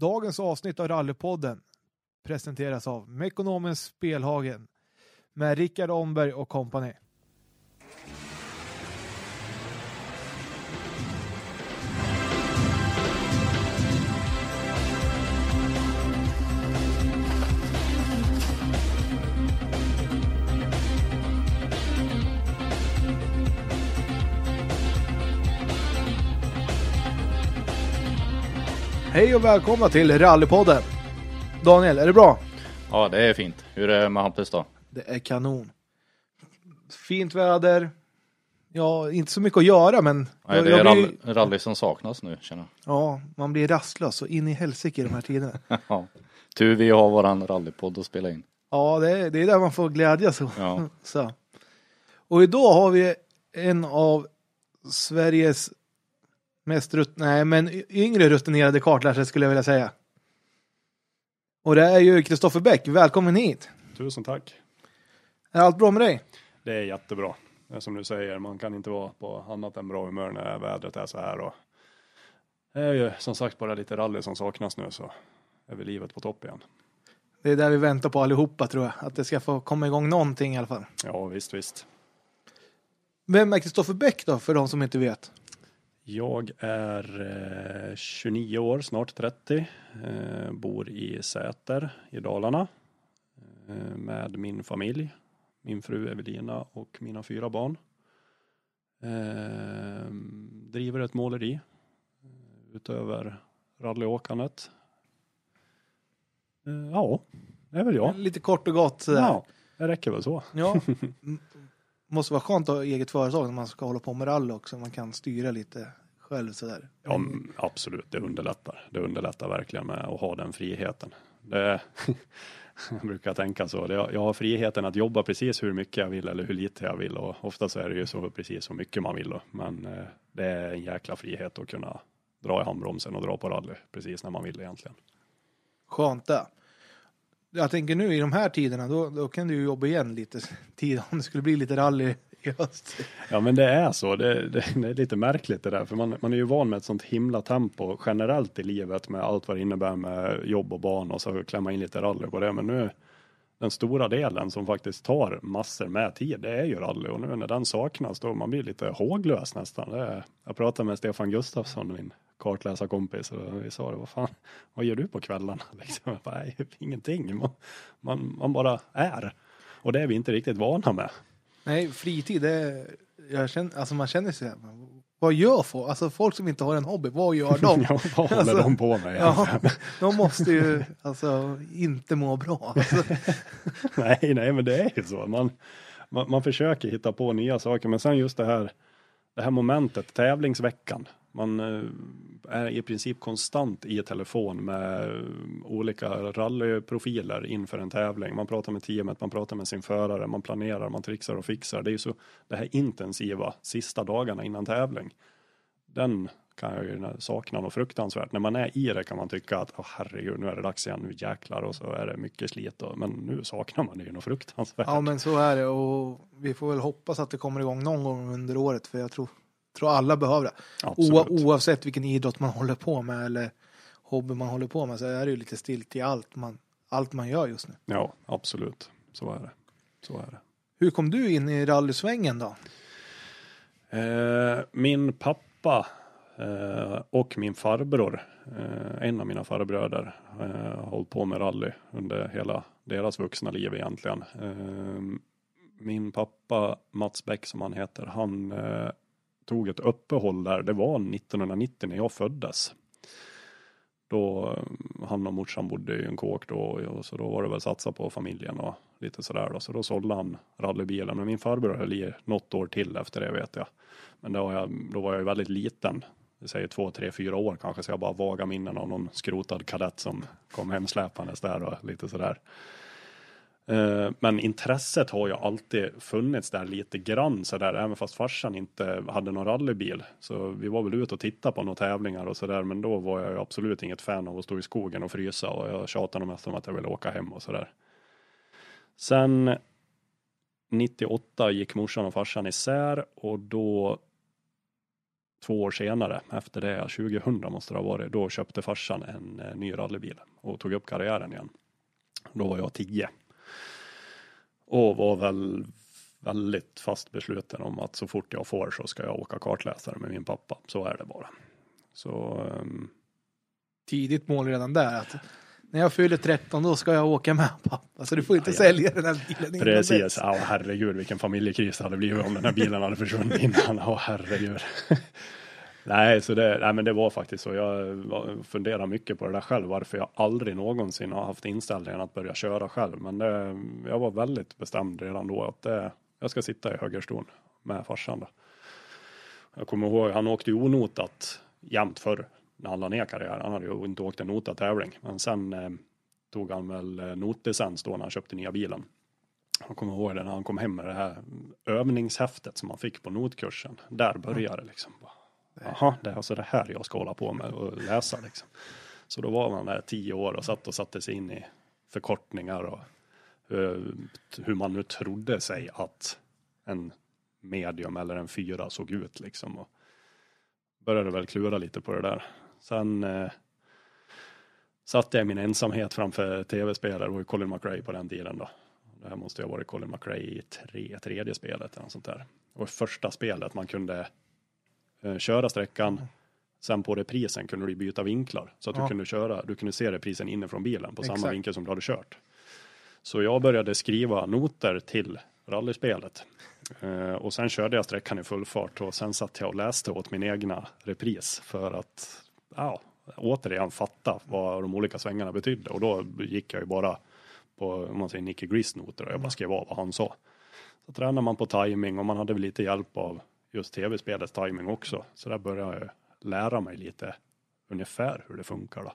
Dagens avsnitt av Rallypodden presenteras av Mekonomens Spelhagen med Rickard Omberg och kompani. Hej och välkomna till Rallypodden. Daniel, är det bra? Ja, det är fint. Hur är det med Hampus då? Det är kanon. Fint väder. Ja, inte så mycket att göra men Nej, det jag är blir, rally, som saknas nu känner ja, man blir rastlös och in i helsike i de här tiderna. jag. Ja. Tur vi har våran rallypodd att spela in. Ja, det är, det är där man får glädjas. Ja. Så. Och idag har vi en av Sveriges mest rut- nej, men yngre rutinerade kartlärare skulle jag vilja säga. Och det är ju Kristoffer Bäck. Välkommen hit. Tusen tack. Är allt bra med dig? Det är jättebra. Som du säger, man kan inte vara på annat än bra humör när vädret är så här. Och det är ju som sagt bara lite rally som saknas nu så är väl livet på topp igen. Det är där vi väntar på allihopa tror jag. Att det ska få komma igång någonting i alla fall. Ja, visst, visst. Vem är Kristoffer Bäck då, för de som inte vet? Jag är eh, 29 år, snart 30. Eh, bor i Säter i Dalarna eh, med min familj, min fru Evelina och mina fyra barn. Eh, driver ett måleri eh, utöver rallyåkandet. Eh, ja, det är väl jag. Lite kort och gott. Ja, det räcker väl så. Ja. Måste vara skönt att ha eget företag när man ska hålla på med rally också. Man kan styra lite själv sådär. Ja, absolut, det underlättar. Det underlättar verkligen med att ha den friheten. Det, jag brukar tänka så. Jag har friheten att jobba precis hur mycket jag vill eller hur lite jag vill och ofta så är det ju så precis så mycket man vill. Men eh, det är en jäkla frihet att kunna dra i handbromsen och dra på rally precis när man vill egentligen. Skönt det. Jag tänker nu i de här tiderna, då, då kan du ju jobba igen lite tid om det skulle bli lite rally i höst. Ja men det är så, det, det, det är lite märkligt det där, för man, man är ju van med ett sånt himla tempo generellt i livet med allt vad det innebär med jobb och barn och så klämma in lite rally på det. Men nu, den stora delen som faktiskt tar massor med tid, det är ju rally och nu när den saknas då man blir lite håglös nästan. Det är, jag pratade med Stefan Gustafsson, min kartläsarkompis, och vi sa det, vad fan, vad gör du på kvällarna? Liksom, bara, Nej, ingenting, man, man, man bara är. Och det är vi inte riktigt vana med. Nej, fritid, det jag känner, alltså man känner sig, vad gör folk? Alltså folk som inte har en hobby, vad gör de? Ja, vad håller Alltså, de på med? Ja, de måste ju alltså inte må bra. Alltså, nej, nej, men det är ju så. Man, man, man försöker hitta på nya saker, men sen just det här, det här momentet, tävlingsveckan. Man eh, är i princip konstant i telefon med eh, olika rallyprofiler inför en tävling. Man pratar med teamet, man pratar med sin förare, man planerar, man trixar och fixar. Det är ju så det här intensiva sista dagarna innan tävling. Den kan jag ju sakna något fruktansvärt. När man är i det kan man tycka att oh, herregud, nu är det dags igen, nu jäklar och så är det mycket slit. Och, men nu saknar man det ju något fruktansvärt. ja, men så är det och vi får väl hoppas att det kommer igång någon gång under året för jag tror, tror alla behöver det. O, oavsett vilken idrott man håller på med eller hobby man håller på med så är det ju lite stilt i allt man, allt man gör just nu. Ja, absolut. Så är det. Så är det. Hur kom du in i rallysvängen då? Eh, min pappa eh, och min farbror, eh, en av mina farbröder, eh, har hållit på med rally under hela deras vuxna liv egentligen. Eh, min pappa Mats Bäck som han heter, han eh, tog ett uppehåll där. Det var 1990 när jag föddes. Då eh, han och morsan bodde i en kåk då och så då var det väl satsa på familjen och lite sådär då. Så då sålde han rallybilen. Men min farbror höll i något år till efter det vet jag. Men då var jag, då var jag ju väldigt liten. Det säger två, tre, fyra år kanske. Så jag bara vaga minnen av någon skrotad kadett som kom hemsläpandes där och lite sådär. Eh, men intresset har ju alltid funnits där lite grann sådär, även fast farsan inte hade någon rallybil. Så vi var väl ute och tittade på några tävlingar och sådär, men då var jag ju absolut inget fan av att stå i skogen och frysa och jag tjatade mest om att jag ville åka hem och sådär. Sen 98 gick morsan och farsan isär och då två år senare, efter det, 2000 måste det ha varit, då köpte farsan en eh, ny rallybil och tog upp karriären igen. Då var jag tio. Och var väl väldigt fast besluten om att så fort jag får så ska jag åka kartläsare med min pappa. Så är det bara. Så ehm, Tidigt mål redan där. Att när jag fyller 13 då ska jag åka med pappa. Så du får inte Ja, ja. sälja den här bilen innan Precis, ja herregud vilken familjekris det hade blivit om den här bilen hade försvunnit innan. Ja herregud nej, så det, nej, men det var faktiskt så. Jag funderar mycket på det där själv. Varför jag aldrig någonsin har haft inställningen att börja köra själv. Men det, jag var väldigt bestämd redan då att det, jag ska sitta i högerstolen med farsan. Då. Jag kommer ihåg, han åkte ju onotat jämt förr när han la ner karriären. Han hade ju inte åkt en notad tävling. Men sen eh, tog han väl eh, notlicens då när han köpte nya bilen. Jag kommer ihåg det när han kom hem med det här övningshäftet som han fick på notkursen. Där började det liksom. Bara, Jaha, det är alltså det här jag ska hålla på med och läsa liksom. Så då var man där tio år och satt och satte sig in i förkortningar och eh, hur man nu trodde sig att en medium eller en fyra såg ut liksom. Och började väl klura lite på det där. Sen eh, satt jag i min ensamhet framför tv-spelare, och Colin McRae på den tiden då. Det här måste ju ha varit Colin McRae i tre, tredje spelet eller något sånt där. Och första spelet man kunde köra sträckan, sen på reprisen kunde du byta vinklar så att Ja. du kunde köra, du kunde se reprisen inifrån bilen på samma Exakt. vinkel som du hade kört. Så jag började skriva noter till rallyspelet. Eh, och sen körde jag sträckan i full fart och sen satt jag och läste åt min egna repris för att ja, återigen fatta vad de olika svängarna betydde. Och då gick jag ju bara på om man säger Nicky Gris noter och jag bara skrev av vad han sa. Så tränade man på timing och man hade väl lite hjälp av just tv-spelets timing också. Så där började jag lära mig lite ungefär hur det funkar då.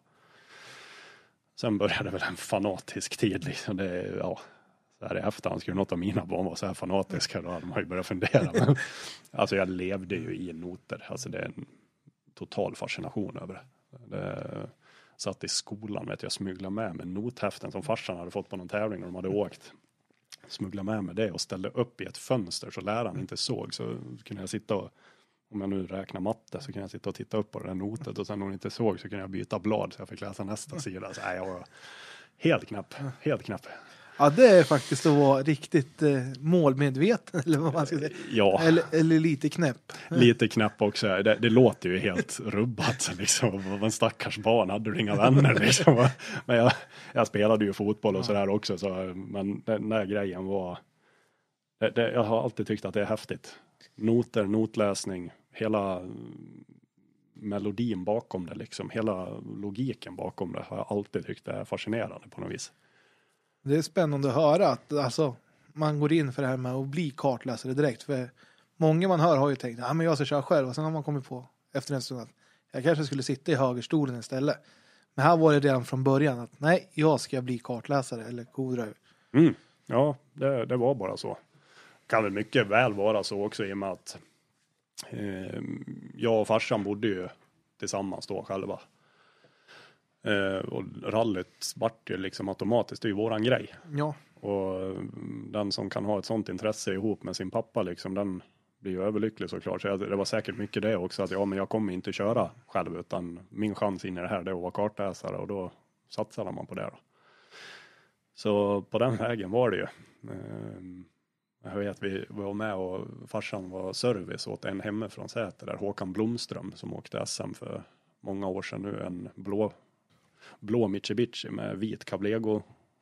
Sen började väl en fanatisk tid liksom. Det, är, ja, så här i efterhand skulle något av mina barn vara så här fanatiska då hade man ju börjat fundera. Men, alltså jag levde ju i noter. Alltså det är en total fascination över det. det satt i skolan, vet jag, smugglade med mig nothäften som farsan hade fått på någon tävling när de hade åkt smuggla med mig det och ställde upp i ett fönster så läraren inte såg. Så kunde jag sitta och, om jag nu räknar matte, så kunde jag sitta och titta upp på det där notet och sen när hon inte såg så kunde jag byta blad så jag fick läsa nästa sida. Så, nej, jag var helt knapp, helt knapp. Ja, det är faktiskt att vara riktigt eh, målmedveten eller vad man ska säga. Ja. Eller, eller lite knäpp. Lite knapp också. Det, det låter ju helt rubbat. Liksom. En stackars barn, hade du inga vänner? Liksom. Men jag, jag spelade ju fotboll och sådär också. Så, men den där grejen var... Det, det, jag har alltid tyckt att det är häftigt. Noter, notläsning, hela mm, melodin bakom det, liksom. hela logiken bakom det har jag alltid tyckt är fascinerande på något vis. Det är spännande att höra att alltså, man går in för det här med att bli kartläsare direkt. För många man hör har ju tänkt att ah, men jag ska köra själv och sen har man kommit på efter en stund att jag kanske skulle sitta i högerstolen istället. Men här var det redan från början att nej, jag ska bli kartläsare eller co-driver. Mm. Ja, det, det var bara så. Kan väl mycket väl vara så också i och med att eh, jag och farsan bodde ju tillsammans då själva. Eh, och rallyt vart ju liksom automatiskt, det är ju våran grej. Ja, Och den som kan ha ett sånt intresse ihop med sin pappa liksom, den blir ju överlycklig såklart. Så det var säkert mycket det också, att ja men jag kommer inte köra själv utan min chans in i det här det är att vara kartläsare och då satsade man på det då. Så på den vägen var det ju. Ehm, Jag vet vi var med och farsan var service åt en hemifrån Säter där Håkan Blomström som åkte SM för många år sedan nu en blå blå Mitsubishi med vit Cablego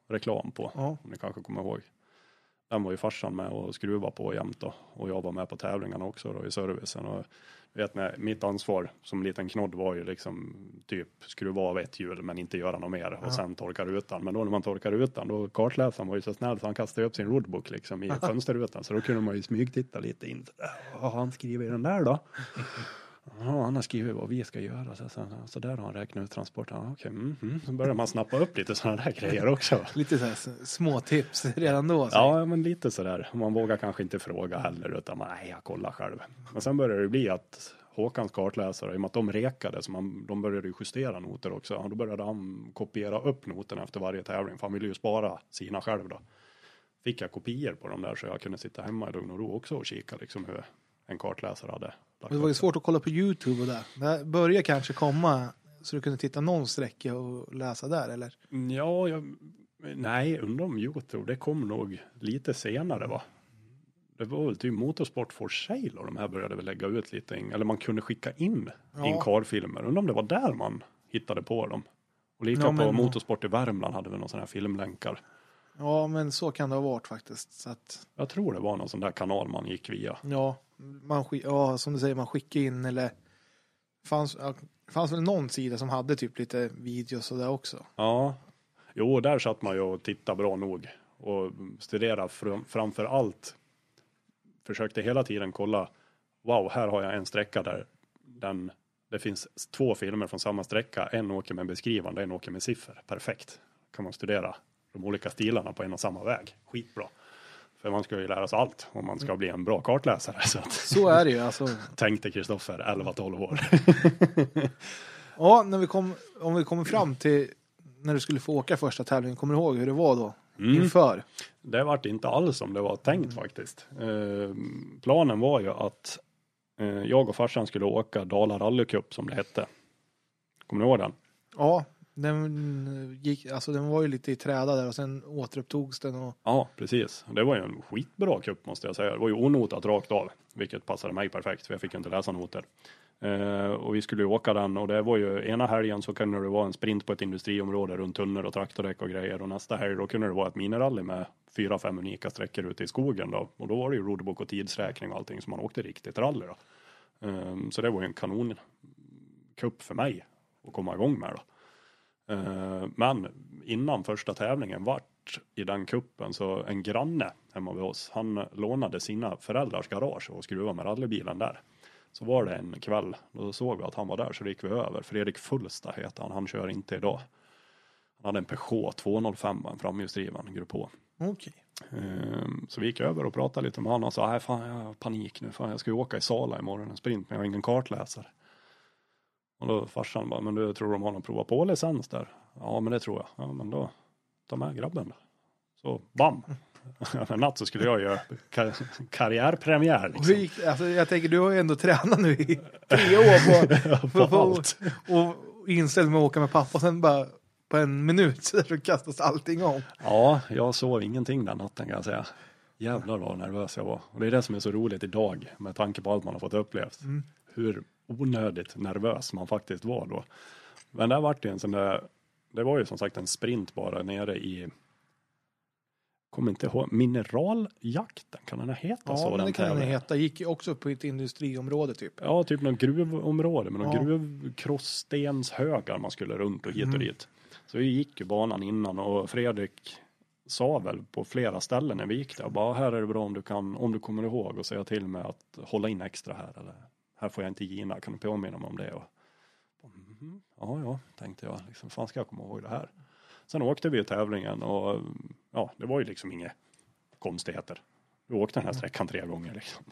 reklam på. Ja. Om ni kanske kommer ihåg. Den var ju farsan med och skruva på jämt då. Och jag var med på tävlingarna också då i servicen. Och vet när mitt ansvar som liten knodd var ju liksom typ skruva av ett hjul men inte göra något mer och sen torka rutan. Men då när man torkar rutan då kartläsaren var ju så snäll så han kastade upp sin roadbook liksom i fönsterrutan. Så då kunde man ju smygtitta lite in. Vad har han skrivit i den där då? Ja, han har skrivit vad vi ska göra. Så, så, så där har han räknat ut transporten. Okej, mm, mm. Så börjar man snappa upp lite sådana där grejer också. lite så här små tips redan då. Så. Ja, men lite sådär. Man vågar kanske inte fråga heller utan man, nej, jag kollar själv. Men sen började det bli att Håkans kartläsare, i och med att de rekade, så man, de började ju justera noter också. Och då började han kopiera upp noterna efter varje tävling, för han ville ju spara sina själv då. Fick jag kopior på dem där så jag kunde sitta hemma i lugn och ro också och kika liksom hur, en kartläsare hade. Det var ju svårt att kolla på Youtube och där. Det börjar kanske komma så du kunde titta någon sträcka och läsa där eller? Ja, jag, nej, undrar om Youtube, det kom nog lite senare va? Det var väl typ Motorsport for Sale och de här började väl lägga ut lite, eller man kunde skicka in Ja. in karfilmer. Undrar om det var där man hittade på dem. Och lika Ja, på men- Motorsport i Värmland hade vi någon sån här filmlänkar. Ja, men så kan det ha varit faktiskt. Så att, Jag tror det var någon sån där kanal man gick via. ja, man, ja, som du säger, man skickar in eller fanns, ja, fanns väl någon sida som hade typ lite videos och det också. Ja, jo, där satt man ju och tittade bra nog och studerade fram, framför allt. Försökte hela tiden kolla. Wow, här har jag en sträcka där den, det finns två filmer från samma sträcka. En åker med beskrivande, en åker med siffror. Perfekt. Kan man studera de olika stilarna på en och samma väg. Skitbra. För man ska ju lära sig allt om man ska bli en bra kartläsare. Så att, Så är det ju alltså. tänkte Kristoffer, 11-12 år. Ja, när vi kom, om vi kommer fram till när du skulle få åka första tävlingen, kommer du ihåg hur det var då? Mm. Inför? Det vart inte alls som det var tänkt faktiskt. Eh, planen var ju att eh, jag och farsan skulle åka Dala rallycup som det hette. Kommer ni ihåg den? Ja, den gick, alltså den var ju lite i träda där och sen återupptogs den och Ja, precis. Det var ju en skitbra cup måste jag säga. Det var ju onotat rakt av, vilket passade mig perfekt för jag fick ju inte läsa noter. Eh, och vi skulle ju åka den och det var ju ena helgen så kunde det vara en sprint på ett industriområde runt tunnor och traktordäck och grejer och nästa helg då kunde det vara ett minirally med fyra, fem unika sträckor ute i skogen då och då var det ju roadbook och tidsräkning och allting så man åkte riktigt rally då. Eh, så det var ju en kanon kupp för mig att komma igång med då. Eh, Men innan första tävlingen vart i den kuppen så en granne hemma vid oss, han lånade sina föräldrars garage och skruvade med rallybilen där. Så var det en kväll, då såg vi att han var där så gick vi över. Fredrik Fullsta heter han, han kör inte idag. Han hade en Peugeot 205, en framhjulsdriven Grupp H. okej. Ehm, Så vi gick över och pratade lite med honom och sa, nej fan jag har panik nu, fan jag ska ju åka i Sala imorgon en sprint men jag har ingen kartläsare. Och då farsan bara, men du tror de har någon prova på licens där? Ja men det tror jag. Ja men då, ta med grabben då. Så bam! en natt så skulle jag göra kar- karriärpremiär Och liksom. gick, alltså, jag tänker, du har ju ändå tränat nu i tre år på, På på, allt. och inställd med att åka med pappa och sen bara på en minut så så kastas allting om. Ja, jag sov ingenting den natten kan jag säga. Jävlar vad nervös jag var. Och det är det som är så roligt idag med tanke på allt man har fått upplevt. Mm. Hur onödigt nervös man faktiskt var då. Men där vart det en sån där, det var ju som sagt en sprint bara nere i, kommer inte ihåg, mineraljakten, kan den heta Ja, så? den det kan den heta. Gick ju också på ett industriområde typ. Ja, typ någon gruvområde med någon Ja. gruvkrossstenshögar man skulle runt och hit och Mm. dit. Så vi gick ju banan innan och Fredrik sa väl på flera ställen när vi gick där, bara här är det bra om du kan, om du kommer ihåg och säga till mig att hålla in extra här eller här får jag inte gina, kan du påminna mig om det? Och, mhm, ja, ja, tänkte jag, liksom, fan ska jag komma ihåg det här? Sen åkte vi tävlingen och ja, det var ju liksom inga konstigheter. Vi åkte den här sträckan tre gånger liksom.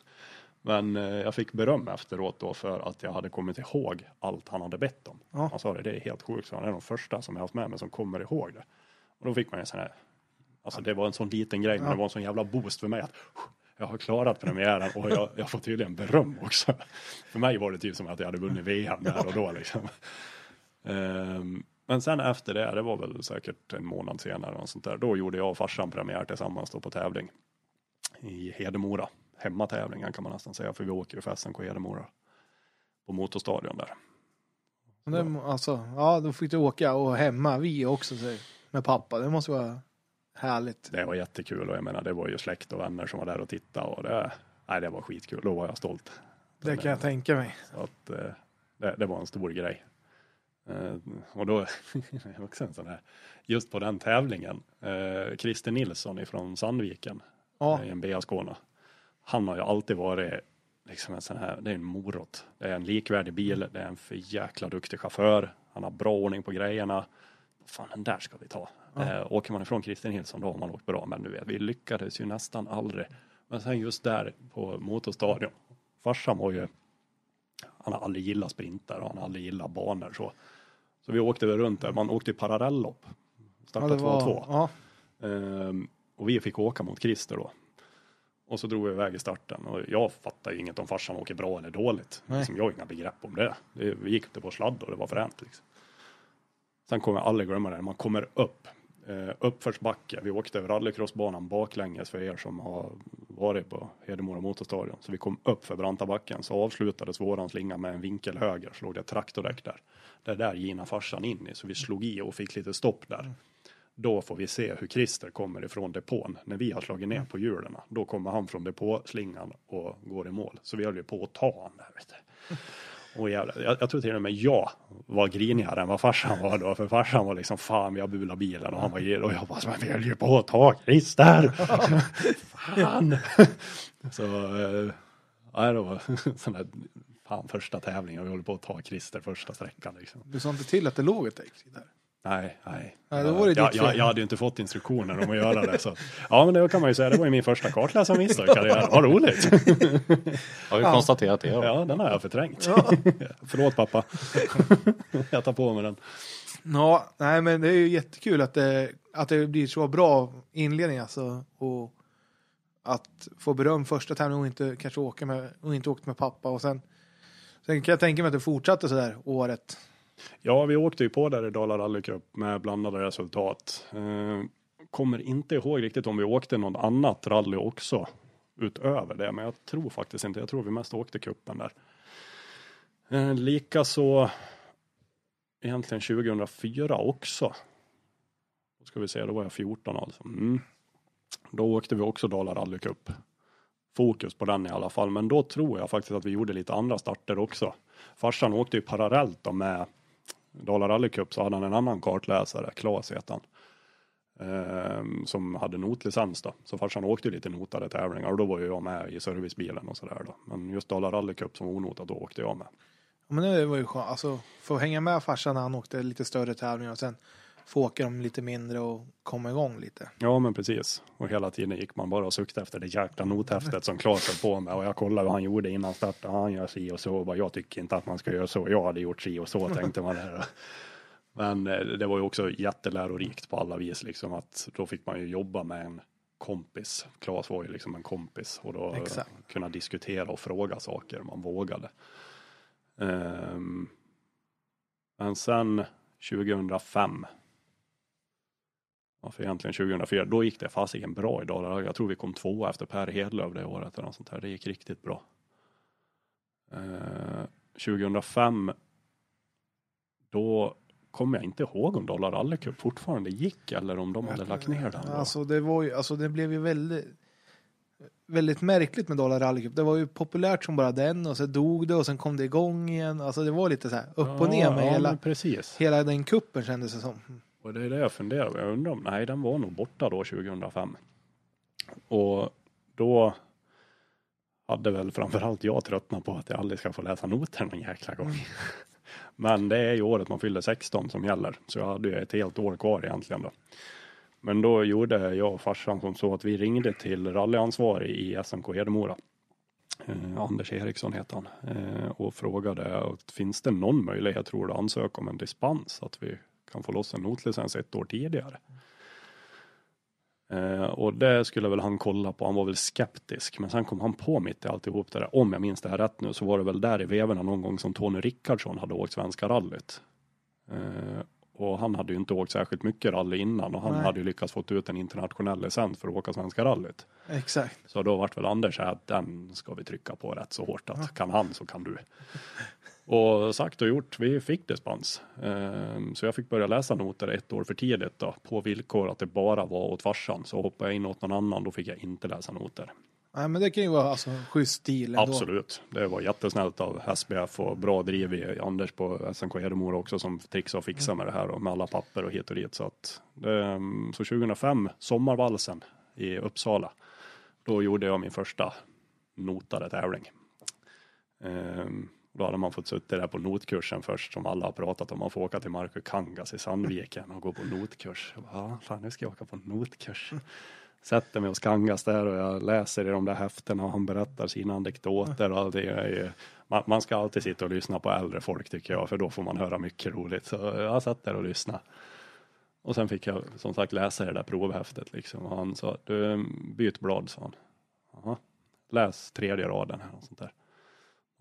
Men eh, jag fick beröm efteråt då för att jag hade kommit ihåg allt han hade bett om. Ja. Han sa det, det är helt sjukt, så han är de första som jag haft med mig som kommer ihåg det. Och då fick man en sån här, alltså det var en sån liten grej, men Ja. det var en sån jävla boost för mig att jag har klarat premiären och jag, jag får tydligen beröm också. För mig var det typ som att jag hade vunnit VM där och då liksom. Um, men sen efter det, det var väl säkert en månad senare och sånt där, då gjorde jag och farsan premiär tillsammans då på tävling i Hedemora. Hemmatävlingen kan man nästan säga, för vi åker ju för SMK Hedemora på motorstadion där. Och alltså, ja, då fick du åka och hemma, vi också med pappa. Det måste vara härligt. Det var jättekul och jag menar, det var ju släkt och vänner som var där och tittade och det, nej, det var skitkul. Då var jag stolt. Det kan jag tänka mig. Så att, eh, det, det var en stor grej. Eh, och då, också en sån här, just på den tävlingen, eh, Christer Nilsson ifrån Sandviken, Ja, i en BA Skåne. Han har ju alltid varit liksom en sån här, det är en morot. Det är en likvärdig bil, det är en för jäkla duktig chaufför. Han har bra ordning på grejerna. Fan, den där ska vi ta. Ja. Eh, åker man ifrån Christer Nilsson då har man åkt bra, men du vet, vi lyckades ju nästan aldrig. Men sen just där på motorstadion, farsan var ju, han har aldrig gillat sprintar och han har aldrig gillat banor så. Så vi åkte väl runt där, man åkte i parallellopp. ja, Startade det 2-2. var, ja, Ehm, och vi fick åka mot Christer då. Och så drog vi iväg i starten och jag fattar ju inget om farsan åker bra eller dåligt. Liksom, jag har inga begrepp om det. det vi gick ute på sladd och det var fränt. Liksom. Sen kommer jag aldrig glömma det, man kommer upp. Eh, uppförsbacke. Vi åkte över rallycrossbanan baklänges för er som har varit på Hedemora motorstadion. Så vi kom upp för branta backen så avslutades våran slinga med en vinkel höger. Så låg det traktordäck där. Det där gina farsan in i så vi slog i och fick lite stopp där. Då får vi se hur Christer kommer ifrån depån. När vi har slagit ner på hjulen. Då kommer han från depåslingan och går i mål. Så vi höll ju på att ta han där. Jävlar, jag, jag tror till och med jag var grinigare än vad farsan var då. För farsan var liksom fan vi har bulat bilen och han var grinig. Och jag bara, men vi höll ju på att ta Christer. fan. Så, eh, ja, det var sån där, fan första tävlingen. Vi håller på att ta Christer första sträckan liksom. Du sa inte till att det låg ett däck där? Nej, nej. Nej, då var det jag, jag, jag hade ju inte fått instruktioner om att göra det. Så. Ja, men det kan man ju säga. Det var ju min första kartläsarmiss i karriären. Vad roligt. Har vi konstaterat det. Ja. Ja, den har jag förträngt. Förlåt pappa. jag tar på mig den. Ja, nej men det är ju jättekul att det, att det blir så bra inledning alltså. Och att få beröm första tävlingen och inte kanske åka med, och inte åkt med pappa och sen Sen kan jag tänka mig att det fortsatte sådär året. Ja, vi åkte ju på där i Dala Rally Cup med blandade resultat. Eh, kommer inte ihåg riktigt om vi åkte något annat rally också utöver det, men jag tror faktiskt inte. Jag tror vi mest åkte kuppen där. Eh, Likaså egentligen 2004 också. Då ska vi se, då var jag 14 alltså. Mm. Då åkte vi också Dala Rally Cup. Fokus på den i alla fall, men då tror jag faktiskt att vi gjorde lite andra starter också. Farsan åkte ju parallellt då med Dala Rally Cup så hade han en annan kartläsare, Klas heter han. Ehm, som hade notlicens då. Så farsan åkte lite notade tävlingar och då var ju jag med i servicebilen och sådär då. Men just Dala Rally Cup som var onotat, då åkte jag med. Men det var ju skönt, alltså få hänga med farsan när han åkte lite större tävlingar och sen få åka dem lite mindre och komma igång lite. Ja men precis. Och hela tiden gick man bara och suktade efter det jäkla nothäftet som Klas höll på med. Och jag kollade vad han gjorde innan starten. Han gör si och så. Och bara, jag tycker inte att man ska göra så. Jag hade gjort si och så tänkte man. Där. Men eh, det var ju också jättelärorikt på alla vis. Liksom att då fick man ju jobba med en kompis. Klas var ju liksom en kompis. Och då Exakt. kunna diskutera och fråga saker man vågade. Ehm, men sen 2005 Ja, för egentligen 2004, då gick det fasiken bra i Dalarna. Jag tror vi kom tvåa efter Per Hedlöv det året eller något sånt här. Det gick riktigt bra. Eh, 2005, då kommer jag inte ihåg om Dala Rally Cup fortfarande gick eller om de hade lagt ner den. då. Alltså det var ju, alltså det blev ju väldigt väldigt märkligt med Dala Rally Cup. Det var ju populärt som bara den och så dog det och sen kom det igång igen. Alltså det var lite så här upp och ner med ja, hela, precis. hela den kuppen kändes det som. Och det är det jag funderar på. Jag undrar om, nej den var nog borta då 2005. Och då hade väl framförallt jag tröttnat på att jag aldrig ska få läsa noter någon jäkla gång. Men det är ju året man fyller 16 som gäller. Så jag hade ju ett helt år kvar egentligen då. Men då gjorde jag och farsan som så att vi ringde till rallyansvarig i SMK Hedemora. Eh, Anders Eriksson heter han. Eh, och frågade att finns det någon möjlighet tror du att ansöka om en dispens att vi kan få loss en notlicens ett år tidigare. Eh, och det skulle väl han kolla på, han var väl skeptisk, men sen kom han på mitt i alltihop det där, om jag minns det här rätt nu, så var det väl där i vevorna någon gång som Tony Rickardsson hade åkt Svenska rallyt. Eh, och han hade ju inte åkt särskilt mycket rally innan och han Nej. hade ju lyckats få ut en internationell licens för att åka Svenska rallyt. Exakt. Så då vart väl Anders här att den ska vi trycka på rätt så hårt att kan han så kan du. Och sagt och gjort, vi fick dispens. Ehm, Så jag fick börja läsa noter ett år för tidigt då, på villkor att det bara var åt farsan. Så hoppade jag in åt någon annan, då fick jag inte läsa noter. Nej, men det kan ju vara alltså schysst stil ändå. Absolut, det var jättesnällt av SBF och bra driv i Anders på SNK Hedemora också som trixade och fixade med det här och med alla papper och hit och dit. Så, att, ehm, så 2005, sommarvalsen i Uppsala, då gjorde jag min första notade tävling. Då hade man fått sitta där på notkursen först som alla har pratat om. Man får åka till Marco Kangas i Sandviken och gå på notkurs. Jag bara, Ja, fan nu ska jag åka på notkurs. Sätter mig hos Kangas där och jag läser i de där häftena och han berättar sina anekdoter och allt det är ju, man, man ska alltid sitta och lyssna på äldre folk tycker jag för då får man höra mycket roligt. Så jag satt där och lyssnade. Och sen fick jag som sagt läsa det där provhäftet liksom och han sa du byt blad sa han. Aha. läs tredje raden här och sånt där.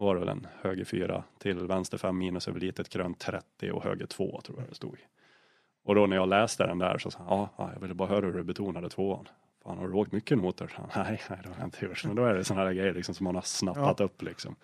Var det väl en höger fyra till vänster fem minus över litet grönt 30 och höger två tror jag det stod. Och då när jag läste den där så sa jag, ja, ja, jag ville bara höra hur du betonade tvåan. Fan, har du åkt mycket noter? Nej, nej, det har jag inte gjort. Men då är det sådana här grejer liksom som man har snappat upp liksom.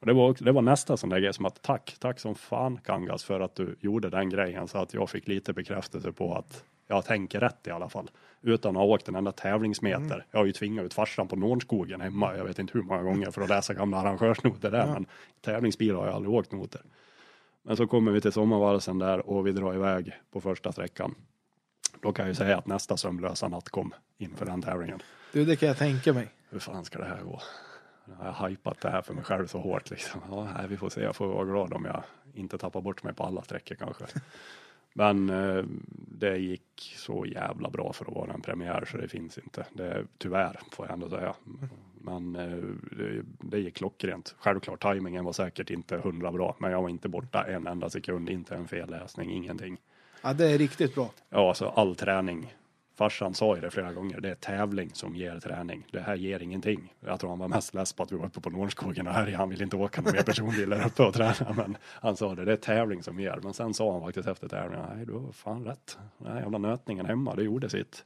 Och det var, det var nästa sån där grej som att tack, tack som fan Kangas för att du gjorde den grejen så att jag fick lite bekräftelse på att jag tänker rätt i alla fall. Utan att ha åkt en enda tävlingsmeter. Jag har ju tvingat ut farsan på Nornskogen hemma, jag vet inte hur många gånger för att läsa gamla arrangörsnoter där. Ja. Men tävlingsbil har jag aldrig åkt noter. Men så kommer vi till sommarvalsen där och vi drar iväg på första sträckan. Då kan jag ju säga att nästa sömnlösa natt kom inför den tävlingen. Du, det kan jag tänka mig. Hur fan ska det här gå? Nu har jag hypat det här för mig själv så hårt liksom. Ja, nej, vi får se, jag får vara glad om jag inte tappar bort mig på alla sträckor kanske. Men eh, det gick så jävla bra för att vara en premiär så det finns inte. Det, tyvärr får jag ändå säga. Men eh, det, det gick klockrent. Självklart tajmingen var säkert inte hundra bra, men jag var inte borta en enda sekund, inte en felläsning, ingenting. Ja, det är riktigt bra. Ja, alltså all träning. Farsan sa ju det flera gånger, det är tävling som ger träning. Det här ger ingenting. Jag tror han var mest less på att vi var uppe på Norrskogen och här han vill inte åka någon mer personbil där uppe och träna. Men han sa det, det är tävling som ger. Men sen sa han faktiskt efter tävlingen, nej du har fan rätt. Den här jävla nötningen hemma, det gjorde sitt.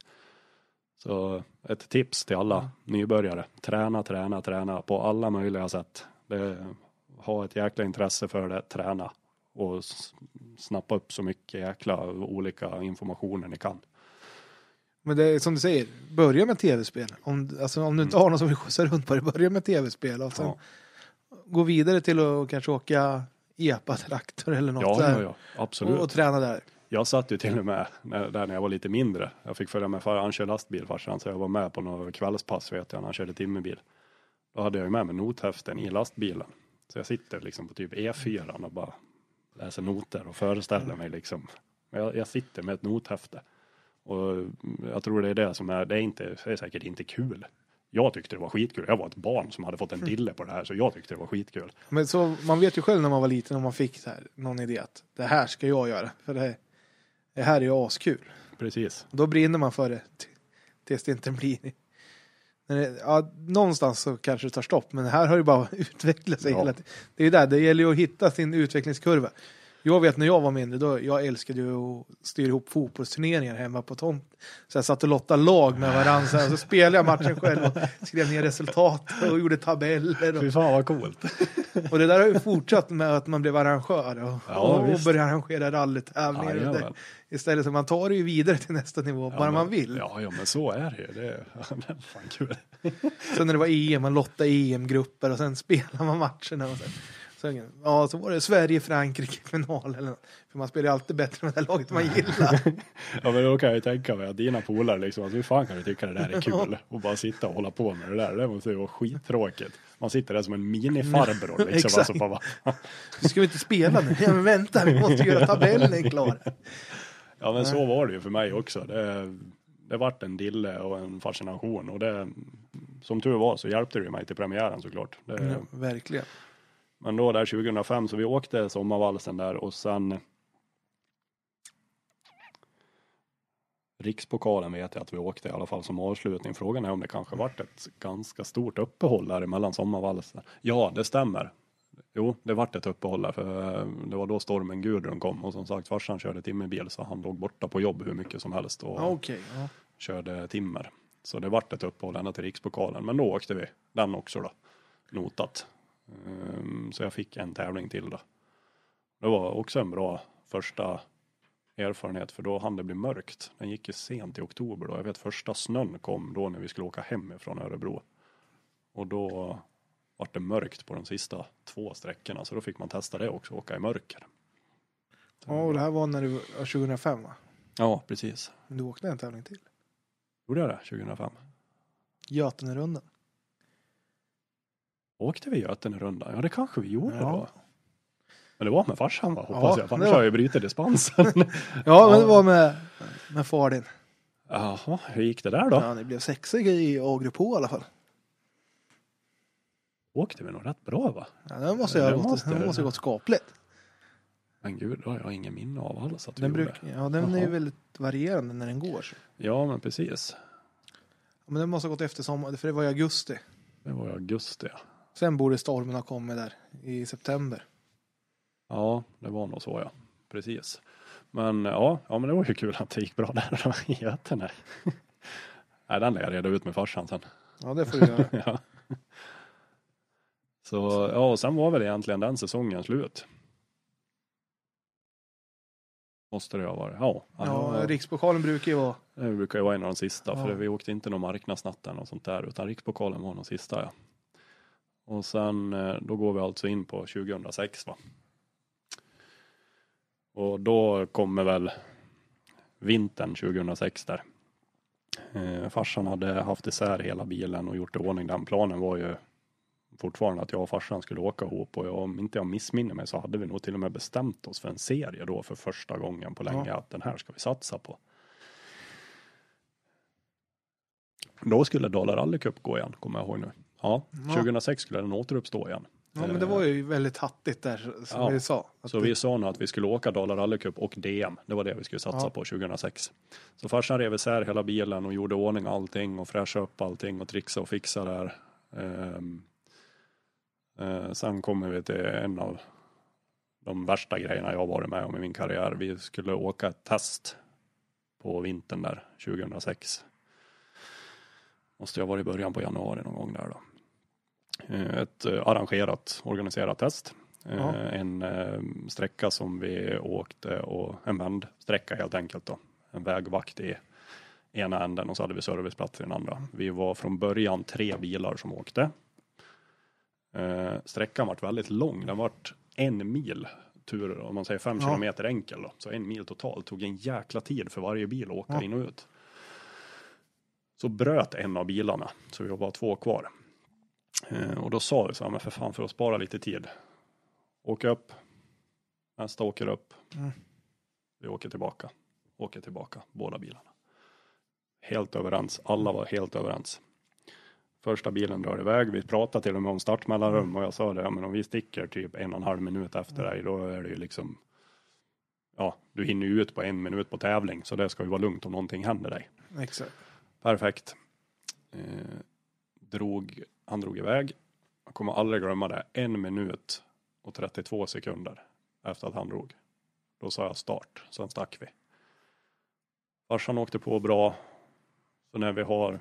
Så ett tips till alla nybörjare. Träna, träna, träna på alla möjliga sätt. Det, ha ett jäkla intresse för det, träna. Och snappa upp så mycket jäkla olika informationer ni kan. Men det är som du säger, börja med tv-spel. Om, alltså, om du inte har någon som vill skjutsa runt på det, börja med tv-spel. Och sen Ja. gå vidare till att kanske åka epa-traktor eller något Ja, ja, ja, absolut. Och, och träna där. Jag satt ju till och med när, där när jag var lite mindre. Jag fick följa med, han kör lastbil farsan, så jag var med på några kvällspass vet jag, när han körde timmerbil. Då hade jag ju med mig nothäften i lastbilen. Så jag sitter liksom på typ E4 och bara läser noter och föreställer mig liksom. Jag, jag sitter med ett nothäfte. Och jag tror det är det som är, det är inte, det är säkert inte kul. Jag tyckte det var skitkul. Jag var ett barn som hade fått en dille på det här, så jag tyckte det var skitkul. Men så, man vet ju själv när man var liten om man fick här, någon idé att det här ska jag göra. För det, det här är ju askul. Precis. Och då brinner man för det tills det inte blir det, ja, någonstans så kanske det tar stopp, men här har det bara utvecklat sig Ja. hela tiden. Det är ju där, det gäller ju att hitta sin utvecklingskurva. Jag vet när jag var mindre, då, jag älskade ju att styra ihop fotbollsturneringar hemma på tomt. Så jag satt och lottade lag med varandra, så, så spelade jag matchen själv och skrev ner resultat och gjorde tabeller. Och, Fy fan vad coolt. och det där har ju fortsatt med att man blev arrangör och, Ja, och visst. började arrangera rallytävlingar. och det-. Istället så man tar det ju vidare till nästa nivå, bara Ja, man men- vill. Ja, ja, men så är det ju. Det är, det är fan kul. Sen när det var EM, man lottade EM-grupper och sen spelade man matcherna. Och sen, så, ja, så var det Sverige-Frankrike-final. Eller något. För man spelar ju alltid bättre med det laget man gillar. Ja, men då kan jag ju tänka mig att dina polare liksom, att hur fan kan du tycka det där är kul? Och bara sitta och hålla på med det där. Det måste ju vara skittråkigt. Man sitter där som en minifarbror liksom. Exakt. alltså, bara, Ska vi inte spela nu? Ja, men vänta, vi måste göra tabellen klar. ja, men så var det ju för mig också. Det, det vart en dille och en fascination. Och det, som tur var så hjälpte det mig till premiären såklart. Det, Ja, verkligen. Men då där 2005 så vi åkte sommarvalsen där och sen Rikspokalen vet jag att vi åkte i alla fall som avslutning. Frågan är om det kanske vart ett ganska stort uppehåll där emellan sommarvalsen. Ja, det stämmer. Jo, det vart ett uppehåll där för eh, det var då stormen Gudrun kom och som sagt farsan körde timmerbil så han låg borta på jobb hur mycket som helst och Ja, Okej. ja. körde timmer. Så det vart ett uppehåll ända till Rikspokalen. Men då åkte vi den också då. Notat. Ehm, så jag fick en tävling till då. Det var också en bra första erfarenhet för då hann det bli mörkt. Den gick ju sent i oktober då. Jag vet första snön kom då när vi skulle åka hem från Örebro. Och då vart det mörkt på de sista två sträckorna så då fick man testa det också, åka i mörker. Ja, och det här var när du var 2005 va? Ja, precis. Men du åkte en tävling till. Gjorde jag det 2005? Götenerundan. Åkte vi Götenerundan? Ja, det kanske vi gjorde Ja. då. Men det var med farsan va? Ja, Hoppas jag. För det annars var- har jag ju brutit dispensen. Ja, men det var med, med far din. Jaha, hur gick det där då? Ja, ni blev sexa i A-grupp H i alla fall. Åkte vi nog rätt bra va? Ja, den måste Ja, ha det gått, måste det. måste gått skapligt. Men gud, då har jag ingen minne av alls att vi Den, gjorde. bruk, ja, den är ju Jaha. väldigt varierande när den går. Ja, men precis. Ja, Men den måste ha gått efter sommaren, för det var i augusti. Det var i augusti. ja. Sen borde stormen ha kommit där i september. Ja, det var nog så ja. Precis. Men ja, ja men det var ju kul att det gick bra där i Götene. Nej, den lär jag reda ut med farsan sen. Ja, det får du göra. ja. Så ja, och sen var väl egentligen den säsongen slut. Måste det ha varit. Ja, Ja, ja, Rikspokalen brukar ju vara... det brukar ju vara en av de sista. Ja. För vi åkte inte någon marknadsnatten och sånt där. Utan Rikspokalen var de sista ja. Och sen eh, då går vi alltså in på 2006 va. Och då kommer väl vintern 2006 där. Eh, farsan hade haft isär hela bilen och gjort i ordning den. Planen var ju fortfarande att jag och farsan skulle åka ihop och jag, om inte jag missminner mig så hade vi nog till och med bestämt oss för en serie då för första gången på länge Ja. att den här ska vi satsa på. Då skulle Dala Rally Cup gå igen, kommer jag ihåg nu. Ja, Ja. 2006 skulle den återuppstå igen. Ja, men det var ju väldigt hattigt där som Ja. vi sa. Så det- vi sa nu att vi skulle åka Dala Rally Cup och DM. Det var det vi skulle satsa Ja. på 2006. Så farsan rev isär hela bilen och gjorde ordning allting och fräschade upp allting och trixa och fixa där. Ehm, eh, sen kommer vi till en av de värsta grejerna jag varit med om i min karriär. Vi skulle åka ett test på vintern där 2006. Måste jag vara i början på januari någon gång där då. Eh, Ett eh, arrangerat, organiserat test. Eh, Ja. En sträcka som vi åkte och en vändsträcka helt enkelt då. En vägvakt i ena änden och så hade vi serviceplats i den andra. Vi var från början tre bilar som åkte. Sträckan vart väldigt lång. Den vart en mil tur om man säger fem Ja. kilometer enkel då. Så en mil totalt. Tog en jäkla tid för varje bil att åka Ja. in och ut. Så bröt en av bilarna så vi var bara två kvar. Eh, och då sa vi så här, men för fan för att spara lite tid. Åk upp. Nästa åker upp. Mm. Vi åker tillbaka. Åker tillbaka, båda bilarna. Helt överens, alla var helt överens. Första bilen drar iväg, vi pratade till och med om startmellanrum och jag sa det, ja, men om vi sticker typ en och en halv minut efter dig, då är det ju liksom Ja, du hinner ju ut på en minut på tävling, så det ska ju vara lugnt om någonting händer dig. Exakt. Perfekt. Eh, drog, han drog iväg. Jag kommer aldrig glömma det. En minut och 32 sekunder efter att han drog. Då sa jag start, sen stack vi. Farsan åkte på bra. Så när vi har,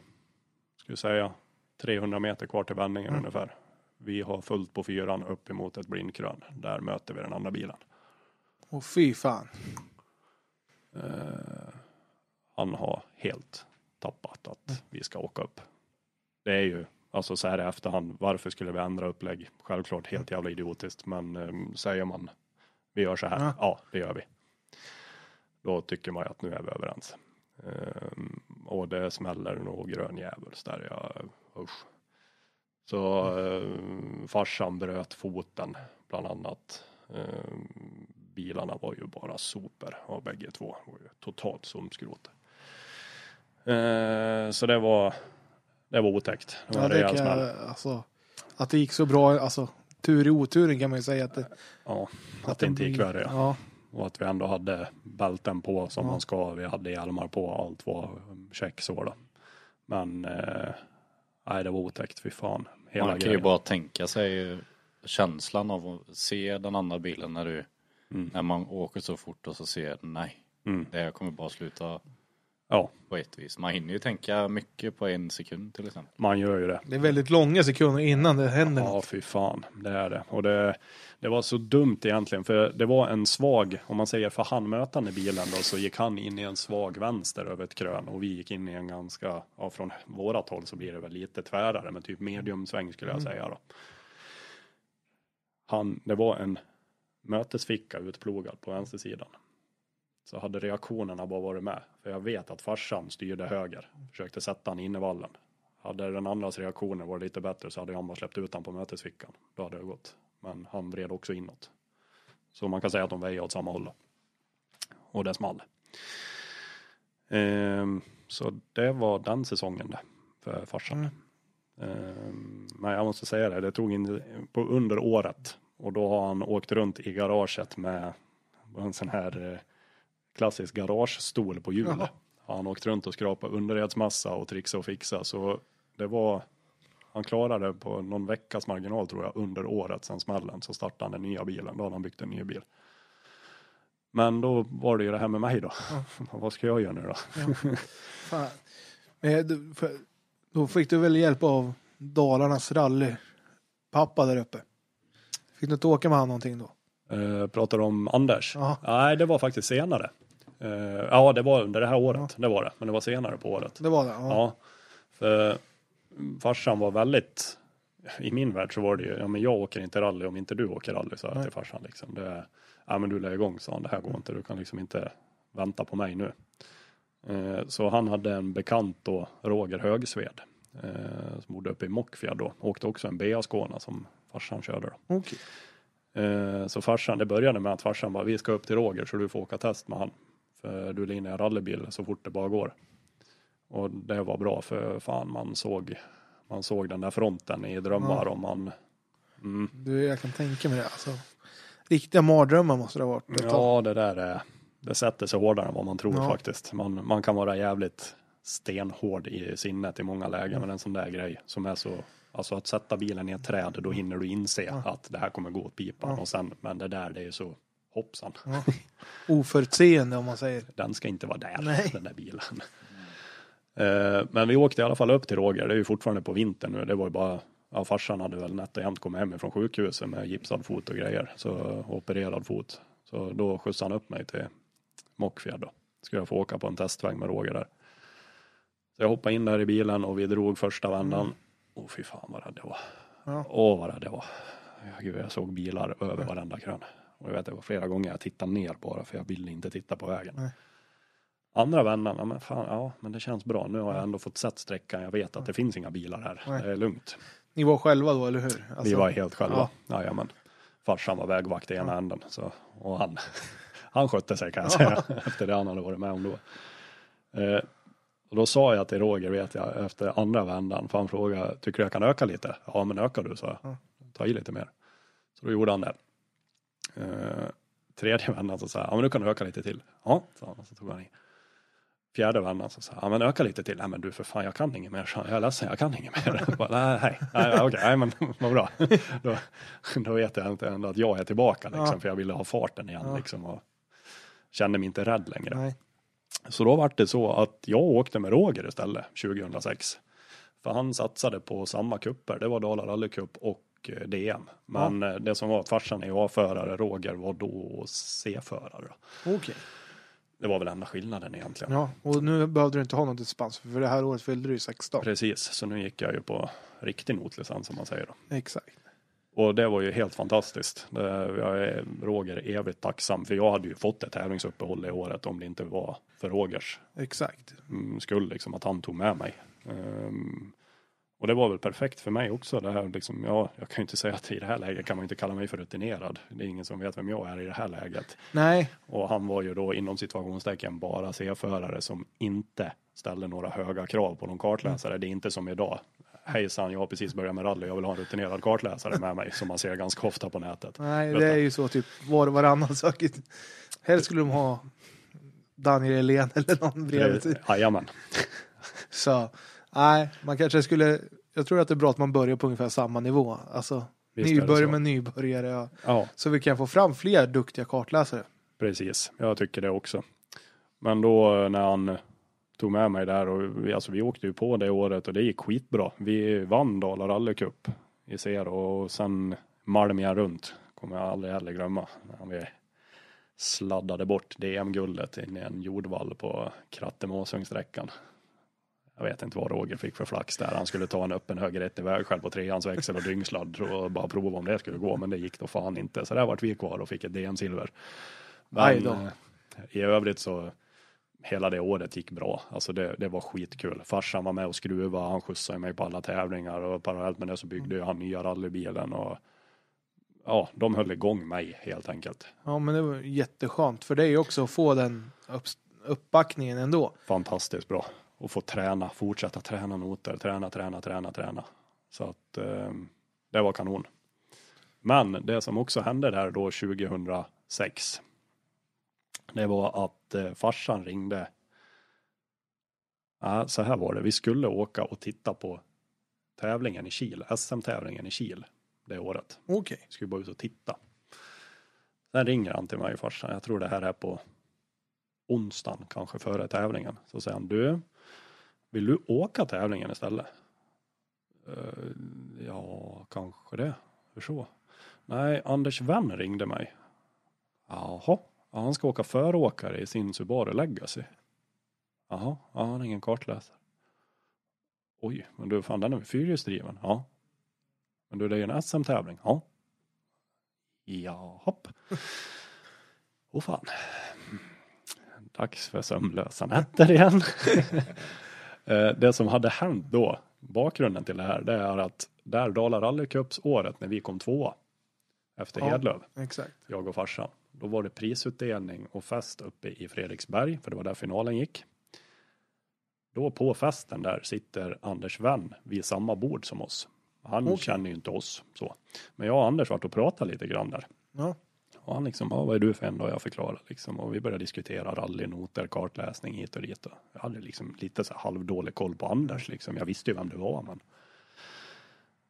ska vi säga, 300 meter kvar till vändningen Mm. ungefär. Vi har fullt på fyran upp emot ett blindkrön. Där möter vi den andra bilen. Och fy fan. Eh, han har helt tappat att vi ska åka upp. Det är ju, alltså så här i efterhand, varför skulle vi ändra upplägg? Självklart helt jävla idiotiskt, men eh, säger man vi gör så här, Ja. ja. det gör vi. Då tycker man ju att nu är vi överens. Eh, och det smäller nog grön djävulskt där, jag, usch. Så eh, farsan bröt foten bland annat. Eh, bilarna var ju bara super av bägge två. Totalt sumskrot. Eh, så det var, det var otäckt. Det var Ja, det kan jag, alltså, att det gick så bra, alltså tur i oturen kan man ju säga att det, Ja, att det inte gick värre. Ja. Och att vi ändå hade bälten på som Ja. man ska. Vi hade hjälmar på. Allt var check så då. Men eh, nej, det var otäckt. Fy fan. Hela Man kan ju grejen. bara tänka sig känslan av att se den andra bilen när du Mm. när man åker så fort och så ser nej, Mm. det här kommer bara sluta Ja, på ett vis. Man hinner ju tänka mycket på en sekund till exempel. man gör ju det. det är väldigt långa sekunder innan det händer Ja, något. fy fan. Det är det. Och det, det var så dumt egentligen. För det var en svag, om man säger för han mötande bilen då, så gick han in i en svag vänster över ett krön. Och vi gick in i en ganska, ja från vårat håll så blir det väl lite tvärare. Men typ mediumsväng skulle jag Mm. säga då. Han, det var en mötesficka utplogad på vänstersidan. Så hade reaktionerna bara varit med. För jag vet att farsan styrde höger. Försökte sätta han i vallen. Hade den andras reaktioner varit lite bättre så hade han bara släppt ut han på mötesfickan. Då hade det gått. Men han vred också inåt. Så man kan säga att de väjer åt samma håll. då. Och det small. Ehm, så det var den säsongen det. För farsan. Ehm, men jag måste säga det, det tog in på under året. Och då har han åkt runt i garaget med en sån här eh, klassisk garagestol på hjul. Jaha. Han åkt runt och skrapat underredsmassa och trixa och fixa. Så det var, Han klarade det på någon veckas marginal tror jag under året sen smällen så startade han den nya bilen. Då hade han byggt en ny bil. Men då var det ju det här med mig då. Vad ska jag göra nu då? Fan. Eh, Då fick du väl hjälp av Dalarnas rally pappa där uppe. Fick du inte åka med han någonting då? Eh, pratar du om Anders? Ja. Nej, det var faktiskt senare. Eh, ja, det var under det här året. Det var det. Men det var senare på året. Det var det? Ja. Ja, för farsan var väldigt, i min värld så var det ju, ja men jag åker inte rally om inte du åker rally, sa jag till farsan liksom. Det, ja men du lär igång, sa han, det här går inte, du kan liksom inte vänta på mig nu. Eh, så han hade en bekant då, Roger Högsved, eh, som bodde uppe i Mockfjärd då, åkte också en BA Skåna som farsan körde då. Eh, Så farsan, det började med att farsan bara, vi ska upp till Roger så du får åka test med han. För du är inne i en rallybil så fort det bara går. Och det var bra för fan man såg, man såg den där fronten i drömmar Ja. och man, mm, Du, jag kan tänka mig det. Alltså, riktiga mardrömmar måste det ha varit. ja det där är, det sätter sig hårdare än vad man tror Ja. faktiskt. Man, man kan vara jävligt stenhård i sinnet i många lägen Mm. men en sån där grej som är så Alltså att sätta bilen i ett träd, då hinner du inse Ja. att det här kommer gå åt pipan. Ja. Och sen, men det där, det är ju så hoppsan. Ja. Oförutseende om man säger. den ska inte vara där, Nej. den där bilen. Eh, Men vi åkte i alla fall upp till Roger, det är ju fortfarande på vintern nu. Det var ju bara, ja farsan hade väl nätt och jämnt kommit hem från sjukhuset med gipsad fot och grejer. Så opererad fot. Så då skjutsade han upp mig till Mockfjärd då. Skulle jag få åka på en testväg med Roger där. Så jag hoppade in där i bilen och vi drog första vändan. Åh fy fan vad rädd jag var. Ja. Åh vad rädd jag var. Gud, jag såg bilar över varenda krön. Och jag vet det var flera gånger jag tittade ner bara för jag ville inte titta på vägen. Nej. Andra vändan, ja men fan, ja men det känns bra. Nu har jag ändå fått sett sträckan. Jag vet att det finns inga bilar här. Nej. Det är lugnt. Ni var själva då, eller hur? Alltså, Vi var helt själva. ja. Ja. Jajamän. Farsan var vägvakt i ena änden. Så, och han, han skötte sig kan jag Ja. säga. Efter det han hade varit med om då. Eh, och då sa jag till Roger, vet jag, efter andra vändan. För han frågade, tycker du jag kan öka lite? Ja men ökar du, sa jag. Ja. Ta i lite mer. Så då gjorde han det. Eh, tredje vändan så sa jag, ja men du kan öka lite till. Ja, sa han. Och så tog han i. Fjärde vändan så sa jag, ja men öka lite till. Nej men du för fan, jag kan inget mer. Jag är ledsen, jag kan inget mer. Jag bara, nej, nej, nej, okej, nej men vad bra. då, då vet jag inte ändå att jag är tillbaka liksom, Ja. för jag ville ha farten igen Ja. liksom. Och kände mig inte rädd längre. Nej. Så då var det så att jag åkte med Roger istället 2006. För han satsade på samma kupper. Det var Dala rallycup och eh, DM. Men eh, det som var att farsan är A-förare, Roger var då C-förare. Okej. Det var väl enda skillnaden egentligen. Ja, och nu behövde du inte ha någon dispens för det här året fyllde du ju 16. Precis, så nu gick jag ju på riktig notlicens som man säger då. Exakt. Och det var ju helt fantastiskt. Jag är Roger evigt tacksam för jag hade ju fått ett tävlingsuppehåll i året om det inte var för Rogers Exakt. mm, skull, liksom att han tog med mig. Ehm, och det var väl perfekt för mig också. Det här, liksom, ja, jag kan ju inte säga att i det här läget kan man inte kalla mig för rutinerad. Det är ingen som vet vem jag är i det här läget. Nej, Och han var ju då inom situationstecken bara C-förare som inte ställde några höga krav på någon kartläsare. Det är inte som idag. Hejsan, jag har precis börjat med rally. Jag vill ha en rutinerad kartläsare med mig som man ser ganska ofta på nätet. nej det är ju så typ var och varannan sak. Helst skulle de ha Daniel Helén eller någon bredvid. Jajamän, Så nej, man kanske skulle. Jag tror att det är bra att man börjar på ungefär samma nivå. Alltså Visst är det nybörjare så. med nybörjare. Ja. ja. Så vi kan få fram fler duktiga kartläsare. Precis, jag tycker det också. Men då eh, när han tog med mig där och vi, alltså vi åkte ju på det året och det gick skitbra. Vi vann Dala rallycup i ser och sen Malmia runt kommer jag aldrig heller glömma. När vi sladdade bort DM-guldet in i en jordvall på Kratte-Måsungssträckan. Jag vet inte vad Roger fick för flax där. Han skulle ta en öppen högerrätt i vägskäl på treans växel och dyngsladd och bara prova om det skulle gå. Men det gick då fan inte. Så där vart vi kvar och fick ett DM-silver. Men eh, i övrigt så hela det året gick bra. Alltså det, det var skitkul. Farsan var med och skruva, han skjutsade mig på alla tävlingar och parallellt med det så byggde han nya rallybilen och ja, de höll igång mig helt enkelt. Ja, men det var jätteskönt för dig också att få den upp, uppbackningen ändå. Fantastiskt bra. Och få träna, fortsätta träna noter, träna, träna, träna, träna. Så att eh, det var kanon. Men det som också hände där då 2006. Det var att eh, farsan ringde. Ja, så här var det, vi skulle åka och titta på tävlingen i Kil, SM-tävlingen i Kil det året. Okej. Vi skulle bara ut och titta. Sen ringer han till mig farsan, jag tror det här är på onsdagen kanske före tävlingen. Så säger han, du, vill du åka tävlingen istället? "Eh, ja, kanske det. Hur så? Nej, Anders vän ringde mig. Jaha, ja, han ska åka föråkare i sin Subaru Legacy. Jaha, ja, han har ingen kartläsare. Oj, men du fan den är fyrhjulsdriven? Ja. Men du det är ju en SM-tävling? Ja. Ja, hopp. Åh fan. Dags för sömnlösa nätter igen. Eh, det som hade hänt då, bakgrunden till det här, det är att där Dala rallycupsåret när vi kom tvåa efter Ja. Hedlöv, Exakt. jag och farsan, då var det prisutdelning och fest uppe i Fredriksberg, för det var där finalen gick. Då på festen där sitter Anders vän vid samma bord som oss. Han Okej. känner ju inte oss så. Men jag och Anders vart och pratade lite grann där. Ja. Och han liksom, ja, vad är du för en då? Jag förklarar liksom. Och vi började diskutera rallynoter, kartläsning hit och dit. Och jag hade liksom lite så halvdålig koll på Anders liksom. Jag visste ju vem det var men.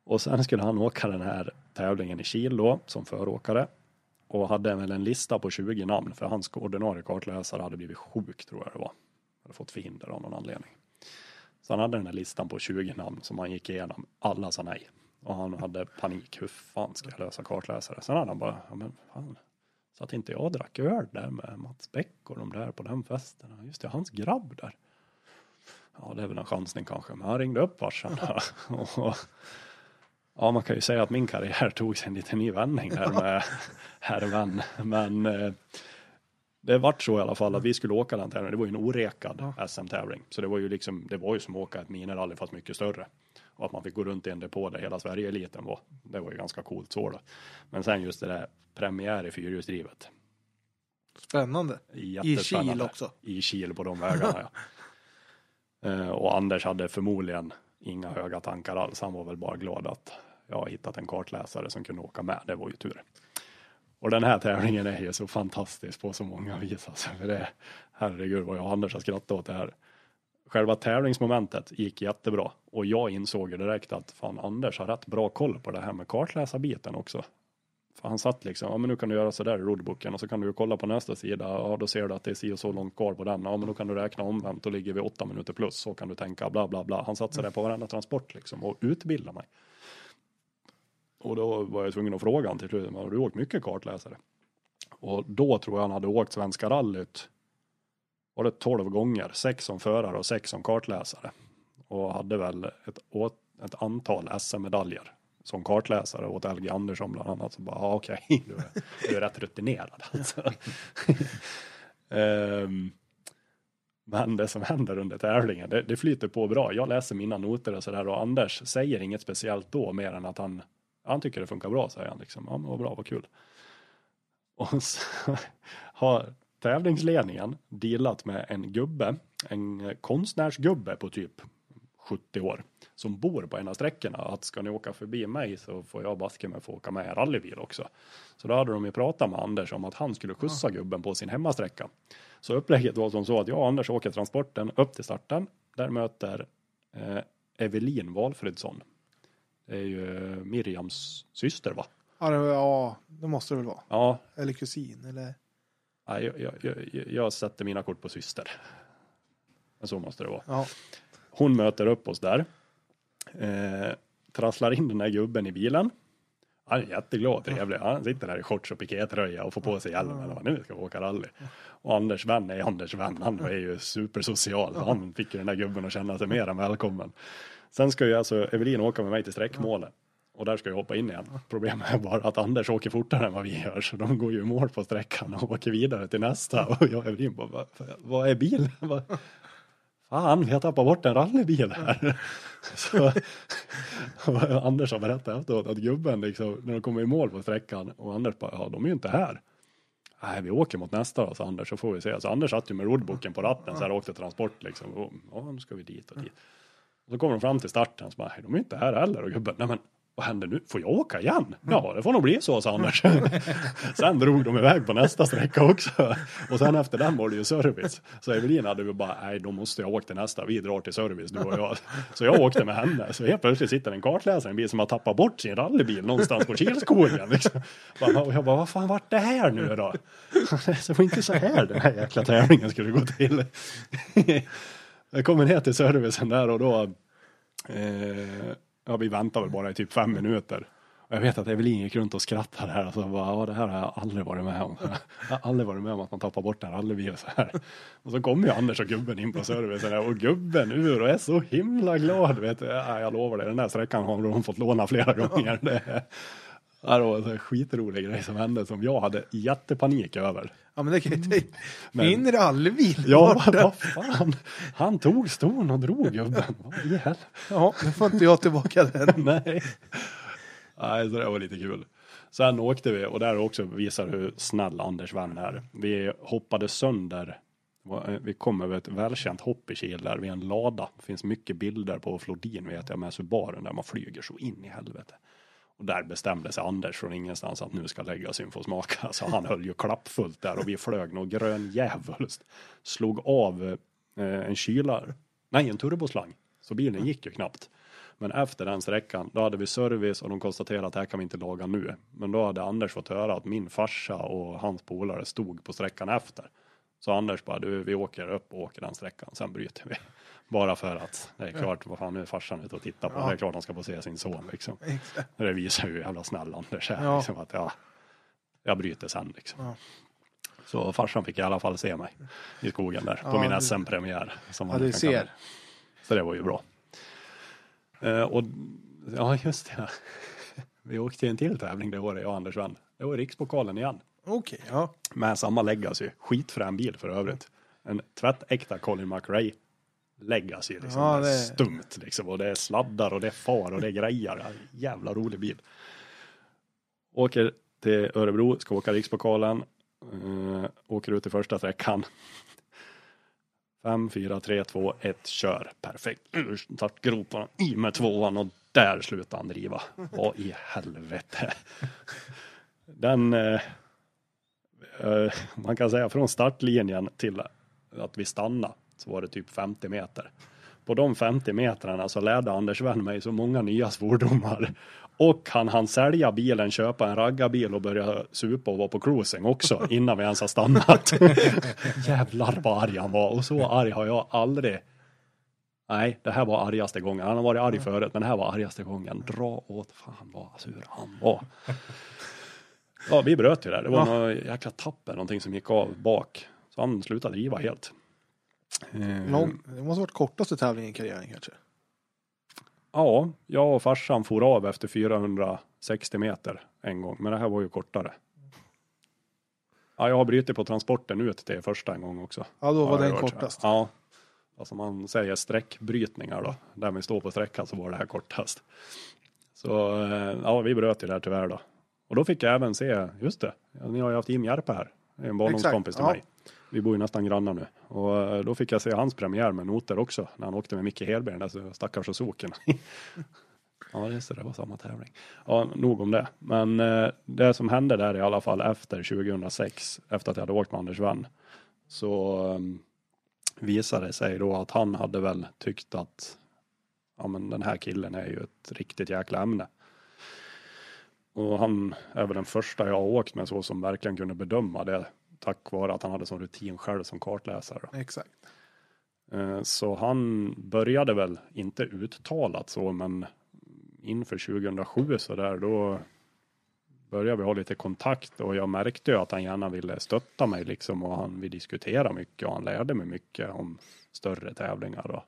Och sen skulle han åka den här tävlingen i Kil då som föråkare. Och hade väl en lista på 20 namn för hans ordinarie kartläsare hade blivit sjuk tror jag det var. Hade fått förhinder av någon anledning. Så han hade den här listan på 20 namn som han gick igenom. Alla sa nej. Och han hade panik. Hur fan ska jag lösa kartläsare? Sen hade han bara, ja men fan. Så att inte jag drack öl där med Mats Bäck och de där på den festen. Just det, hans grabb där. Ja, det är väl en chansning kanske. Men han ringde upp farsan. och, ja, man kan ju säga att min karriär tog sig en liten ny vändning där med herr vän. Men eh, det vart så i alla fall att vi skulle åka den tävlingen. Det var ju en orekad SM-tävling. Så det var ju liksom, det var ju som att åka ett minirally fast mycket större. Och att man fick gå runt i en depå där hela Sverige-eliten var. Det var ju ganska coolt så då. Men sen just det där premiär i fyrhjulsdrivet. Spännande. Jättespännande. Kil också. I Kil på de vägarna ja. Eh, och Anders hade förmodligen inga höga tankar alls. Han var väl bara glad att jag har hittat en kartläsare som kunde åka med. Det var ju tur. Och den här tävlingen är ju så fantastisk på så många vis. Alltså, för det, herregud vad jag och Anders har skrattat åt det här. Själva tävlingsmomentet gick jättebra och jag insåg ju direkt att fan Anders har rätt bra koll på det här med kartläsarbiten också. För han satt liksom, ja men nu kan du göra så där i roadbooken och så kan du ju kolla på nästa sida, ja då ser du att det är si och så långt kvar på den, ja men då kan du räkna omvänt, då ligger vi åtta minuter plus, så kan du tänka, bla bla bla. Han satt sig på varenda transport liksom och utbildade mig. Och då var jag tvungen att fråga honom till slut, men har du åkt mycket kartläsare? Och då tror jag han hade åkt Svenska rallyt, var det 12 gånger, sex som förare och sex som kartläsare. Och hade väl ett, ett antal SM-medaljer som kartläsare åt LG Andersson bland annat. Så bara, ja, okej, du, är- du är rätt rutinerad alltså. um, men det som händer under tävlingen, det, det flyter på bra. Jag läser mina noter och sådär och Anders säger inget speciellt då mer än att han, han tycker det funkar bra, säger han liksom. Ja, men vad bra, vad kul. Och så har tävlingsledningen dealat med en gubbe, en konstnärsgubbe på typ 70 år som bor på en av sträckorna att ska ni åka förbi mig så får jag baske mig få åka med rallybil också. Så då hade de ju pratat med Anders om att han skulle skjutsa gubben på sin hemmasträcka. Så upplägget var som så att jag och Anders åker transporten upp till starten. Där möter eh, Evelin Valfridsson. Det är ju Miriams syster va? Ja, det, ja, det måste det väl vara. Ja, Eller kusin, eller? Jag, jag, jag, jag sätter mina kort på syster. Men så måste det vara. Ja. Hon möter upp oss där. Eh, trasslar in den här gubben i bilen. Han är jätteglad och trevlig. Han sitter där i shorts och pikétröja och får på sig hjälmen. Nu ska vi åka rally. Och Anders vän är Anders vän. Han är ju supersocial. Han fick ju den där gubben att känna sig mer än välkommen. Sen ska ju alltså Evelin åka med mig till sträckmålet. Och där ska jag hoppa in igen. Problemet är bara att Anders åker fortare än vad vi gör. Så de går ju i mål på sträckan och åker vidare till nästa. Och jag är Evelin bara, vad, vad är bilen? Vad- Fan, vi har tappat bort en rallybil här. Så, och Anders har berättat efteråt att gubben liksom, när de kommer i mål på sträckan och Anders bara, ja de är ju inte här. Nej, vi åker mot nästa då, sa Anders, så får vi se. Så Anders satt ju med roadbooken på ratten så här och åkte transport liksom. Och, ja, nu ska vi dit och dit. Och så kommer de fram till starten, så bara, "Nej, de är ju inte här heller. Och gubben, nej men vad händer nu? Får jag åka igen? Ja, det får nog bli så, sa Anders. sen drog de iväg på nästa sträcka också. Och sen efter den var det ju service. Så Evelin hade vi bara, nej, då måste jag åka till nästa. Vi drar till service, du och jag. Så jag åkte med henne. Så helt plötsligt sitter en kartläsare i en bil som har tappat bort sin rallybil någonstans på Kilskogen. Liksom. Och jag bara, vad fan vart det här nu då? Det var inte så här den här jäkla tävlingen skulle gå till. Jag kommer ner till servicen där och då Eh, ja, vi väntade väl bara i typ fem minuter. Och jag vet att Evelin gick runt och skrattade här och så bara, ja det här har jag aldrig varit med om. Jag har aldrig varit med om att man tappar bort en rallybil så här. Och så kommer ju Anders och gubben in på servicen och gubben ur och är så himla glad. Vet du. Ja, jag lovar dig, den där sträckan har de fått låna flera gånger. Det, ja, det var en skitrolig grej som hände som jag hade jättepanik över. Ja, men det kan ju. Men- Min rallybil. Ja, vad fan. Han tog ston och drog gubben. Vad i. Ja, nu får inte jag tillbaka den. Nej. Nej, så det var lite kul. Sen åkte vi och där också visar hur snäll Anders vän är. Vi hoppade sönder. Vi kom över ett välkänt hopp i Kil där vid en lada. Det finns mycket bilder på Flodin vet jag med Subaren där man flyger så in i helvete. Och där bestämde sig Anders från ingenstans att nu ska lägga sin få smaka. Så han höll ju klappfullt där och vi flög nog grön djävulskt. Slog av eh, en kylar. Nej, en turboslang. Så bilen gick ju knappt. Men efter den sträckan, då hade vi service och de konstaterade att det här kan vi inte laga nu. Men då hade Anders fått höra att min farsa och hans polare stod på sträckan efter. Så Anders bara, du vi åker upp och åker den sträckan, sen bryter vi. Bara för att det är klart, vad fan nu är farsan ute och tittar på, Ja. det är klart han ska få se sin son liksom. Exakt. Det visar ju hur jävla snäll Anders är. Ja. Liksom, att ja, jag bryter sen liksom. Ja. Så farsan fick i alla fall se mig i skogen där på min SM-premiär. som Ja, du kalla ser. Så det var ju bra. Eh, och ja, just det. Vi åkte till en till tävling det året, jag och Anders vann. Det var Rikspokalen igen. Okej, ja. Med samma legacy. Skitfrän bil för övrigt. En tvättäkta Colin McRae legacy. Liksom. Ja, det stumt liksom. Och det är sladdar och det är far och det är grejer. Jävla rolig bil. Åker till Örebro, ska åka Rikspokalen. Uh, åker ut i första sträckan. 5, 4, 3, 2, 1, kör. Perfekt. Ur startgroparna, i med tvåan och där slutar han driva. Vad i helvete. Den, eh, eh, man kan säga från startlinjen till att vi stannade så var det typ 50 meter. På de 50 metrarna så lärde Anders vän mig så många nya svordomar. Och han hann sälja bilen, köpa en raggarbil och börja supa och vara på cruising också innan vi ens har stannat. Jävlar vad arg han var och så arg har jag aldrig. Nej, det här var argaste gången. Han har varit arg förut, men det här var argaste gången. Dra åt fan vad sur han var. Ja, vi bröt ju där. Det var Ja. något jäkla tapp eller någonting som gick av bak. Så han slutade driva helt. Eh, Lång, det måste ha varit kortaste tävlingen i karriären kanske. Ja, jag och farsan for av efter 460 meter en gång, men det här var ju kortare. Ja, jag har brutit på transporten ut till första en gång också. Ja, då var Ja, den kortast. Ja. Alltså man säger sträckbrytningar då. Där vi står på sträckan så var det här kortast. Så eh, ja, vi bröt ju där tyvärr då. Och då fick jag även se, just det, ni har ju haft Jim Järpe här. En barndomskompis till ja. mig. Vi bor ju nästan grannar nu. Och eh, då fick jag se hans premiär med noter också. När han åkte med Micke Hedberg, den där stackars Suzukin. ja, just det, det var samma tävling. Ja, nog om det. Men eh, det som hände där i alla fall efter 2006, efter att jag hade åkt med Anders Wann, så um, visade det sig då att han hade väl tyckt att ja, men den här killen är ju ett riktigt jäkla ämne. Och han är väl den första jag har åkt med så som verkligen kunde bedöma det tack vare att han hade sån rutin själv som kartläsare. Exakt. Eh, Så han började väl inte uttalat så, men inför 2007 så där då började vi ha lite kontakt och jag märkte ju att han gärna ville stötta mig liksom och han vi diskutera mycket och han lärde mig mycket om större tävlingar och,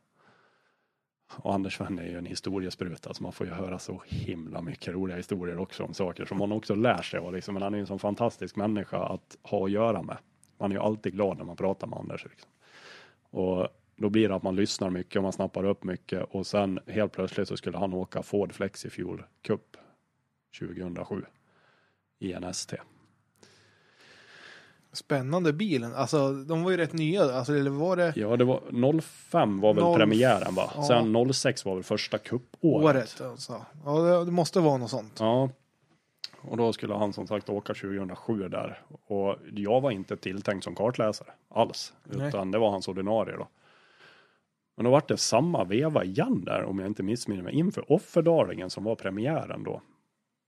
och Anders Wenne är ju en historiespruta så man får ju höra så himla mycket roliga historier också om saker som man också lär sig av, liksom, men han är ju en sån fantastisk människa att ha att göra med. Man är ju alltid glad när man pratar med Anders. Liksom. Och då blir det att man lyssnar mycket och man snappar upp mycket och sen helt plötsligt så skulle han åka Ford Flexifuel Cup 2007 i en ST. Spännande bilen. Alltså, de var ju rätt nya. Alltså, eller var det Ja, det var 05 var väl Noll- premiären va? ja. Sen 06 var väl första cupåret. året? Alltså. Ja, det, måste vara något sånt. Ja. Och då skulle han som sagt åka 2007 där. Och jag var inte tilltänkt som kartläsare alls. Nej. Utan det var hans ordinarie då. Men då var det samma veva igen där om jag inte missminner mig. Inför Offerdalingen som var premiären då.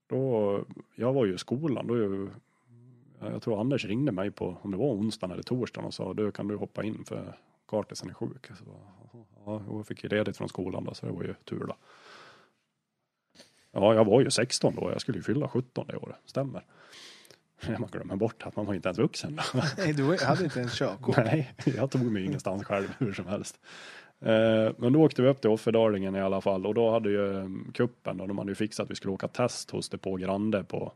Då, jag var ju i skolan. Då, jag tror Anders ringde mig på, om det var onsdagen eller torsdagen och sa du kan du hoppa in för kartisen är sjuk. Så, ja, jag fick ju ledigt från skolan då så det var ju tur då. Ja, jag var ju 16 då. Jag skulle ju fylla 17 det året. Stämmer. Man glömmer bort att man var inte ens vuxen. Nej, du hade inte ens körkort. Nej, jag tog mig ingenstans själv hur som helst. Eh, Men då åkte vi upp till Offerdalingen i alla fall och då hade ju eh, kuppen då, de hade ju fixat att vi skulle åka test hos Depå Grande på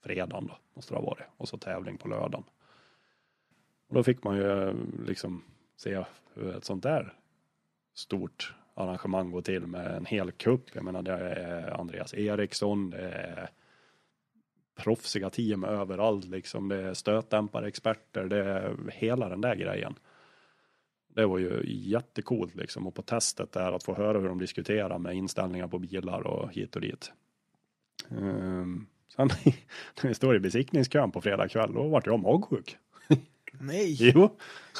fredagen då, måste det ha varit. Och så tävling på lördagen. Och då fick man ju eh, liksom se hur ett sånt där stort arrangemang går till med en hel kupp. Jag menar det är Andreas Eriksson, det är proffsiga team överallt liksom. Det är stötdämparexperter, det är hela den där grejen. Det var ju jättecoolt liksom och på testet där att få höra hur de diskuterar med inställningar på bilar och hit och dit. Um, sen när vi står i besiktningskön på fredag kväll då vart jag magsjuk. Nej. Jo,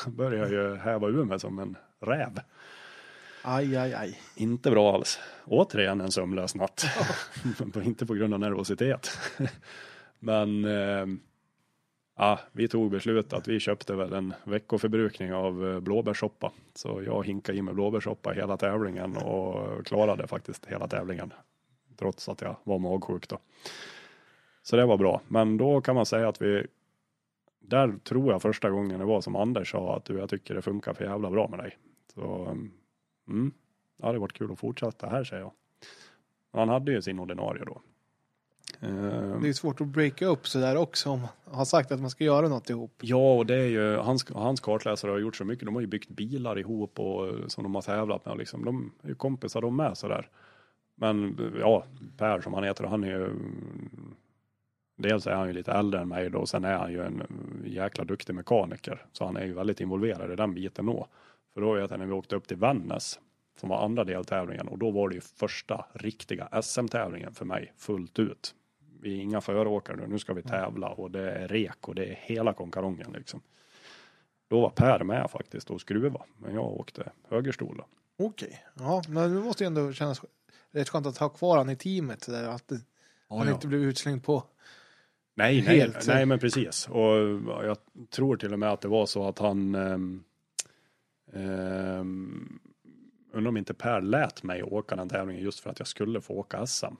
började ju häva ur mig som en räv. Aj, aj, aj. Inte bra alls. Återigen en sömnlös natt. inte på grund av nervositet. Men eh, ja, vi tog beslut att vi köpte väl en veckoförbrukning av eh, blåbärssoppa. Så jag hinkade i mig blåbärssoppa hela tävlingen och klarade faktiskt hela tävlingen. Trots att jag var magsjuk då. Så det var bra. Men då kan man säga att vi där tror jag första gången det var som Anders sa att du, jag tycker det funkar för jävla bra med dig. Så mm, det hade varit kul att fortsätta här säger jag. Han hade ju sin ordinarie då. Eh, Det är svårt att breaka upp sådär också om man har sagt att man ska göra något ihop. Ja, och det är ju hans, hans kartläsare har gjort så mycket. De har ju byggt bilar ihop och som de har tävlat med. Liksom. De är ju kompisar de med sådär. Men ja, Per som han heter, han är ju Dels är han ju lite äldre än mig då, och sen är han ju en jäkla duktig mekaniker. Så han är ju väldigt involverad i den biten då. För då vet jag när vi åkte upp till Vännäs, som var andra deltävlingen, och då var det ju första riktiga SM-tävlingen för mig fullt ut. Vi är inga föråkare nu, nu ska vi tävla och det är rek och det är hela konkarongen liksom. Då var Per med faktiskt och skruva, men jag åkte högerstol då. Okej. Ja, men det måste ju ändå kännas rätt skönt att ha kvar han i teamet. Sådär, att det- han inte blev utslängd på. Nej, nej, Helt. nej, men precis. Och jag tror till och med att det var så att han um, undrar om inte Per lät mig åka den tävlingen just för att jag skulle få åka SM.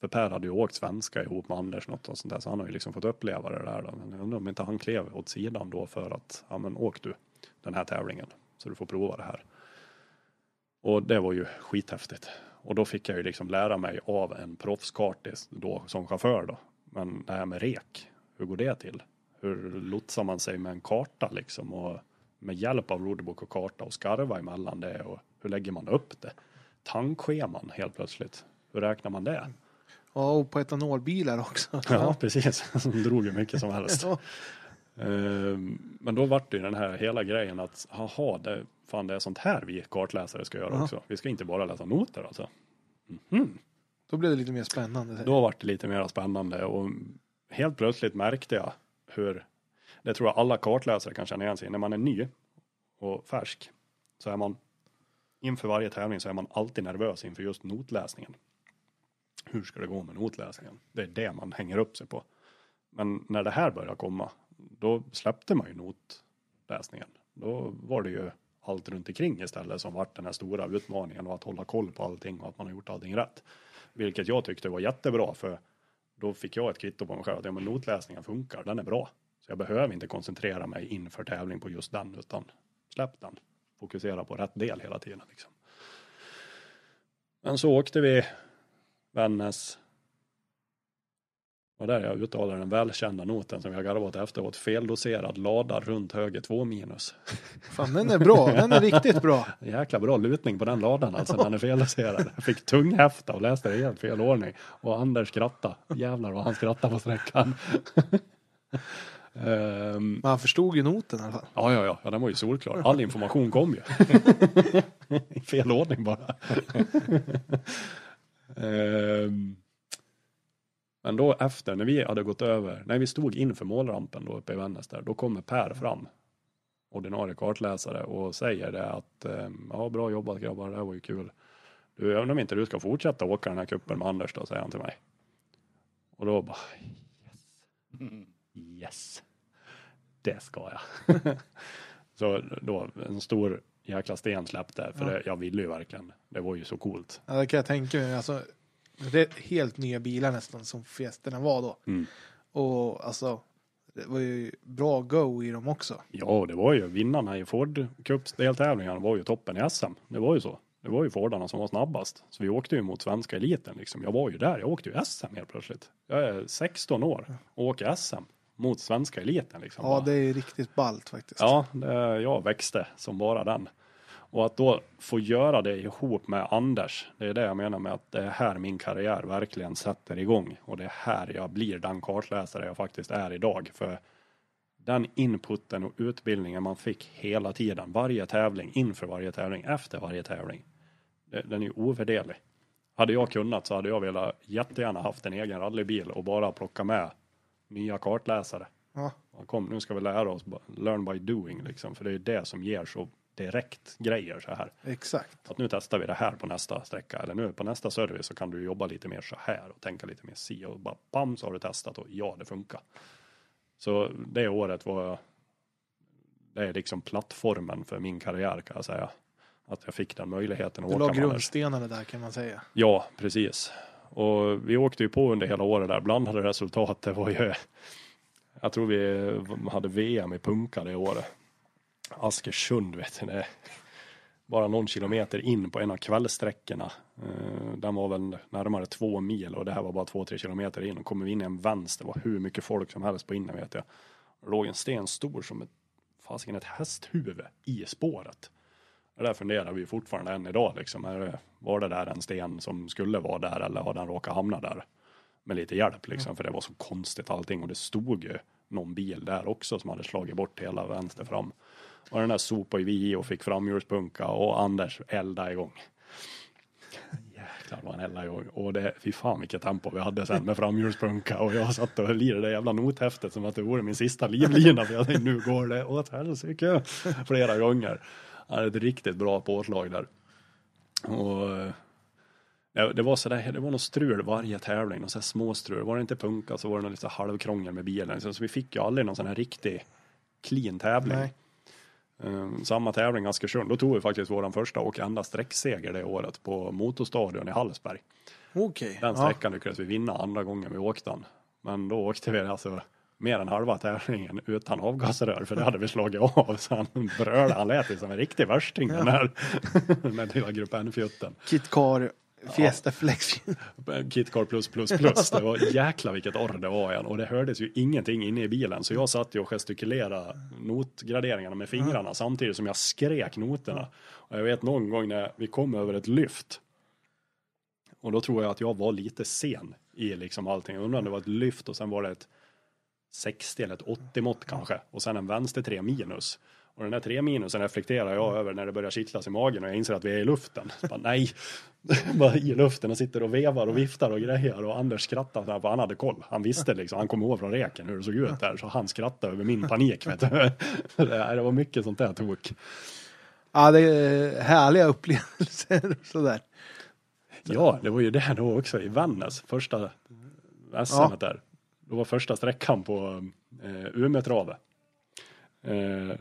För Per hade ju åkt svenska ihop med Anders något och sånt där, så han har ju liksom fått uppleva det där. Då. Men jag undrar om inte han klev åt sidan då för att, ja men åk du den här tävlingen så du får prova det här. Och det var ju skithäftigt. Och då fick jag ju liksom lära mig av en proffskartis då som chaufför då. Men det här med rek, hur går det till? Hur lotsar man sig med en karta liksom och med hjälp av roderbok och karta och skarva emellan det och hur lägger man upp det? Tankscheman helt plötsligt, hur räknar man det? Ja, och på etanolbilar också. Ja, precis. Som drog ju mycket som helst. Ja. Ehm, Men då vart det ju den här hela grejen att, haha, det, fan det är sånt här vi kartläsare ska göra Ja. också. Vi ska inte bara läsa noter alltså. Mhm. Då blev det lite mer spännande. Då vart det lite mer spännande och helt plötsligt märkte jag hur, det tror jag alla kartläsare kan känna igen sig när man är ny och färsk så är man inför varje tävling så är man alltid nervös inför just notläsningen. Hur ska det gå med notläsningen? Det är det man hänger upp sig på. Men när det här började komma, då släppte man ju notläsningen. Då var det ju allt runt omkring istället som vart den här stora utmaningen och att hålla koll på allting och att man har gjort allting rätt. Vilket jag tyckte var jättebra för då fick jag ett kvitto på mig själv att ja, men notläsningen funkar, den är bra. Så jag behöver inte koncentrera mig inför tävling på just den utan släpp den. Fokusera på rätt del hela tiden. Liksom. Men så åkte vi Vännäs. Och där jag uttalade den välkända noten som jag garvat efteråt. Feldoserad lada runt höger 2 minus. Fan, den är bra. Den är riktigt bra. Jäkla bra lutning på den ladan alltså när den är feldoserad. Jag fick tunghäfta och läste det i helt fel ordning. Och Anders skrattade. Jävlar vad han skrattade på sträckan. Ehm, Men han förstod ju noten i alla fall. Ja, ja, ja, ja, den var ju solklar. All information kom ju. I fel ordning bara. Ehm, Men då efter, när vi hade gått över, när vi stod inför målrampen då uppe i Vännäs där, då kommer Per fram, ordinarie kartläsare, och säger det att ehm, ja, bra jobbat grabbar, det här var ju kul. Du, jag undrar om inte du ska fortsätta åka den här kuppen med Anders då, säger han till mig. Och då bara, yes. Yes. Det ska jag. så då, en stor jäkla sten släppte, för Ja. det, jag ville ju verkligen. Det var ju så coolt. Ja, det kan jag tänka mig. Alltså, det är helt nya bilar nästan som Fiesterna var då. Mm. Och alltså, det var ju bra go i dem också. Ja, det var ju vinnarna i Ford Cups deltävlingarna var ju toppen i SM. Det var ju så. Det var ju Fordarna som var snabbast. Så vi åkte ju mot svenska eliten liksom. Jag var ju där. Jag åkte ju SM helt plötsligt. Jag är 16 år och åker SM mot svenska eliten liksom. Ja, det är riktigt ballt faktiskt. Ja, det, jag växte som bara den. Och att då få göra det ihop med Anders, det är det jag menar med att det är här min karriär verkligen sätter igång. Och det är här jag blir den kartläsare jag faktiskt är idag. För den inputen och utbildningen man fick hela tiden, varje tävling, inför varje tävling, efter varje tävling. Den är ju ovärderlig. Hade jag kunnat så hade jag velat jättegärna haft en egen rallybil och bara plocka med nya kartläsare. Ja, Kom, nu ska vi lära oss, learn by doing liksom, för det är det som ger så direkt grejer så här. Exakt. Att nu testar vi det här på nästa sträcka eller nu på nästa service så kan du jobba lite mer så här och tänka lite mer si och bara bam så har du testat och ja det funkar. Så det året var det är liksom plattformen för min karriär kan jag säga. Att jag fick den möjligheten att Du la grundstenarna där kan man säga. Ja, precis. Och vi åkte ju på under hela året där. Blandade resultat. Det var ju, jag tror vi hade VM i punka det året. Askersund vet du. Det är bara någon kilometer in på en av kvällsträckorna. Eh, den var väl närmare två mil och det här var bara två, tre kilometer in. Och kommer vi in i en vänster, det var hur mycket folk som helst på inne vet jag. Det låg en sten stor som ett, fasiken ett hästhuvud i spåret. Det där funderar vi fortfarande än idag liksom. Är var det där en sten som skulle vara där eller har den råkat hamna där? Med lite hjälp liksom, för det var så konstigt allting och det stod ju någon bil där också som hade slagit bort hela vänster fram. Och den där sopade vi i och fick framhjulspunka och Anders elda igång. Jäklar vad han eldade igång. Och det, fy fan vilket tempo vi hade sen med framhjulspunka och jag satt och höll i det där jävla nothäftet som att det vore min sista livlina för jag tänkte nu går det åt helsike flera gånger. han hade ett riktigt bra påslag där. Och det, var sådär, det var något strul varje tävling, något så här småstrul. Var det inte punka så var det något lite halvkrångel med bilen. Så, så vi fick ju aldrig någon sån här riktig clean tävling. Nej. Um, samma tävling Askersund, då tog vi faktiskt våran första och enda sträckseger det året på Motorstadion i Hallsberg. Okej. Den Ja. sträckan lyckades vi vinna andra gången vi åkte den. Men då åkte vi alltså mer än halva tävlingen utan avgasrör för det hade vi slagit av. Så han brölade, han lät ju som en riktig värsting den här, den här lilla grupp N-fjutten. Kit Car Fiesta Flex. Kitcar plus plus plus. Det var jäkla vilket orr det var igen. Och det hördes ju ingenting inne i bilen. Så jag satt ju och gestikulerade notgraderingarna med fingrarna samtidigt som jag skrek noterna. Och jag vet någon gång när vi kom över ett lyft. Och då tror jag att jag var lite sen i liksom allting. Jag undrar om det var ett lyft och sen var det ett 60 eller ett 80 mått kanske. Och sen en vänster 3 minus. Och den där 3 minusen reflekterar jag över när det börjar kittlas i magen och jag inser att vi är i luften. Bara, nej, bara i luften och sitter och vevar och viftar och grejer och Anders skrattar för han hade koll. Han visste liksom, han kom ihåg från reken hur det såg ut där så han skrattade över min panik. Vet du. Det var mycket sånt där tok. Ja, det är härliga upplevelser och sådär. Ja, det var ju det då också i Vännäs, första SM Ja. där. Det var första sträckan på eh, Umeåtravet. Eh,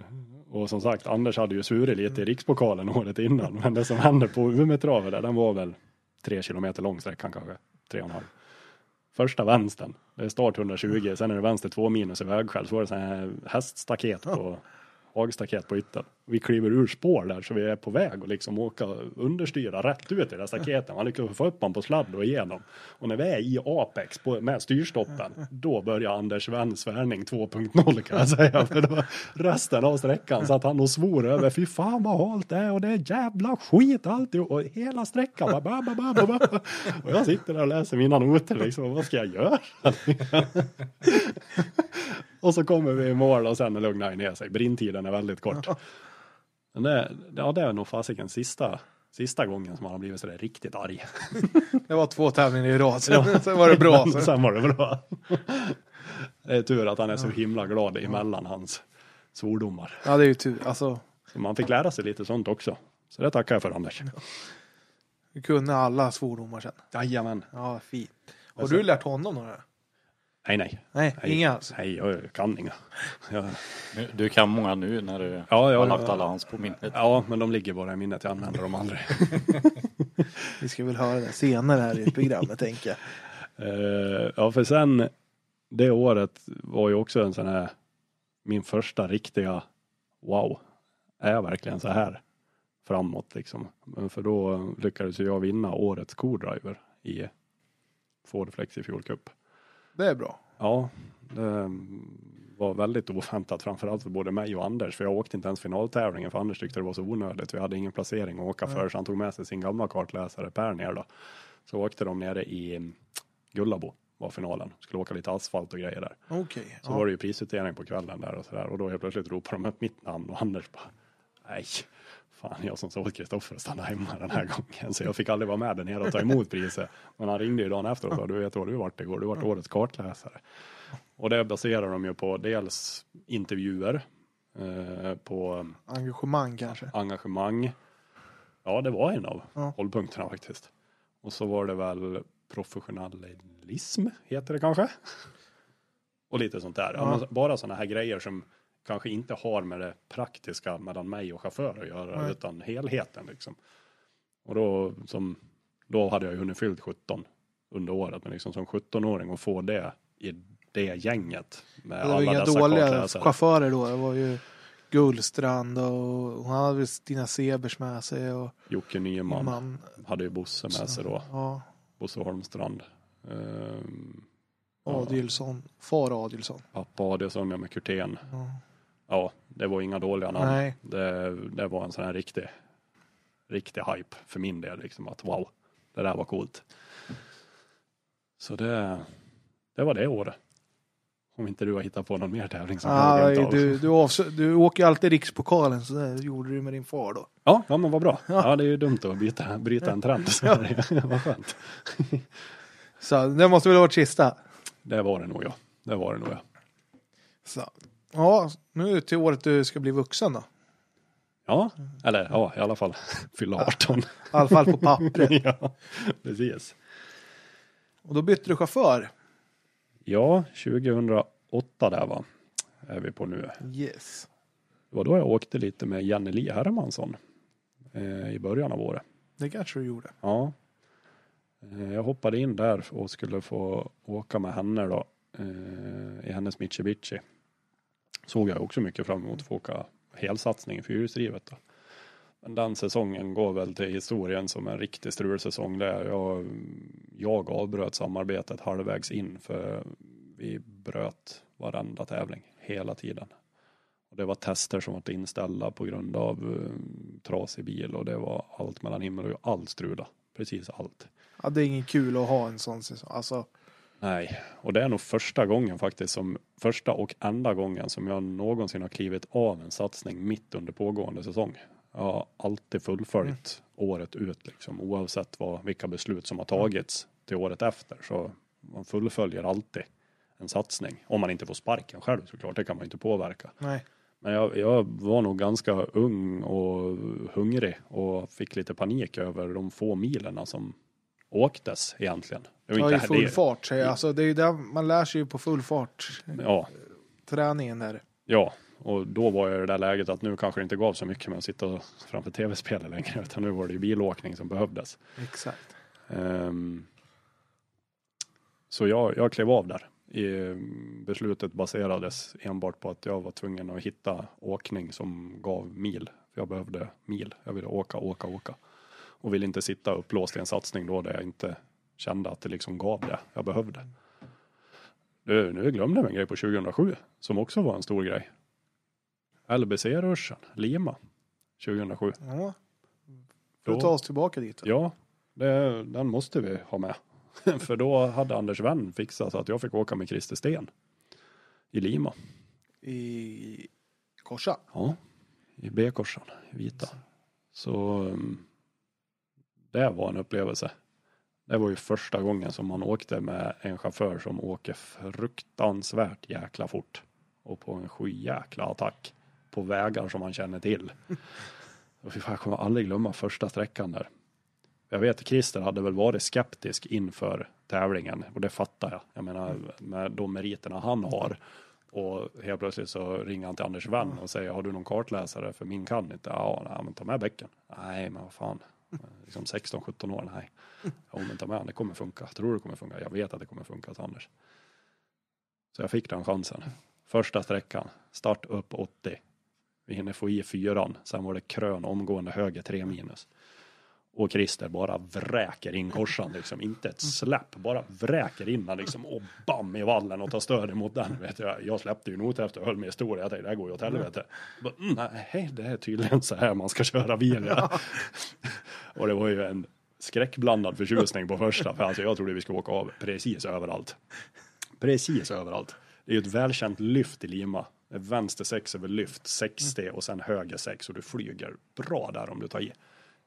och som sagt, Anders hade ju svurit lite i rikspokalen året innan. Men det som hände på Umeåtravet där, den var väl tre kilometer lång sträckan kanske. Tre och en halv. Första vänstern, det är start 120, sen är det vänster två minus i vägskäl. Så var det så här häststaket på hagstaket på ytten. Vi kliver ur spår där så vi är på väg att liksom åka understyra rätt ut i det där staketen. Man lyckas få upp honom på sladd och igenom. Och när vi är i Apex på, med styrstoppen, då börjar Anders Svens svärning 2.0 kan jag säga. För då, resten av sträckan satt han och svor över, fy fan vad halt det är och det är jävla skit alltihop. Och hela sträckan bara, ba, ba, ba, ba, ba. Och jag sitter där och läser mina noter liksom, vad ska jag göra? och så kommer vi i mål och sen lugnar det ner sig. Brintiden är väldigt kort. Men det, ja, det är nog fasiken sista, sista gången som han har blivit sådär riktigt arg. Det var två tävlingar i rad, sen, sen var det bra. Så. Sen var det bra. Det är tur att han är så himla glad emellan hans svordomar. Ja, det är ju tur. Alltså, Så man fick lära sig lite sånt också. Så det tackar jag för Anders. vi kunde alla svordomar sen. Jajamän. Ja, fint. Har du lärt honom några? Nej, nej. Nej, nej. inga alls. Nej, jag kan inga. Jag, Du, kan många nu när du Ja, ja, har lagt ja. alla hans på minnet. ja, men de ligger bara i minnet. Jag använder dem aldrig. Vi ska väl höra det senare här i programmet, tänker jag. Eh, ja, för sen det året var ju också en sån här min första riktiga wow. Är jag verkligen så här framåt liksom? Men för då lyckades jag vinna årets co-driver i Ford Flexi Fuel Cup. Det är bra. Ja, det var väldigt oväntat framförallt för både mig och Anders för jag åkte inte ens finaltävlingen för Anders tyckte det var så onödigt. Vi hade ingen placering att åka för så han tog med sig sin gamla kartläsare Per ner då. Så åkte de nere i Gullabo var finalen. Skulle åka lite asfalt och grejer där. Okej. Så ja. var det ju prisutdelning på kvällen där och sådär och då helt plötsligt ropade de upp mitt namn och Anders bara nej. Fan, jag som sa åt Kristoffer att stanna hemma den här gången. Så jag fick aldrig vara med där nere och ta emot priset. Men han ringde ju dagen efter och sa, du vet vad du vart igår? Du vart årets kartläsare. Och det baserar de ju på dels intervjuer, eh, på Engagemang kanske. engagemang. Ja, det var en av Ja. hållpunkterna faktiskt. Och så var det väl professionalism, heter det kanske? Och lite sånt där. Ja. Ja. bara sådana här grejer som kanske inte har med det praktiska mellan mig och chaufför att göra, Nej. utan helheten liksom. Och då, som, då hade jag ju hunnit fyllt 17 under året, men liksom som 17-åring och få det i det gänget med Det var alla inga dessa dåliga kartläsare. chaufförer då. Det var ju Gullstrand och han hade Stina Sebers med sig och Jocke Nyman man. hade ju Bosse med sig då. Ja, Bosse Holmstrand. Ehm, ja, Adilsson. Far Adilsson. pappa Adielsson med Kurtén. Ja. Ja, det var inga dåliga namn. Nej. Det, det var en sån här riktig, riktig hype för min del. Liksom, att wow, det där var coolt. Så det, det var det året. Om inte du har hittat på någon mer tävling som Ah, du, du, avs- du åker ju alltid rikspokalen så det gjorde du med din far då. Ja, ja, men vad bra. Ja. Ja, det är ju dumt att byta, bryta en trend. Så det, vad skönt. Så det måste väl ha varit sista. Det var det nog ja. Det var det nog ja. Så. Ja, nu till året du ska bli vuxen då. Ja, eller ja, i alla fall fylla 18. I alla fall på pappret. ja, precis. Och då bytte du chaufför. Ja, 2008 där va, är vi på nu. Yes. Det var då jag åkte lite med Jenny Li Hermansson eh, i början av året. Det kanske du gjorde. Ja. Eh, jag hoppade in där och skulle få åka med henne då eh, i hennes Mitsubishi. Såg jag också mycket fram emot att få åka helsatsning i fyrhjulsdrivet. då. Men den säsongen går väl till historien som en riktig strulsäsong där. Jag, jag avbröt samarbetet halvvägs in för vi bröt varenda tävling hela tiden. Och det var tester som var inställda på grund av eh, trasig bil och det var allt mellan himmel och jord. Allt strula. Precis allt. Ja, det är ingen kul att ha en sån säsong. Alltså, Nej, och det är nog första gången faktiskt som första och enda gången som jag någonsin har klivit av en satsning mitt under pågående säsong. Jag har alltid fullföljt året ut liksom oavsett vad, vilka beslut som har tagits till året efter så man fullföljer alltid en satsning. Om man inte får sparken själv såklart, det kan man ju inte påverka. nej. Men jag, jag var nog ganska ung och hungrig och fick lite panik över de få milerna som åktes egentligen. Det var Ja, i full det- fart. säger jag. Alltså, det är ju där man lär sig ju på full fart. Ja, Träningen där. ja, och då var jag i det där läget att nu kanske det inte gav så mycket med att sitta framför tv-spelet längre, utan nu var det ju bilåkning som behövdes. Exakt. Ehm, så jag, jag klev av där. I, beslutet baserades enbart på att jag var tvungen att hitta åkning som gav mil. För jag behövde mil. Jag ville åka, åka, åka. Och ville inte sitta upplåst i en satsning då där jag inte kände att det liksom gav det jag behövde. Nu, nu glömde jag en grej på 2007 som också var en stor grej. LBC-ruschen, Lima, 2007. Ja. Då- ta oss tillbaka dit. Ja, det, den måste vi ha med. För då hade Anders Wenn fixat så att jag fick åka med Christer Sten I Lima. I Korsa. Ja, i B-korsan, vita. Så um, det var en upplevelse. Det var ju första gången som man åkte med en chaufför som åker fruktansvärt jäkla fort. Och på en skyjäkla attack. På vägar som man känner till. Och fy fan, jag kommer aldrig glömma första sträckan där. Jag vet att Christer hade väl varit skeptisk inför tävlingen och det fattar jag. Jag menar med de meriterna han har och helt plötsligt så ringer han till Anders Wenn och säger har du någon kartläsare för min kan inte. Ja, nej, men ta med bäcken. Nej, men vad fan. Eh, liksom 16-17 år, nej. Jag inte ta med det kommer funka. Tror det kommer funka? Jag vet att det kommer funka Anders. Så jag fick den chansen. Första sträckan, start upp 80. Vi hinner få i fyran, sen var det krön omgående höger 3 minus. Och Christer bara vräker in korsan liksom, inte ett släpp, bara vräker in den liksom och bam i vallen och tar stöd emot den. Vet jag, jag släppte ju not efter och höll mig stor, jag tänkte det här går ju åt helvete. Bara, mm, nej, det är tydligen så här man ska köra bil. Ja. och det var ju en skräckblandad förtjusning på första, för alltså jag trodde vi skulle åka av precis överallt. Precis överallt. Det är ju ett välkänt lyft i Lima. Vänster sex över lyft 60 och sen höger sex och du flyger bra där om du tar i.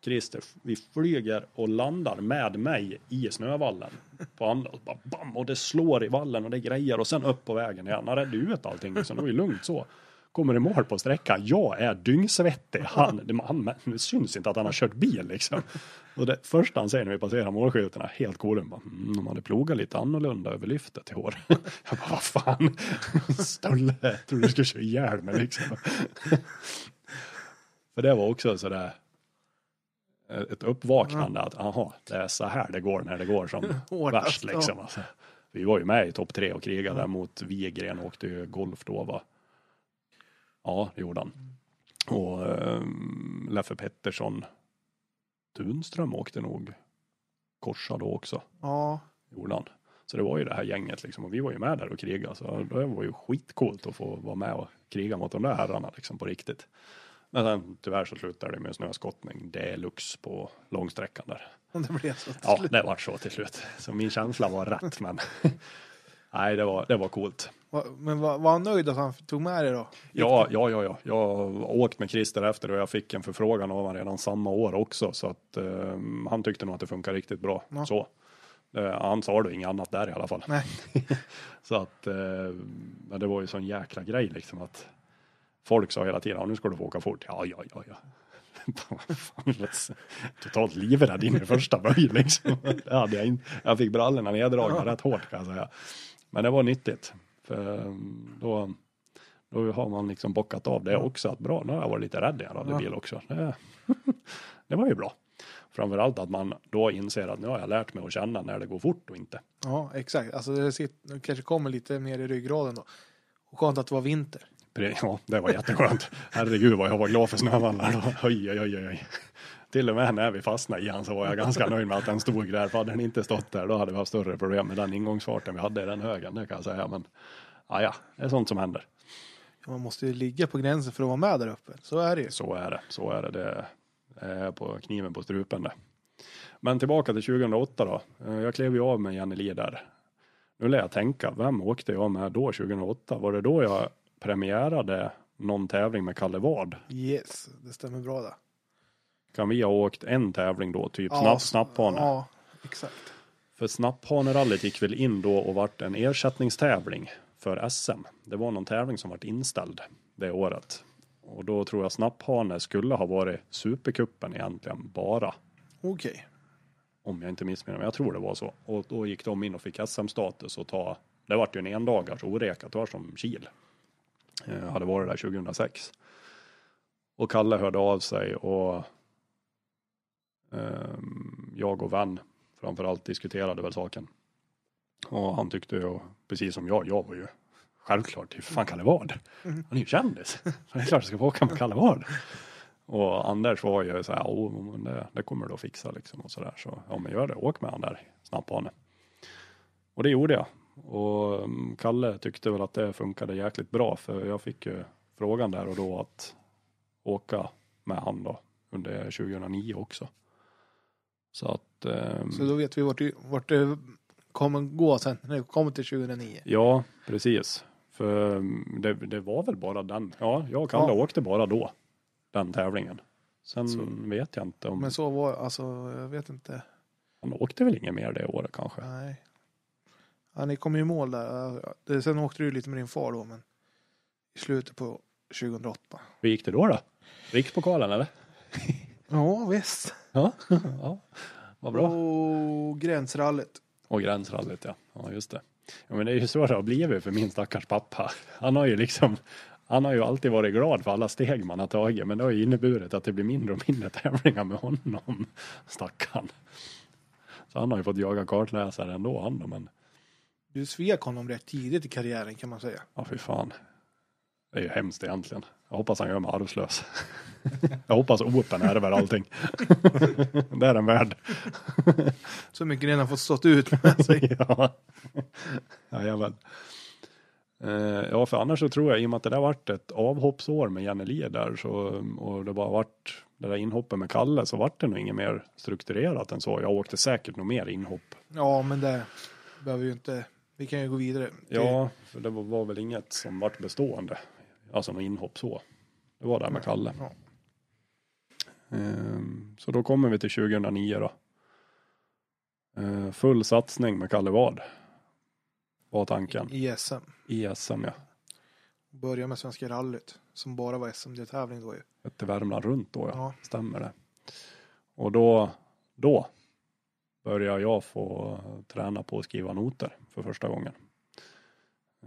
Christer, vi flyger och landar med mig i snövallen på andra och bara bam och det slår i vallen och det grejer och sen upp på vägen igen. Han räddade ut allting liksom. Det var ju lugnt så. Kommer i mål på sträckan. Jag är dyngsvettig. Han, han, det syns inte att han har kört bil liksom. Och det första han säger när vi passerar målskyltarna, helt cool, bara, mm, de hade plogat lite annorlunda över lyftet i år. Jag bara, vad fan, Stolle, jag trodde du skulle köra ihjäl mig liksom. För det var också sådär, ett uppvaknande att aha, det är så här det går när det går som värst liksom. ja. Alltså, vi var ju med i topp tre och krigade mot Wigren och åkte ju golf då va. Ja, det gjorde han. Och um, Leffe Pettersson Tunström åkte nog korsa då också. Ja, Gjorde han. Så det var ju det här gänget liksom och vi var ju med där och krigade så det var ju skitcoolt att få vara med och kriga mot de där herrarna liksom på riktigt. Men sen tyvärr så slutade det med snöskottning deluxe på långsträckan där. det blev så till Ja, slut. det var så till slut. Så min känsla var rätt men nej, det var, det var coolt. Men var, var han nöjd att han tog med det då? Ja, ja, ja, ja. Jag har åkt med Christer efter och jag fick en förfrågan av honom redan samma år också så att eh, han tyckte nog att det funkar riktigt bra. Ja. Så. Eh, han sa då inget annat där i alla fall. Nej. Så att, eh, men det var ju sån jäkla grej liksom att folk sa hela tiden, ja, nu ska du få åka fort. Ja, ja, ja, ja. Totalt livrädd in i första böj liksom. Hade jag, inte. jag fick brallorna neddragna rätt hårt kan jag säga. Men det var nyttigt. För eh, då, då har man liksom bockat av det också. Att bra, nu har jag varit lite rädd när jag hade Ja. bil också. Det, det var ju bra. Framförallt att man då inser att nu har jag lärt mig att känna när det går fort och inte. Ja, exakt. Alltså det, sitter, det kanske kommer lite mer i ryggraden då. Och skönt att det var vinter. Ja, det var jätteskönt. Herregud vad jag var glad för snövallar. då. Oj, oj, oj, oj. Till och med när vi fastnade i han så var jag ganska nöjd med att den stod där. För hade den inte stått där då hade vi haft större problem med den ingångsfarten vi hade i den högen. Det kan jag säga. Men ja, ja, det är sånt som händer. Man måste ju ligga på gränsen för att vara med där uppe. Så är det ju. Så är det. Så är det. Det är på kniven på strupen det. Men tillbaka till 2008 då. Eh, Jag klev ju av med Janneli där. Nu lär jag tänka, vem åkte jag med då 2008? Var det då jag premiärade någon tävling med Kalle Ward? Yes, det stämmer bra där. Kan vi ha åkt en tävling då, typ snapp, snapphane? Ja, exakt. För snapphanerallyt gick väl in då och vart en ersättningstävling för SM. Det var någon tävling som vart inställd det året. Och då tror jag snapphane skulle ha varit supercupen egentligen bara. Okej. Om jag inte missminner mig. Jag tror det var så. Och då gick de in och fick SM-status och ta. Det vart ju en endagars orekat. Det var som Kil. Eh, hade varit där 2006. Och Kalle hörde av sig och ehm, jag och vän framförallt diskuterade väl saken. Och han tyckte ju, precis som jag, jag var ju självklart, hur fan Kalle Ward? Han är ju kändis. Så det är klart jag ska få åka med Kalle Ward. Och Anders var ju så här, oh, men det, det kommer du att fixa liksom och så där. Så ja, men gör det, åk med han där snapphane. Och det gjorde jag. Och mm, Kalle tyckte väl att det funkade jäkligt bra för jag fick ju frågan där och då att åka med han då under 2009 också. Så att ehm, Så då vet vi vart, vart det kommer gå sen när det kommer till 2009. Ja, precis. För mm, det, det var väl bara den. Ja, jag och Kalle Ja. åkte bara då. Den tävlingen. Sen Så. vet jag inte om... Men så var alltså, jag vet inte. Han åkte väl inget mer det året kanske. Nej. Ja, ni kom ju i mål där. Sen åkte du lite med din far då, men i slutet på 2008. Hur gick det då då? Rikspokalen eller? Ja, visst. Ja, ja. vad bra. Och gränsrallyt. Och gränsrallyt ja. Ja just det. Ja, men det är ju så det har blivit för min stackars pappa. Han har ju liksom han har ju alltid varit glad för alla steg man har tagit men det har ju inneburit att det blir mindre och mindre tävlingar med honom. Stackarn. Så han har ju fått jaga kartläsare ändå han då, men Du svek honom rätt tidigt i karriären kan man säga. ja fy fan. Det är ju hemskt egentligen. Jag hoppas han gör mig arvslös. Jag hoppas Open ärver allting. det är en värd. Så mycket redan fått stått ut med sig. ja. Jajamän. Eh, ja, för annars så tror jag i och med att det där vart ett avhoppsår med Janneli där så, och det bara vart det där inhoppet med Kalle så vart det nog inget mer strukturerat än så. Jag åkte säkert nog mer inhopp. Ja, men det behöver ju inte. Vi kan ju gå vidare. Ja, för det var, var väl inget som vart bestående. Alltså något inhopp så. Det var det med Kalle. Ja. Ehm, Så då kommer vi till 2009 då. Eh, Full satsning med Kalle Ward. Var tanken. I SM. I SM ja. Börja med Svenska rallyt. Som bara var SM-deltävling då ju. Till Värmland runt då ja. Ja. Stämmer det. Och då, då börjar jag få träna på att skriva noter för första gången.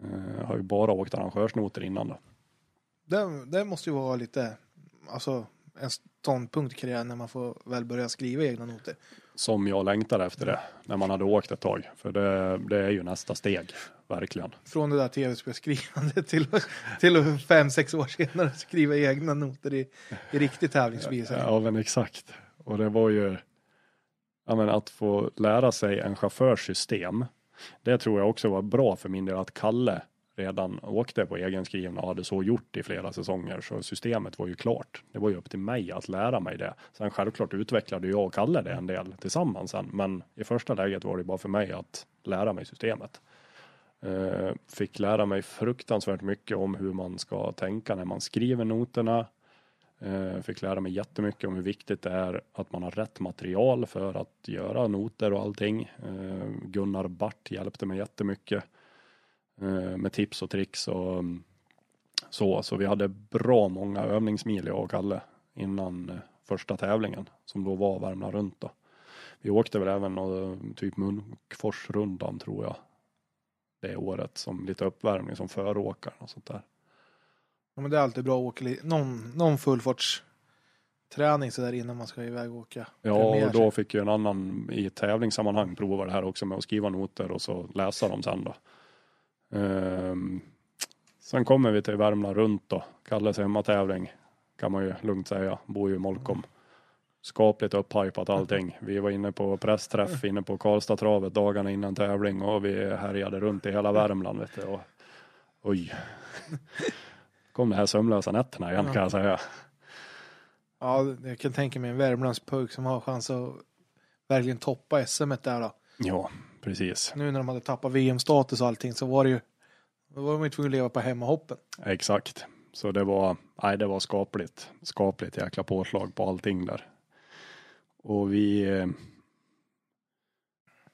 Eh, Jag har ju bara åkt arrangörsnoter innan då. Det, det måste ju vara lite, alltså en ståndpunkt karriären när man får väl börja skriva egna noter. Som jag längtade efter det när man hade åkt ett tag. För det, det är ju nästa steg, verkligen. Från det där tv-spelsskrivandet till, till fem, sex år senare skriva egna noter i, i riktig tävlingsvisare. Ja men exakt. Och det var ju ja, men att få lära sig en chaufförs system. Det tror jag också var bra för min del att Kalle redan åkte på egenskrivna och hade så gjort i flera säsonger. Så systemet var ju klart. Det var ju upp till mig att lära mig det. Sen självklart utvecklade jag och Kalle det en del tillsammans sen. Men i första läget var det bara för mig att lära mig systemet. Eh, fick lära mig fruktansvärt mycket om hur man ska tänka när man skriver noterna. Eh, fick lära mig jättemycket om hur viktigt det är att man har rätt material för att göra noter och allting. Eh, Gunnar Bart hjälpte mig jättemycket eh, med tips och tricks och mm, så. Så vi hade bra många övningsmil jag och Kalle innan första tävlingen som då var Värmland runt då. Vi åkte väl även typ Munkforsrundan tror jag det året som lite uppvärmning som föråkare och sånt där. Ja, men det är alltid bra att åka li- någon, någon fullfartsträning så där innan man ska iväg och åka. Ja, och då fick ju en annan i tävlingssammanhang prova det här också med att skriva noter och så läsa dem sen då. Ehm, sen kommer vi till Värmland runt då. Kalles hemmatävling kan man ju lugnt säga. Bor ju i Molkom. Skapligt upphypat allting. Vi var inne på pressträff inne på Karlstadtravet dagarna innan tävling och vi härjade runt i hela Värmland. Vet du, och, oj. Kom de här sömnlösa nätterna igen kan jag säga. Ja, jag kan tänka mig en Värmlandspöjk som har chans att verkligen toppa SM där då. Ja, precis. Nu när de hade tappat VM-status och allting så var det ju då var de ju tvungna att leva på hemmahoppen. Exakt. Så det var, nej det var skapligt, skapligt jäkla påslag på allting där. Och vi eh,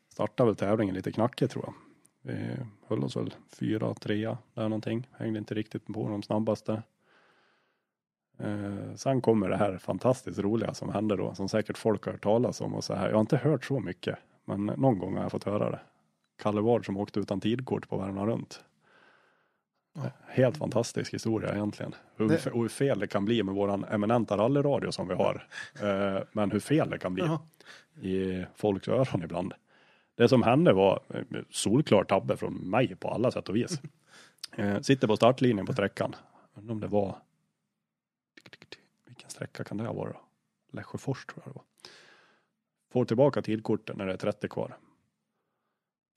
startade väl tävlingen lite knackigt tror jag. Vi höll oss väl fyra, trea där någonting. Hängde inte riktigt på de snabbaste. Eh, sen kommer det här fantastiskt roliga som hände då, som säkert folk har hört talas om och så här. Jag har inte hört så mycket, men någon gång har jag fått höra det. Kalle Ward som åkte utan tidkort på Värmland runt. Ja. Helt fantastisk historia egentligen. Hur, Det- hur fel det kan bli med våran eminenta rallyradio som vi har. Eh, men hur fel det kan bli Jaha. i folks öron ibland. Det som hände var eh, solklar tabbe från mig på alla sätt och vis. Eh, sitter på startlinjen på sträckan. Undrar om det var vilken sträcka kan det ha varit? Lesjöfors tror jag det var. Får tillbaka tidkortet när det är 30 kvar.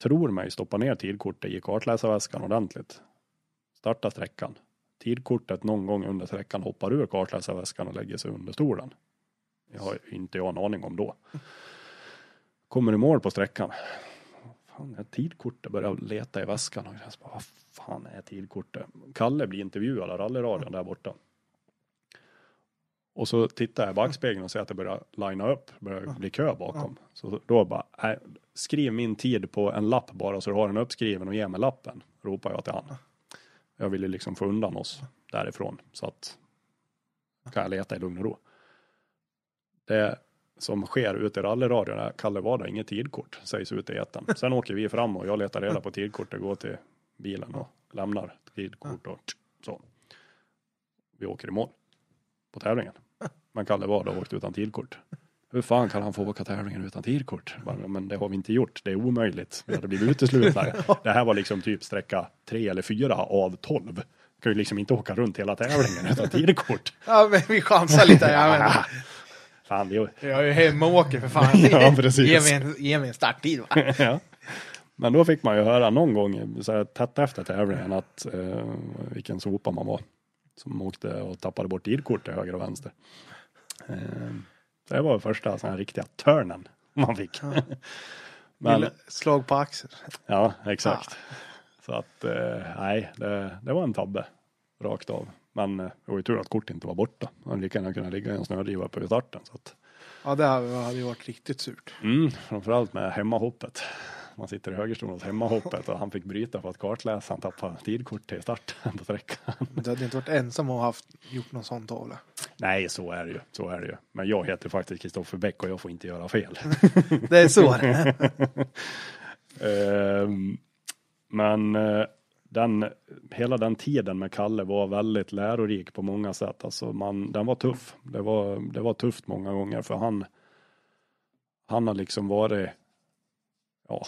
Tror mig stoppa ner tidkortet i kartläsarväskan ordentligt. Starta sträckan. Tidkortet någon gång under sträckan hoppar ur kartläsarväskan och lägger sig under stolen. Det har inte jag en aning om då. Kommer i mål på sträckan. Fan, jag har tidkortet börjar leta i väskan och jag bara, vad fan är tidkortet? Kalle blir intervjuad av rallyradion där borta. Och så tittar jag i backspegeln och ser att det börjar linea upp, börjar bli kö bakom. Så då bara, nej, skriv min tid på en lapp bara så du har den uppskriven och ge mig lappen, ropar jag till han. Jag ville liksom få undan oss därifrån så att kan jag leta i lugn och ro. Det som sker ute i rallyradion är Kalle var det inget tidkort, sägs ut i etern. Sen åker vi fram och jag letar reda på tidkortet, går till bilen och lämnar tidkort och så. Vi åker i mål på tävlingen. Men Kalle var då och åkte utan tidkort. Hur fan kan han få åka tävlingen utan tidkort? Bara, Men det har vi inte gjort, det är omöjligt. Vi hade blivit uteslutna. Det här var liksom typ sträcka tre eller fyra av tolv. Kan ju liksom inte åka runt hela tävlingen utan tidkort. Ja, men vi chansar lite. Ja, men, Fan, vi, jag är ju hemma och åker för fan. Ja, precis. Ge mig en, ge mig en starttid va? ja. Men då fick man ju höra någon gång så här, tätt efter tävlingen att eh, vilken sopa man var. Som åkte och tappade bort tidkort till höger och vänster. Eh, det var första sån här riktiga törnen man fick. Men, Vill- Slag på axeln. ja, exakt. Så att eh, nej, det, det var en tabbe rakt av. Men eh, det var ju tur att kortet inte var borta. Man hade lika gärna kunnat ligga i en snödriva på starten. Så att, Ja, det hade hade ju varit riktigt surt. Mm, framförallt med hemmahoppet. Man sitter i högerstolen hos hemmahoppet och han fick bryta för att kartläsaren tappade tidkort till starten på sträckan. Du hade inte varit ensam och haft, gjort någon sån tavla. Nej, så är det ju. Så är det ju. Men jag heter faktiskt Kristoffer Bäck och jag får inte göra fel. Det är så det är. Ehm, Men eh, den, hela den tiden med Kalle var väldigt lärorik på många sätt. Alltså man, den var tuff. Det var, det var tufft många gånger för han, han har liksom varit, ja,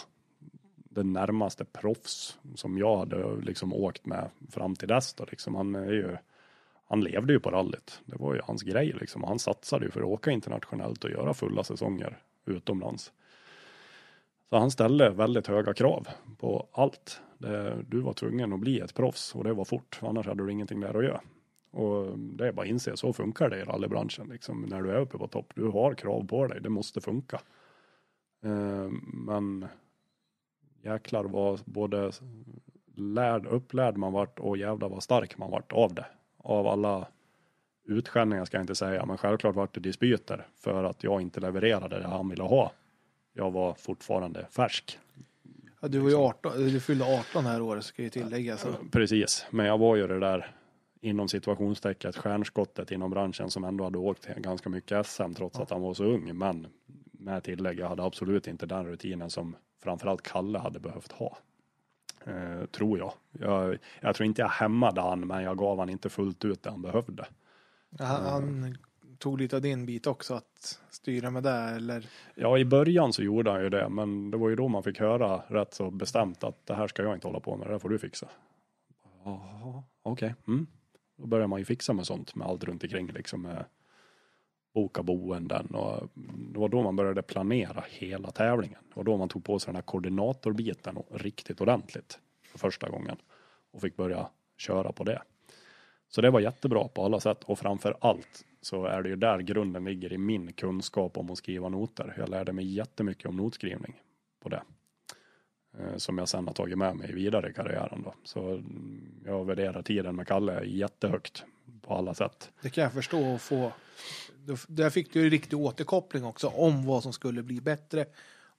den närmaste proffs som jag hade liksom åkt med fram till dess då, liksom. Han är ju, han levde ju på rallyt. Det var ju hans grej liksom. Han satsade ju för att åka internationellt och göra fulla säsonger utomlands. Så han ställde väldigt höga krav på allt. Det, du var tvungen att bli ett proffs och det var fort, annars hade du ingenting där att göra. Och det är bara att inse, så funkar det i rallybranschen. Liksom, när du är uppe på topp, du har krav på dig, det måste funka. Eh, men jäklar vad både lärd, upplärd man vart och jävlar vad stark man vart av det. Av alla utskällningar ska jag inte säga, men självklart vart det dispyter för att jag inte levererade det han ville ha. Jag var fortfarande färsk. Ja, du var ju 18, du fyllde 18 här året ska ju tilläggas. Så. Precis, men jag var ju det där inom situationstecket stjärnskottet inom branschen som ändå hade åkt ganska mycket SM trots att han var så ung. Men med tillägg, jag hade absolut inte den rutinen som framförallt Kalle hade behövt ha. Eh, tror jag. jag. Jag tror inte jag hämmade han, men jag gav han inte fullt ut det han behövde. Han, han tog lite av din bit också att styra med det eller? Ja, i början så gjorde han ju det, men det var ju då man fick höra rätt så bestämt att det här ska jag inte hålla på med, det här får du fixa. Jaha, okej. Mm. Då börjar man ju fixa med sånt, med allt runt omkring liksom. Med boka boenden och det var då man började planera hela tävlingen. Det var då man tog på sig den här koordinatorbiten och riktigt ordentligt för första gången och fick börja köra på det. Så det var jättebra på alla sätt och framför allt så är det ju där grunden ligger i min kunskap om att skriva noter. Jag lärde mig jättemycket om notskrivning på det. Eh, Som jag sen har tagit med mig vidare i karriären då. Så mm, jag värderar tiden med Kalle jättehögt på alla sätt. Det kan jag förstå och få. Där fick du ju riktig återkoppling också om vad som skulle bli bättre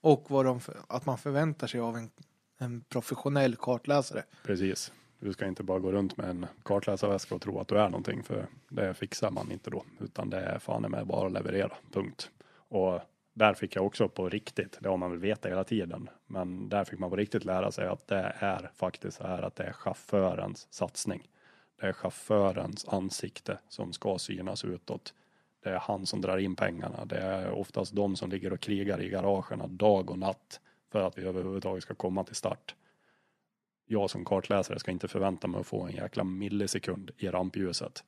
och vad de, att man förväntar sig av en, en professionell kartläsare. Precis. Du ska inte bara gå runt med en kartläsarväska och tro att du är någonting för det fixar man inte då. Utan det är fan med bara att leverera. Punkt. Och där fick jag också på riktigt, det har man väl vetat hela tiden, men där fick man på riktigt lära sig att det är faktiskt så här att det är chaufförens satsning. Det är chaufförens ansikte som ska synas utåt. Det är han som drar in pengarna. Det är oftast de som ligger och krigar i garagerna dag och natt för att vi överhuvudtaget ska komma till start jag som kartläsare ska inte förvänta mig att få en jäkla millisekund i rampljuset.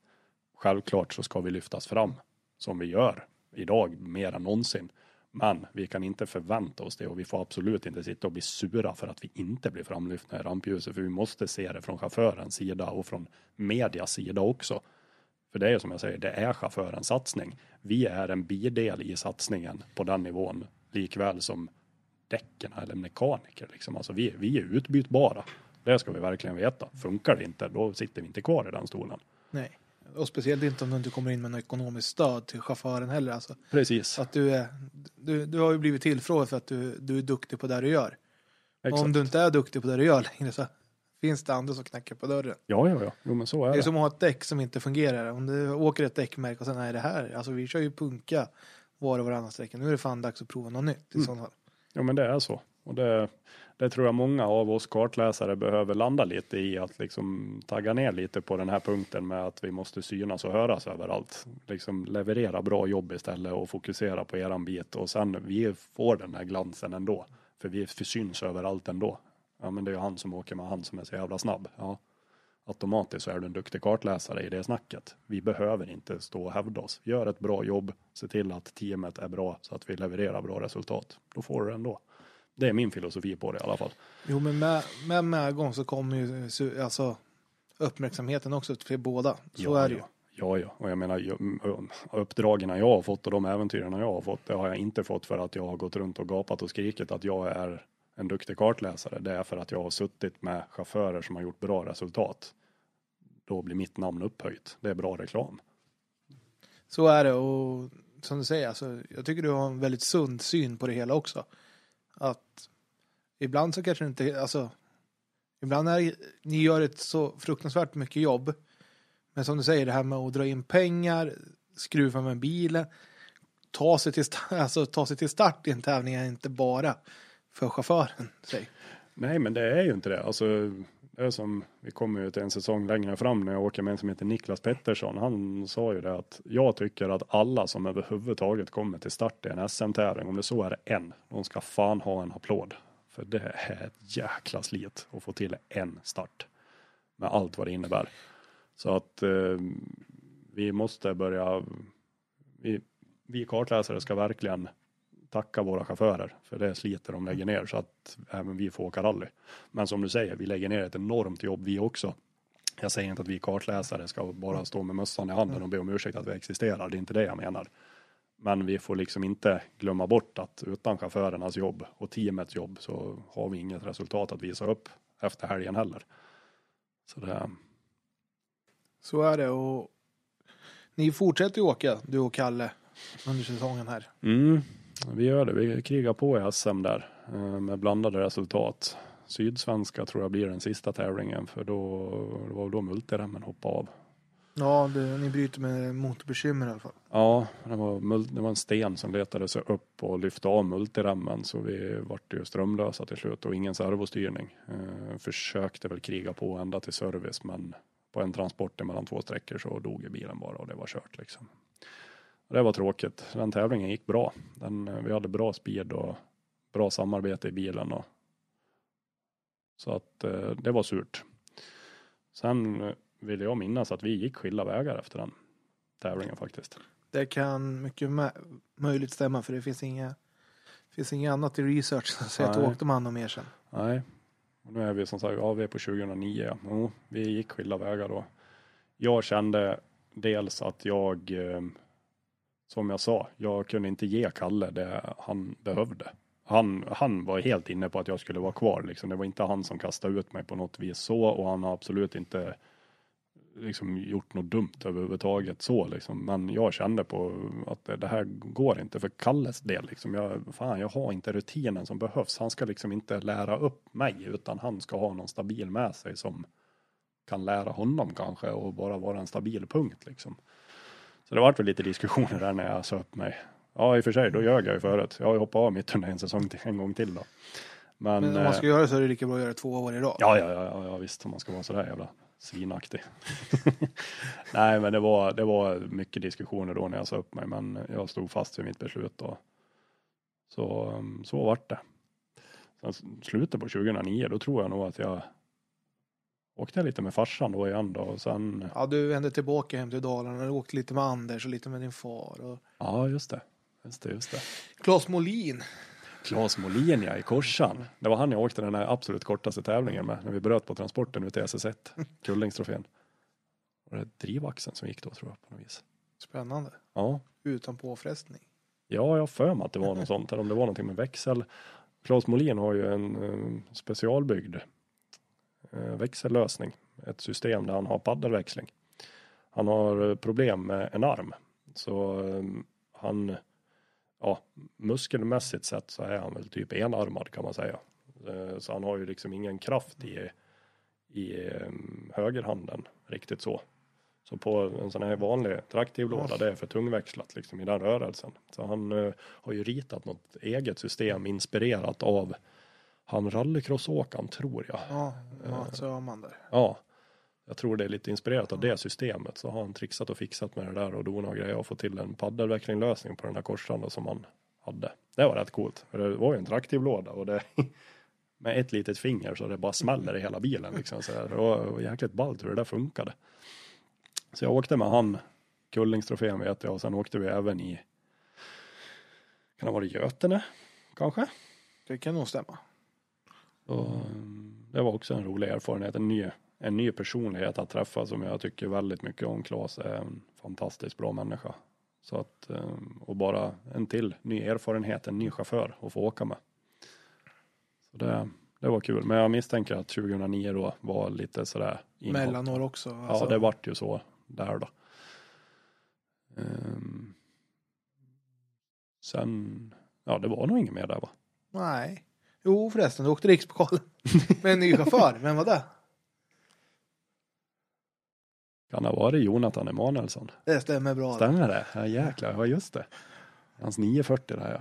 Självklart så ska vi lyftas fram som vi gör idag mer än någonsin. Men vi kan inte förvänta oss det och vi får absolut inte sitta och bli sura för att vi inte blir framlyftna i rampljuset. För vi måste se det från chaufförens sida och från medias sida också. För det är som jag säger, det är chaufförens satsning. Vi är en bidel i satsningen på den nivån likväl som däcken eller mekaniker. Liksom. Alltså vi, vi är utbytbara. Det ska vi verkligen veta. Funkar det inte, då sitter vi inte kvar i den stolen. Nej. Och speciellt inte om du inte kommer in med något ekonomiskt stöd till chauffören heller. Alltså, Precis. att du, är, du, du har ju blivit tillfrågad för att du, du är duktig på det du gör. Exakt. om du inte är duktig på det du gör längre så finns det andra som knackar på dörren. Ja, ja, ja. Jo, men så är Det det. är som att ha ett däck som inte fungerar. Om du åker ett däckmärke och sen är det här. Alltså vi kör ju punka var och varannan sträcka. Nu är det fan dags att prova något nytt i Mm. sådana fall. Ja, men det är så. Och det, det tror jag många av oss kartläsare behöver landa lite i att liksom tagga ner lite på den här punkten med att vi måste synas och höras överallt. Liksom leverera bra jobb istället och fokusera på eran bit och sen vi får den här glansen ändå. För vi syns överallt ändå. Ja, men det är ju han som åker med han som är så jävla snabb. Ja. Automatiskt så är du en duktig kartläsare i det snacket. Vi behöver inte stå och hävda oss. Gör ett bra jobb, se till att teamet är bra så att vi levererar bra resultat. Då får du det ändå. Det är min filosofi på det i alla fall. Jo men med, med medgång så kommer ju alltså, uppmärksamheten också till båda. Så ja, är det ju. ja. Ja. Och jag menar, uppdragen jag har fått och de äventyren jag har fått, det har jag inte fått för att jag har gått runt och gapat och skrikit att jag är en duktig kartläsare. Det är för att jag har suttit med chaufförer som har gjort bra resultat. Då blir mitt namn upphöjt. Det är bra reklam. Så är det och som du säger, alltså, jag tycker du har en väldigt sund syn på det hela också. Att ibland så kanske det inte, alltså ibland är ni gör ett så fruktansvärt mycket jobb. Men som du säger, det här med att dra in pengar, skruva med bilen, ta sig till, alltså, ta sig till start i en tävling är inte bara för chauffören. Säg. Nej, men det är ju inte det. Alltså, det är som, vi kommer ju till en säsong längre fram när jag åker med en som heter Niklas Pettersson. Han sa ju det att jag tycker att alla som överhuvudtaget kommer till start i en SM-tävling, om det så är en, de ska fan ha en applåd. För det är ett jäkla slit att få till en start. Med allt vad det innebär. Så att eh, vi måste börja, vi, vi kartläsare ska verkligen tacka våra chaufförer för det sliter de lägger ner så att även vi får åka rally. Men som du säger, vi lägger ner ett enormt jobb vi också. Jag säger inte att vi kartläsare ska bara stå med mössan i handen och be om ursäkt att vi existerar. Det är inte det jag menar. Men vi får liksom inte glömma bort att utan chaufförernas jobb och teamets jobb så har vi inget resultat att visa upp efter helgen heller. Så det, Så är det och ni fortsätter ju åka, du och Kalle, under säsongen här. Mm, vi gör det. Vi krigar på i SM där eh, med blandade resultat. Sydsvenska tror jag blir den sista tävlingen för då det var då multiremmen hoppade av. Ja, det, ni bryter med motorbekymmer i alla fall. Ja, det var, det var en sten som letade sig upp och lyfte av multiremmen så vi vart ju strömlösa till slut och ingen servostyrning. Eh, försökte väl kriga på ända till service men på en transport mellan två sträckor så dog bilen bara och det var kört liksom. Och det var tråkigt. Den tävlingen gick bra. Den, vi hade bra speed och bra samarbete i bilen och så att eh, det var surt. Sen eh, vill jag minnas att vi gick skilda vägar efter den tävlingen faktiskt. Det kan mycket möjligt stämma för det finns inga finns inget annat i research som säger att du Nej. åkte med honom mer sen. Nej, och nu är vi som sagt, ja vi är på 2009. Ja. Jo, vi gick skilda vägar då. Jag kände dels att jag, eh, som jag sa, jag kunde inte ge Kalle det han behövde. Han, han var helt inne på att jag skulle vara kvar. Liksom. Det var inte han som kastade ut mig på något vis så och han har absolut inte liksom, gjort något dumt överhuvudtaget så liksom. Men jag kände på att det, det här går inte för Kalles del liksom. Jag, fan, jag har inte rutinen som behövs. Han ska liksom inte lära upp mig utan han ska ha någon stabil med sig som kan lära honom kanske och bara vara en stabil punkt liksom. Så det vart väl lite diskussioner där när jag sa upp mig. Ja, i och för sig, då ljög jag ju förut. Jag har ju hoppat av mitt under en säsong till, en gång till då. Men, Men om eh, man ska göra så är det lika bra att göra det två år i rad. Ja, ja, ja, ja, visst om man ska vara sådär jävla svinaktig. Nej, men det var, det var mycket diskussioner då när jag sa upp mig, men jag stod fast vid mitt beslut och så, så vart det. Sen slutet på 2009, då tror jag nog att jag åkte lite med farsan då igen då och sen, Ja, du vände tillbaka hem till Dalarna och åkte lite med Anders och lite med din far. Och... ja just det, just det, just det. Claes Molin. Claes Molin ja, i Korsan. Det var han jag åkte den här absolut kortaste tävlingen med när vi bröt på transporten ut till SS1, Kullingstrofén. Och det är drivaxeln som gick då tror jag på något vis. Spännande. Ja, Utan påfrestning. Ja, jag har för mig att det var något sånt, eller om det var någonting med växel. Claes Molin har ju en eh, specialbyggd Eh, växellösning. Ett system där han har paddelväxling. Han har eh, problem med en arm. Så eh, han, ja, muskelmässigt sett så är han väl typ enarmad kan man säga. Så han har ju liksom ingen kraft i, i högerhanden riktigt så. Så på en sån här vanlig traktiv låda, det är för tungväxlat liksom i den rörelsen. Så han har ju ritat något eget system inspirerat av han rallycrossåkaren tror jag. Ja, Mats Öhman där. Ja, jag tror det är lite inspirerat av det systemet. Så har han trixat och fixat med det där och donat och grejer och fått till en paddelväxlinglösning på den där korsanden som han hade. Det var rätt coolt. För det var ju en traktivlåda och det med ett litet finger så det bara smäller i hela bilen liksom. Så det var jäkligt ballt hur det där funkade. Så jag åkte med han Kullingstrofén vet jag och sen åkte vi även i kan det vara Götene kanske? Det kan nog stämma. Och mm, det var också en rolig erfarenhet, en ny, en ny personlighet att träffa som jag tycker väldigt mycket om. Claes är en fantastiskt bra människa. Så att, eh, och bara en till ny erfarenhet, en ny chaufför att få åka med. Så det, det var kul, men jag misstänker att 2009 då var lite sådär inhopp. Mellanår också. Ja, Alltså, det vart ju så där då. Ehm, sen, ja det var nog inget mer där va? Nej. Jo förresten, du åkte rikspokalen. Med en ny chaufför. Vem var det? Kan det ha varit Jonathan Emanuelsson? Det stämmer bra. Stämmer det? Ja jäklar, ja just det. Hans 940 där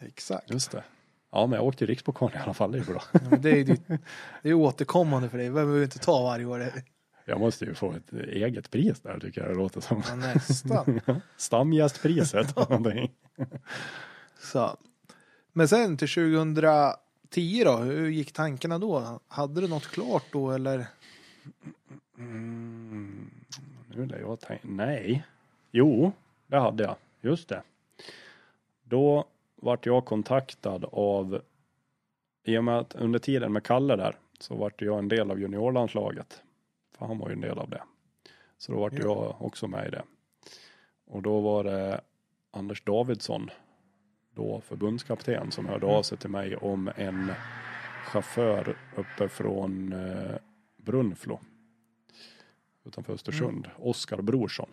ja, Exakt. just det. Ja men jag åkte ju rikspokal i alla fall, det är bra. Ja, men det är ju ditt- det är återkommande för dig. Det behöver vi inte ta varje år. Jag måste ju få ett eget pris där tycker jag det låter som. Ja, nästan. Stamgästpriset. Så. Men sen till 2010 då, hur gick tankarna då? Hade du något klart då eller? Mm, nu lär jag tänka, nej. Jo, det hade jag. Just det. Då vart jag kontaktad av, i och med att under tiden med Kalle där, så vart jag en del av juniorlandslaget. För han var ju en del av det. Så då vart Ja. jag också med i det. Och då var det Anders Davidsson, då förbundskapten, som hörde av sig till mig om en chaufför uppe från eh, Brunflo utanför Östersund, Oskar Brorsson.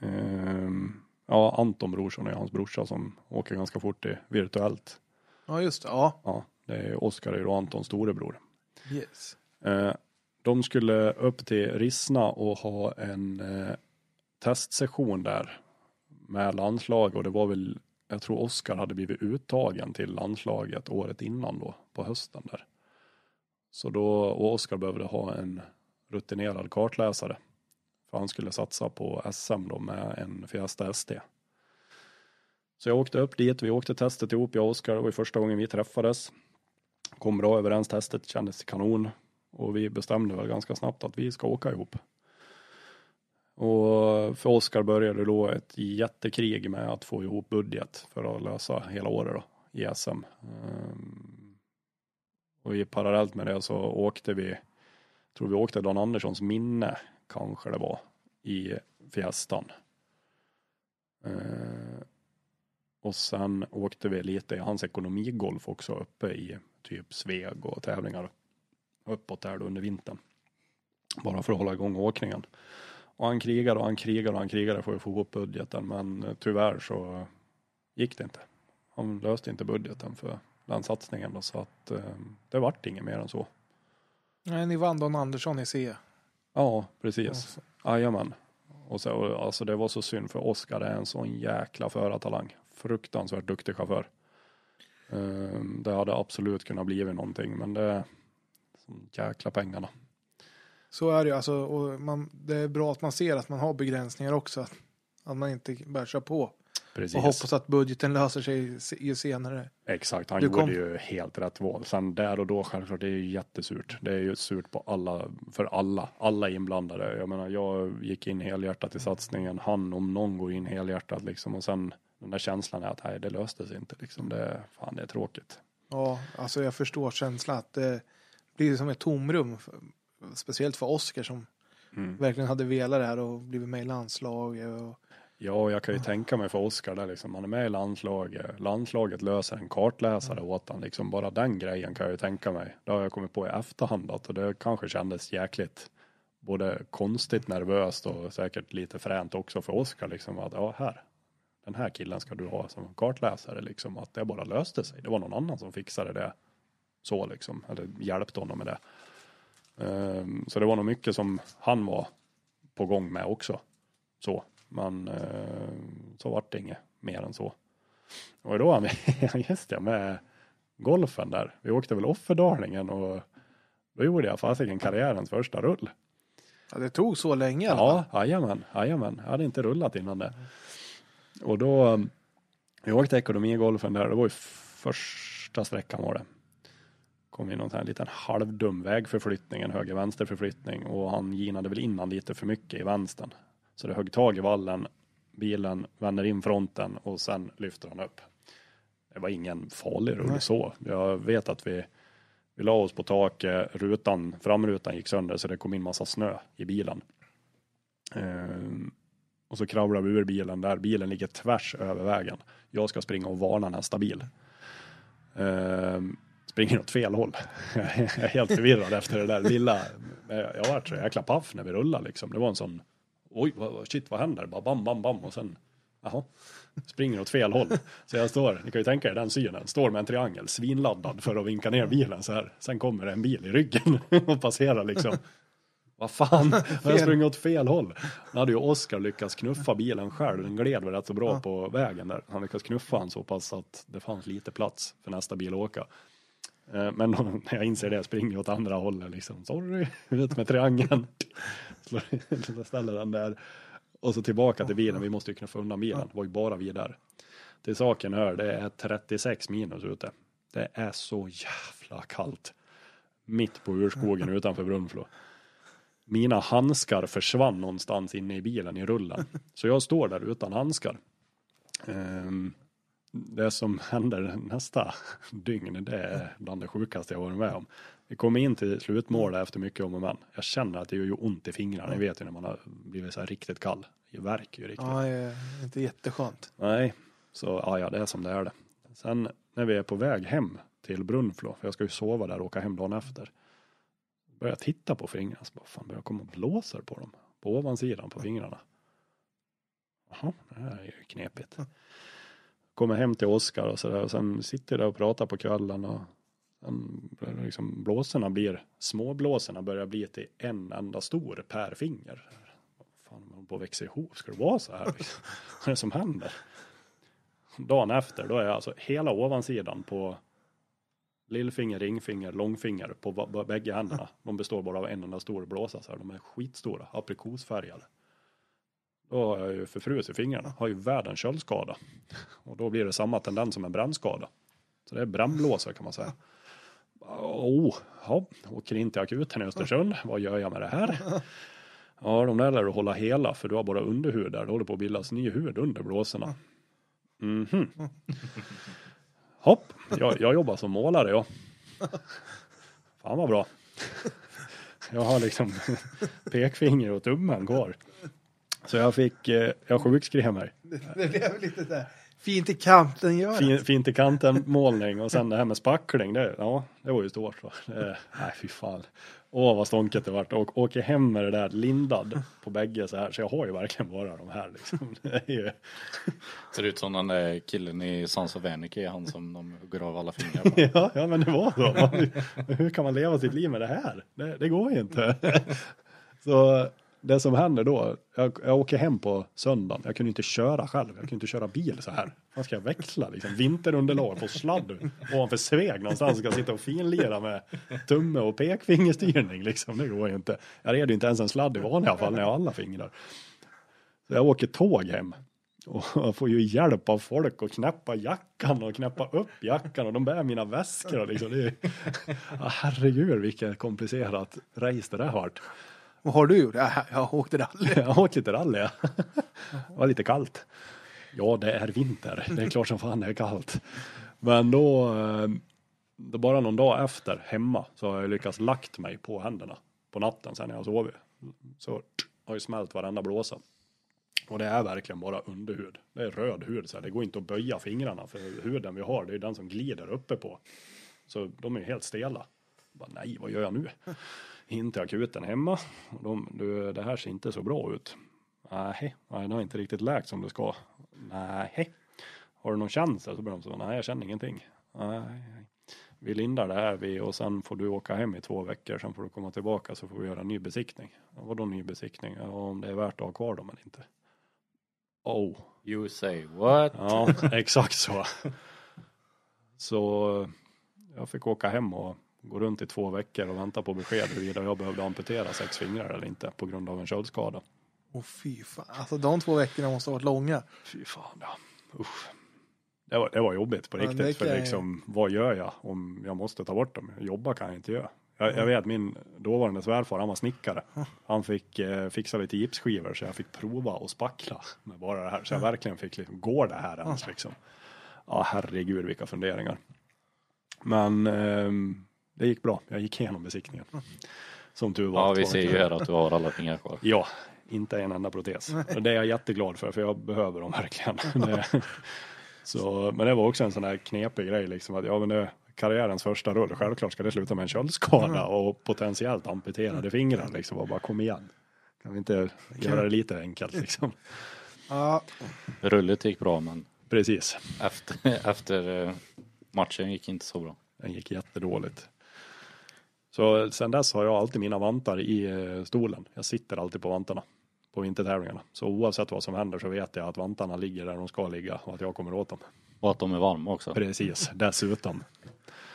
Ehm, ja, Anton Brorsson är hans brorsa som åker ganska fort i virtuellt. Ja just det, ja. Ja, det är Oskar är då Antons storebror. Yes. Eh, de skulle upp till Rissna och ha en eh, testsession där med landslag och det var väl, jag tror Oskar hade blivit uttagen till landslaget året innan då, på hösten där. Så då, och Oskar behövde ha en rutinerad kartläsare. För han skulle satsa på SM då med en Fiesta ST. Så jag åkte upp dit, vi åkte testet ihop, jag och Oskar, det var första gången vi träffades. Kom bra överens, testet kändes kanon. Och vi bestämde väl ganska snabbt att vi ska åka ihop. Och för Oskar började då ett jättekrig med att få ihop budget för att lösa hela året då i SM. Ehm, och i parallellt med det så åkte vi, tror vi åkte Dan Anderssons minne kanske det var, i Fiestan. Ehm, och sen åkte vi lite i hans ekonomigolf också uppe i typ Sveg och tävlingar uppåt där då under vintern. Bara för att hålla igång åkningen. Och han krigade och han krigade och han krigade för att få ihop budgeten men eh, tyvärr så gick det inte. Han löste inte budgeten för den satsningen då, så att eh, det vart inget mer än så. Nej, ni vann Don Andersson i C. Ja, precis. Jajamän. Och så, alltså det var så synd för Oskar är en sån jäkla förartalang. Fruktansvärt duktig chaufför. Ehm, det hade absolut kunnat blivit någonting men det som jäkla pengarna. Så är det ju. Alltså, och man, det är bra att man ser att man har begränsningar också. Att, att man inte kör på. Precis. Och hoppas att budgeten löser sig ju senare. Exakt, han Du gjorde kom- ju helt rätt val. Sen där och då självklart, det är ju jättesurt. Det är ju surt på alla, för alla, alla inblandade. Jag menar, jag gick in helhjärtat i satsningen. Han om någon går in helhjärtat liksom. Och sen den där känslan är att nej, det löste sig inte liksom. Det, fan, det är tråkigt. Ja, alltså jag förstår känslan att det blir som ett tomrum. Speciellt för Oskar som Mm. verkligen hade velat det här och blivit med i landslaget. Och, Ja, jag kan ju tänka mig för Oskar där liksom, han är med i landslaget, landslaget löser en kartläsare åt han, liksom bara den grejen kan jag ju tänka mig. Det har jag kommit på i efterhand att och det kanske kändes jäkligt både konstigt, nervöst och säkert lite fränt också för Oskar liksom att ja, här, den här killen ska du ha som kartläsare liksom, att det bara löste sig. Det var någon annan som fixade det så liksom, eller hjälpte honom med det. Ehm, så det var nog mycket som han var på gång med också. Så, men eh, så vart det inget mer än så. Och då var med, just det, med golfen där. Vi åkte väl Offerdalingen och då gjorde jag fasiken karriärens första rull. Ja, det tog så länge. Ja, jajamän, jajamän. Jag hade inte rullat innan det. Och då, um, vi åkte ekonomigolfen där, det var ju första sträckan var det. Kom i någon sån här liten halvdum vägförflyttning, en höger-vänster förflyttning och han ginade väl innan lite för mycket i vänstern. Så det högg tag i vallen, bilen vänder in fronten och sen lyfter han upp. Det var ingen farlig rull Nej. så. Jag vet att vi, vi la oss på taket, rutan, framrutan gick sönder så det kom in massa snö i bilen. Ehm, och så kravlar vi ur bilen där bilen ligger tvärs över vägen. Jag ska springa och varna nästa bil. Ehm, springer åt fel håll. Jag är helt förvirrad efter det där lilla. Jag var så jäkla paff när vi rullade liksom. Det var en sån. Oj, shit, vad händer? Bara bam, bam, bam och sen. Jaha. Springer åt fel håll. Så jag står, ni kan ju tänka er den synen, står med en triangel, svinladdad för att vinka ner bilen så här. Sen kommer det en bil i ryggen och passerar liksom. Vad fan, har jag sprungit åt fel håll? Nu hade ju Oskar lyckats knuffa bilen själv, den gled väl rätt så bra på vägen där. Han lyckades knuffa han så pass att det fanns lite plats för nästa bil att åka. Eh, Men när jag inser det springer jag åt andra hållet liksom. Sorry, ut med triangeln. Slår- Så ställer den där. Och så tillbaka till bilen, vi måste ju knuffa undan bilen. Det var ju bara vi där. Till saken hör, det är 36 minus ute. Det är så jävla kallt. Mitt på urskogen utanför Brunflo. Mina handskar försvann någonstans inne i bilen i rullen. Så jag står där utan handskar. Ehm, det som händer nästa dygn, det är bland det sjukaste jag varit med om. Vi kommer in till slutmålet efter mycket om och men. Jag känner att det gör ju ont i fingrarna. Ni vet ju när man har blivit så här riktigt kall. Det värker ju riktigt. Ja, det är inte jätteskönt. Nej, så ja, ja, det är som det är det. Sen när vi är på väg hem till Brunflo, för jag ska ju sova där och åka hem dagen efter. Börjar jag titta på fingrarna, så bara, fan börjar komma blåsor på dem. På ovansidan på fingrarna. Jaha, det här är ju knepigt. Kommer hem till Oskar och sådär och sen sitter jag där och pratar på kvällen och sen liksom blåsorna blir, småblåsorna börjar bli till en enda stor per finger. Fan, man håller på att växa ihop, ska det vara så här? liksom? Vad är det som händer? Dagen efter, då är alltså hela ovansidan på lillfinger, ringfinger, långfinger på bägge händerna. De består bara av en enda stor blåsa. Så här. De är skitstora, aprikosfärgade. Då har jag ju förfrusit fingrarna, har ju världens köldskada. Och då blir det samma tendens som en brännskada. Så det är brännblåsor kan man säga. Oh, ja, åker in till akuten i Östersund. Vad gör jag med det här? Ja, de där lär du hålla hela för du har bara underhud där. Det håller på att bildas ny hud under blåsorna. Mhm. Hopp, jag, jag jobbar som målare jag. Fan vad bra. Jag har liksom pekfinger och tummen kvar. Så jag fick, eh, jag sjukskrev mig. Det blev lite där fint i kanten gör Fin, fint i kanten målning och sen det här med spackling, det, ja, det var ju stort. Det, nej, fy fan. Åh, vad stånket det vart. Och åker hem med det där lindad på bägge så här. Så jag har ju verkligen bara de här liksom. Ju, Ser ut som den där killen i Sons of Anarchy, han som de hugger av alla fingrar på. ja, ja, men det var så. Man, hur kan man leva sitt liv med det här? Det, det går ju inte. Så det som händer då, jag, jag åker hem på söndagen. Jag kunde inte köra själv. Jag kunde inte köra bil så här. Vad ska jag växla? Liksom, vinterunderlag på sladd ovanför Sveg någonstans. Ska jag sitta och finlira med tumme och pekfingerstyrning. Liksom. Det går ju inte. Jag red ju inte ens en sladd i vanliga fall när jag har alla fingrar. Så jag åker tåg hem. Och jag får ju hjälp av folk att knäppa jackan och knäppa upp jackan och de bär mina väskor. Och liksom. det är, ja, herregud vilket komplicerat race det där har varit. Vad har du gjort? Jag, jag åkte rally. Jag har åkt lite rally. ja. Det var lite kallt. Ja, det är vinter. Det är klart som fan det är kallt. Men då, eh, då bara någon dag efter hemma så har jag lyckats lagt mig på händerna på natten sen när jag sovit. Så har ju smält varenda blåsa. Och det är verkligen bara underhud. Det är röd hud, så här. det går inte att böja fingrarna för huden vi har, det är den som glider uppe på. Så de är helt stela. Bara, nej, vad gör jag nu? In till akuten hemma. Och de, du, det här ser inte så bra ut. Nej, nej, det har inte riktigt läkt som det ska. Nej. Har du någon känsla? Så börjar de så, nej jag känner ingenting. Nej, vi lindar det här vi och sen får du åka hem i två veckor. Sen får du komma tillbaka så får vi göra en ny besiktning. Ja, Vadå ny besiktning? Ja, om det är värt att ha kvar dem eller inte. Oh, You say what? ja exakt så. Så jag fick åka hem och gå runt i två veckor och vänta på besked huruvida jag behövde amputera sex fingrar eller inte på grund av en köldskada. Åh fy fan. Alltså de två veckorna måste ha varit långa. Fy fan ja. Usch. Det var, det var jobbigt på Ja, riktigt. för kan jag- liksom, vad gör jag om jag måste ta bort dem? Jobba kan jag inte göra. Jag, jag vet min dåvarande svärfar, han var snickare. Han fick eh, fixa lite gipsskivor så jag fick prova och spackla med bara det här. Så jag verkligen fick liksom, går det här ens liksom? Ja, herregud vilka funderingar. Men ehm, det gick bra. Jag gick igenom besiktningen. Som tur var. Ja, vi ser ju här att du har alla fingrar kvar. Ja, inte en enda protes. Och det är jag jätteglad för, för jag behöver dem verkligen. Så, men det var också en sån här knepig grej, liksom att ja, men det, karriärens första rull, självklart ska det sluta med en köldskada och potentiellt amputerade fingrar. Liksom, och bara kom igen. Kan vi inte göra det lite enkelt liksom? Ja, Rullet gick bra men Precis, efter, efter eh, matchen gick inte så bra. den gick jättedåligt. Så sen dess har jag alltid mina vantar i eh, stolen. Jag sitter alltid på vantarna på vintertävlingarna. Så oavsett vad som händer så vet jag att vantarna ligger där de ska ligga och att jag kommer åt dem. Och att de är varma också. Precis, dessutom.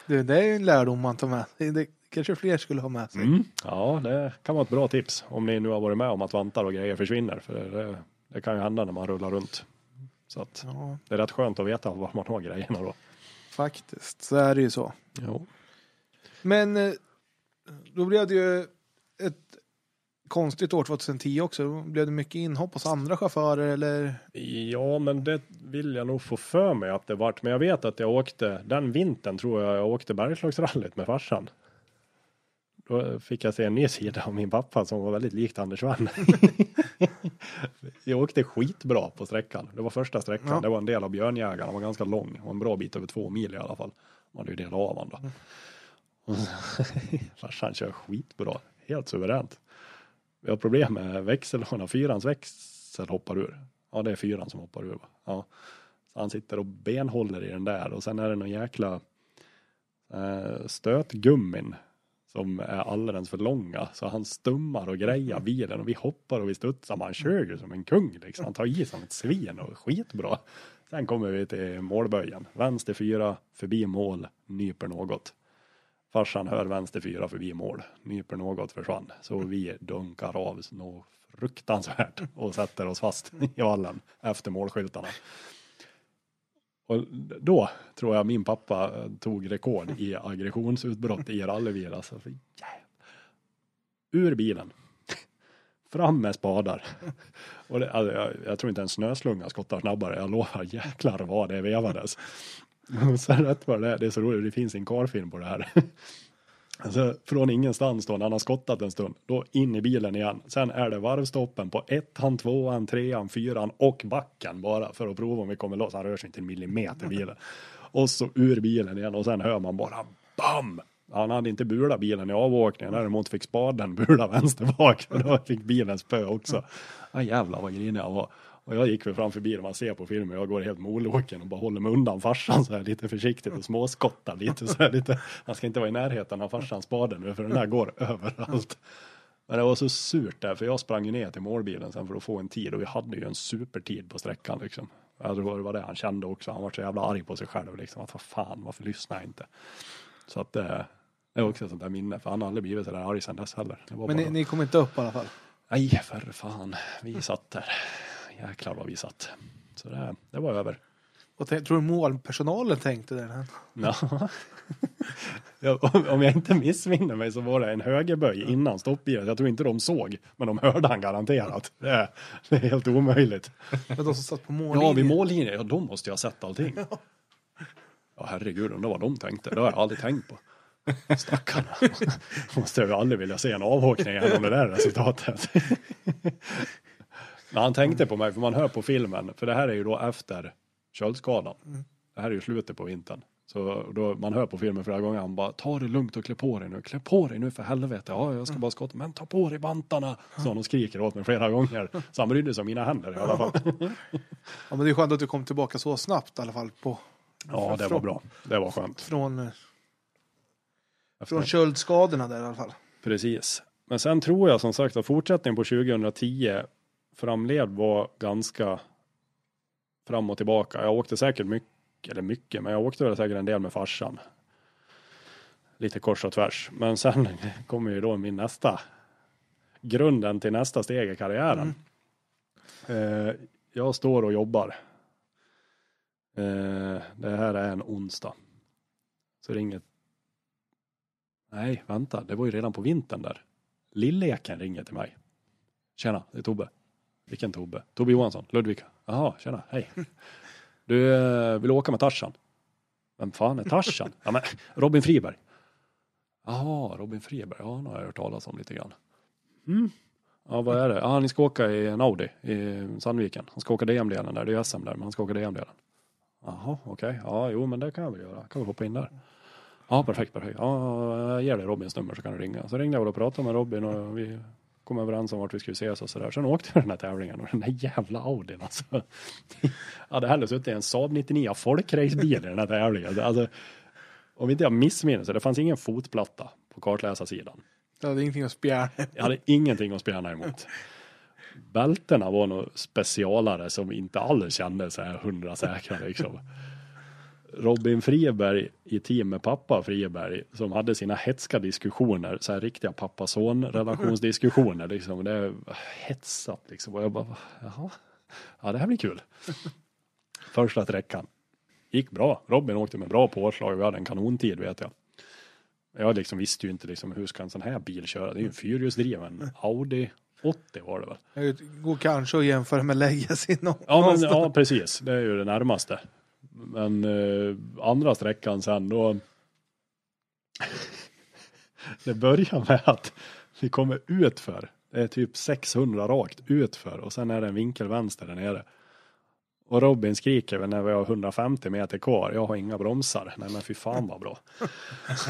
det, det är ju en lärdom man tar med sig. Det kanske fler skulle ha med sig. Mm. Ja, det kan vara ett bra tips om ni nu har varit med om att vantar och grejer försvinner. För det, det kan ju hända när man rullar runt. Så att Ja, det är rätt skönt att veta var man har grejerna då. faktiskt. Så är det ju så. Jo. Men eh, då blev det ju ett konstigt år 2010 också. Blev det mycket inhopp hos andra chaufförer eller? Ja, men det vill jag nog få för mig att det vart. Men jag vet att jag åkte, den vintern tror jag jag åkte Bergslagsrallyt med farsan. Då fick jag se en ny sida av min pappa som var väldigt likt Anders Wann. jag åkte skitbra på sträckan. Det var första sträckan. Ja. Det var en del av Björnjägarna. Den var ganska lång. Det var en bra bit över två mil i alla fall. Man hade ju delat av honom då. Så- Farsan kör skitbra. Helt suveränt. Vi har problem med växellådan. Fyrans växel hoppar ur. Ja, det är fyran som hoppar ur. Va? Ja. Så han sitter och benhåller i den där och sen är det någon jäkla eh, stötgummin som är alldeles för långa. Så han stummar och grejar bilen och vi hoppar och vi studsar. Man kör ju som en kung liksom. Han tar i som ett svin och skitbra. Sen kommer vi till målböjen. Vänster fyra, förbi mål, nyper något. Farsan hör vänster fyra förbi mål, nyper något försvann. Så vi dunkar av något fruktansvärt och sätter oss fast i vallen efter målskyltarna. Och då tror jag min pappa tog rekord i aggressionsutbrott i rallybil. Alltså, för. Ur bilen. Fram med spadar. Och det, alltså, jag, jag tror inte en snöslunga skottar snabbare. Jag lovar jäklar vad det vevades. Och sen rätt vad det är, det är så roligt, det finns en karfilm på det här. Alltså från ingenstans då när han har skottat en stund, då in i bilen igen. Sen är det varvstoppen på ettan, tvåan, trean, fyran och backen bara för att prova om vi kommer loss. Han rör sig inte en millimeter bilen. Och så ur bilen igen och sen hör man bara BAM! Han hade inte bulat bilen i avåkningen, däremot fick spaden bula vänster bak. Och då fick bilen spö också. Ja jävlar vad grinig jag var. Och jag gick väl framför bilen, man ser på filmen, jag går helt moloken och bara håller mig undan farsan så här lite försiktigt och småskottar lite så här lite. Man ska inte vara i närheten av farsans spade nu för den där går överallt. Men det var så surt där, för jag sprang ju ner till målbilen sen för att få en tid och vi hade ju en supertid på sträckan liksom. Jag tror det var det han kände också, han var så jävla arg på sig själv liksom, att vad fan, varför lyssnar jag inte? Så att det, det är också ett sånt där minne, för han har aldrig blivit så där arg sen dess heller. Men ni, ni kom inte upp i alla fall? nej för fan, vi satt där. Jäklar vad vi satt. Så det, det var över. Och tror du målpersonalen tänkte det? Ja. Ja, om- jag inte missminner mig så var det en högerböj innan stoppbilen. Jag tror inte de såg, men de hörde han garanterat. Det är, det är helt omöjligt. Men de som satt på mållinjen? Ja, vid mållinjen, ja de måste jag ha sett allting. Ja, herregud, undrar vad de tänkte. Det har jag aldrig tänkt på. Stackarna. Måste jag ju aldrig vilja se en avåkning genom det där resultatet. Men han tänkte på mig, för man hör på filmen, för det här är ju då efter köldskadan. Mm. Det här är ju slutet på vintern. Så då, man hör på filmen flera gånger, han bara ta det lugnt och klä på dig nu, klä på dig nu för helvete, ja jag ska bara skotta, men ta på dig vantarna! Så han och skriker åt mig flera gånger. Så han brydde sig om mina händer i alla fall. Ja, men det är skönt att du kom tillbaka så snabbt i alla fall. På, Ja, det var bra. Det var skönt. från, eh, från köldskadorna där i alla fall. Precis. Men sen tror jag som sagt att fortsättningen på 2010 framled var ganska fram och tillbaka. Jag åkte säkert mycket, eller mycket, men jag åkte väl säkert en del med farsan. Lite kors och tvärs. Men sen kommer ju då min nästa, grunden till nästa steg i karriären. Eh, jag står och jobbar. Eh, det här är en onsdag. Så ringer Nej, vänta, det var ju redan på vintern där. Lilleken ringer till mig. Tjena, det är Tobbe. Vilken Tobbe? Tobbe Johansson, Ludvika. Jaha, tjena, hej. Du eh, vill åka med Tarzan? Vem fan är Tarzan? ja, men Robin Friberg. Jaha, Robin Friberg. Ja, han har jag hört talas om lite grann. Mm. Ja, vad är det? Ja, ni ska åka i en Audi i Sandviken. Han ska åka DM-delen där. Det är SM där, men han ska åka DM-delen. Jaha, okej. Ja, jo, men det kan jag väl göra. Kan vi hoppa in där? Ja, perfekt, perfekt. Ja, jag ger dig Robins nummer så kan du ringa. Så ringde jag och pratade med Robin och vi kom överens om vart vi skulle ses och sådär. Sen åkte vi den här tävlingen och den där jävla Audin alltså. Jag hade hellre suttit i en Saab 99 folkracebil i den här tävlingen. Alltså, om inte jag missminner så det fanns ingen fotplatta på kartläsarsidan. Det hade ingenting att spjärna. Jag hade ingenting att spjärna emot. Bältena var nog specialare som inte alls kändes så här hundra säkra liksom. Robin Friberg i team med pappa Friberg som hade sina hetska diskussioner, så här riktiga pappa-son relationsdiskussioner liksom. Det är hetsat liksom. Och jag bara, jaha, ja det här blir kul. Första sträckan. Gick bra. Robin åkte med bra påslag. Vi hade en kanontid vet jag. Jag liksom visste ju inte liksom hur ska en sån här bil köra. Det är ju en fyrhjulsdriven Audi 80 var det väl. Det går kanske att jämföra med Legacy någon- Ja, men, någonstans. ja precis. Det är ju det närmaste. Men eh, andra sträckan sen då. det börjar med att vi kommer utför. Det är typ 600 rakt utför och sen är det en vinkel vänster där nere. Och Robin skriker väl när vi har 150 meter kvar. Jag har inga bromsar. Nej men fy fan vad bra.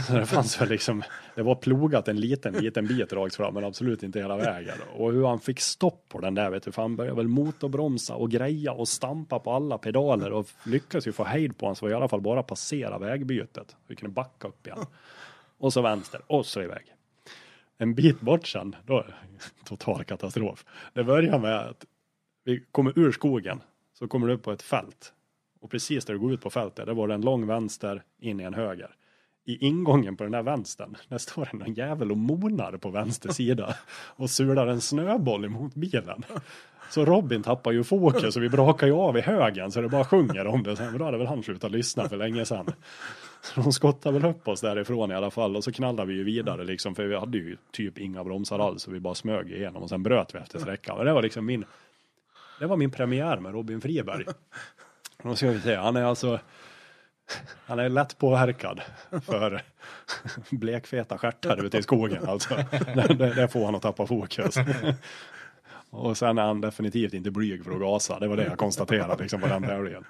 Så det fanns väl liksom. Det var plogat en liten, liten bit rakt fram men absolut inte hela vägen. Och hur han fick stopp på den där vet du. För han började väl motorbromsa och greja och stampa på alla pedaler och lyckades ju få hejd på honom så i alla fall bara passera vägbytet. Vi kunde backa upp igen. Och så vänster och så iväg. En bit bort sen, då total katastrof. Det börjar med att vi kommer ur skogen så kommer du upp på ett fält. Och precis där du går ut på fältet, där var det en lång vänster in i en höger. I ingången på den där vänstern, där står det någon jävel och monar på vänster sida och sular en snöboll emot bilen. Så Robin tappar ju fokus och vi brakar ju av i högen så det bara sjunger om det. Sen då hade väl han slutat lyssna för länge sedan. Så de skottade väl upp oss därifrån i alla fall och så knallade vi ju vidare liksom för vi hade ju typ inga bromsar alls så vi bara smög igenom och sen bröt vi efter sträckan. Och det var liksom min det var min premiär med Robin Friberg. Då ska vi säga, han är alltså han är lätt påverkad för blekfeta stjärtar ute i skogen alltså. Det, får han att tappa fokus. Och sen är han definitivt inte blyg för att gasa. Det var det jag konstaterade liksom på den tävlingen.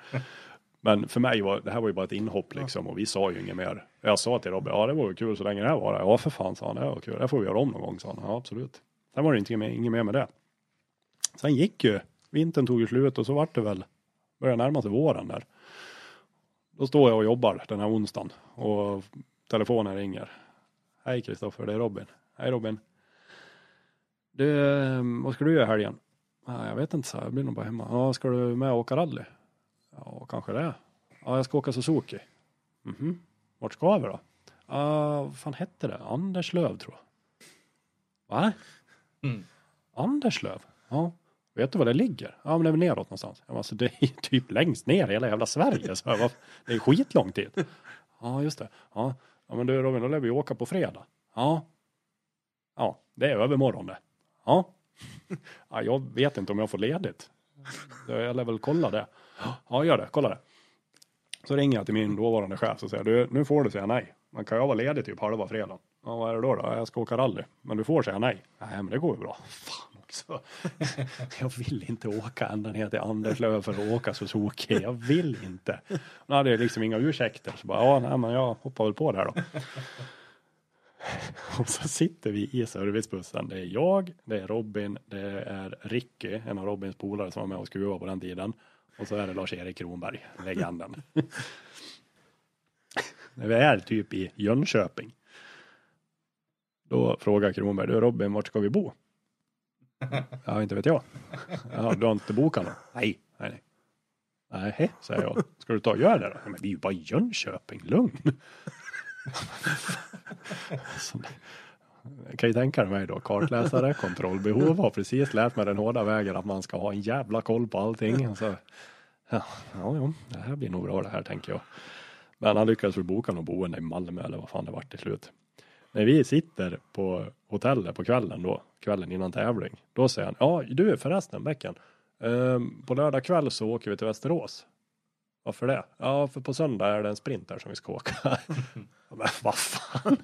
Men för mig var det här var ju bara ett inhopp liksom och vi sa ju inget mer. Jag sa till Robin, ja det var ju kul så länge det här var. Ja för fan sa han, det var kul. Det får vi göra om någon gång sa han. Ja absolut. Sen var det inte inget mer med det. Sen gick ju, vintern tog ju slut och så vart det väl, började närma sig våren där. Då står jag och jobbar den här onsdagen och telefonen ringer. Hej Kristoffer, det är Robin. Hej Robin. Du, eh, vad ska du göra i helgen? Ja, jag vet inte, så jag blir nog bara hemma. Ja, ska du med och åka rally? Ja, kanske det. Ja, jag ska åka Suzuki. Mhm. Vart ska vi då? Ja, vad fan hette det? Anderslöv tror jag. Va? Mm. Anderslöv? Ja. Vet du var det ligger? Ja, men det är väl neråt någonstans. Jag bara, alltså, det är typ längst ner i hela jävla Sverige. Så jag bara, det är skitlångt dit. Ja, just det. Ja, ja men du Robin, då lär vi åka på fredag. Ja. Ja, det är övermorgon det. Ja. ja. Jag vet inte om jag får ledigt. Jag lär väl kolla det. Ja, gör det. Kolla det. Så ringer jag till min dåvarande chef och säger, du, nu får du säga nej. Man kan jag vara ledig typ halva fredagen? Ja, vad är det då? då? Jag ska åka rally. Men du får säga nej. Nej, men det går ju bra. Fan. Så, Jag vill inte åka ända ner till Anderslöv för att åka Suzuki. Jag vill inte. Nu hade jag liksom inga ursäkter. Så bara, ja, nej, men jag hoppar väl på där då. Och så sitter vi i servicebussen. Det är jag, det är Robin, det är Ricky, en av Robins polare som var med och skruvade på den tiden. Och så är det Lars-Erik Kronberg, legenden. När vi är typ i Jönköping. Då frågar Kronberg, du Robin, vart ska vi bo? Ja, inte vet jag. Ja, du har inte bokat något? Nej, nej, nej. Nej, säger jag. Ska du ta och göra det då? Men vi är ju bara i Jönköping, lugn. Så, jag kan ju tänka mig då, kartläsare, kontrollbehov, har precis lärt mig den hårda vägen att man ska ha en jävla koll på allting. Och så, ja, ja, ja, det här blir nog bra det här tänker jag. Men han lyckades väl boka något boende i Malmö eller vad fan det vart till slut. När vi sitter på hotellet på kvällen då, kvällen innan tävling, då säger han, ja du förresten Bäcken, eh, på lördag kväll så åker vi till Västerås. Varför det? Ja, för på söndag är det en sprint där som vi ska åka. Men vad fan?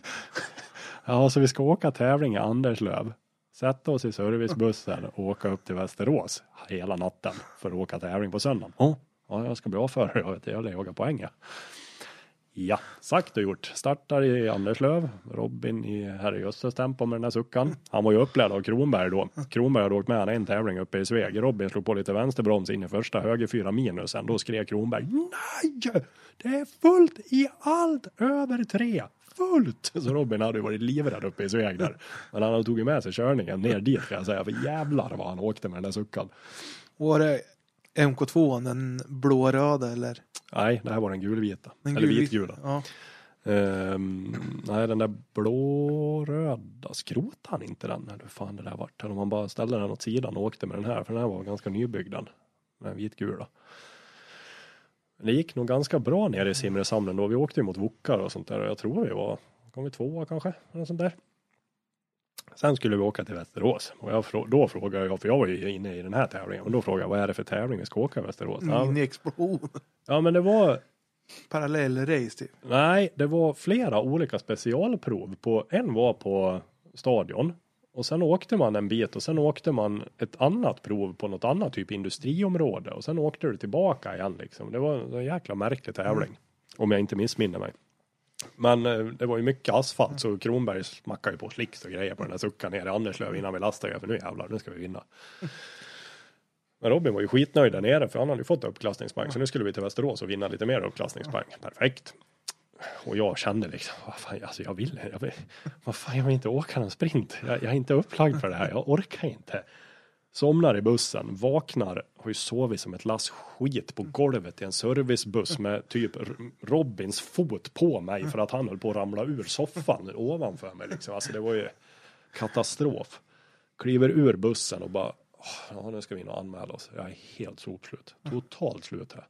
Ja, så vi ska åka tävling i Anderslöv. Sätta oss i servicebussen och åka upp till Västerås hela natten för att åka tävling på söndagen. Oh, ja, jag ska bli avförare. Jag vet, jag jagar poäng. Ja. sagt och gjort. Startar i Anderslöv. Robin i herrejösses tempo med den här suckan. Han var ju upplärd av Kronberg då. Kronberg hade åkt med han en tävling uppe i Sveg. Robin slog på lite vänsterbroms in i första höger fyra minus. Då skrek Kronberg Nej! Det är fullt i allt över tre! Fullt! Så Robin hade ju varit livrädd uppe i Sveg där. Men han tog ju med sig körningen ner dit kan jag säga. För jävlar vad han åkte med den där suckan. Var det MK2, den blå-röda eller? Nej, det här var den gulvita. Den Eller vitgula. Ja. Ehm, nej, den där blå-röda, skrotade han inte den? Eller hur fan det där vart? Eller om han bara ställde den åt sidan och åkte med den här, för den här var ganska nybyggd den. Den vitgula. Men Det gick nog ganska bra nere i Simrishamn då. Vi åkte ju mot Wokar och sånt där och jag tror vi var, kom vi tvåa kanske? Eller sånt där. Sen skulle vi åka till Västerås och jag, då frågade jag, för jag var ju inne i den här tävlingen, men då frågade jag vad är det för tävling vi ska åka i Västerås? Mini-explosion. ja men det var Parallell-race typ. Nej, det var flera olika specialprov. På, en var på stadion och sen åkte man en bit och sen åkte man ett annat prov på något annat typ industriområde och sen åkte du tillbaka igen liksom. Det var en jäkla märklig tävling. Om jag inte missminner mig. Men eh, det var ju mycket asfalt så Kronberg smackade ju på slicks och grejer på den där suckan ner i Anderslöv innan vi lastade över. Nu jävlar, nu ska vi vinna. Men Robin var ju skitnöjd där nere för han hade ju fått uppklassningspoäng så nu skulle vi till Västerås och vinna lite mer uppklassningspoäng. Perfekt. Och jag kände liksom, vad fan, alltså jag vill, jag vill, vad fan, jag vill inte åka en sprint. Jag, jag är inte upplagd för det här, jag orkar inte. Somnar i bussen, vaknar, har ju sovit som ett lass skit på golvet i en servicebuss med typ Robins fot på mig för att han höll på att ramla ur soffan ovanför mig liksom. Alltså det var ju katastrof. Kliver ur bussen och bara, ja nu ska vi in och anmäla oss. Jag är helt sopslut, totalt slut här.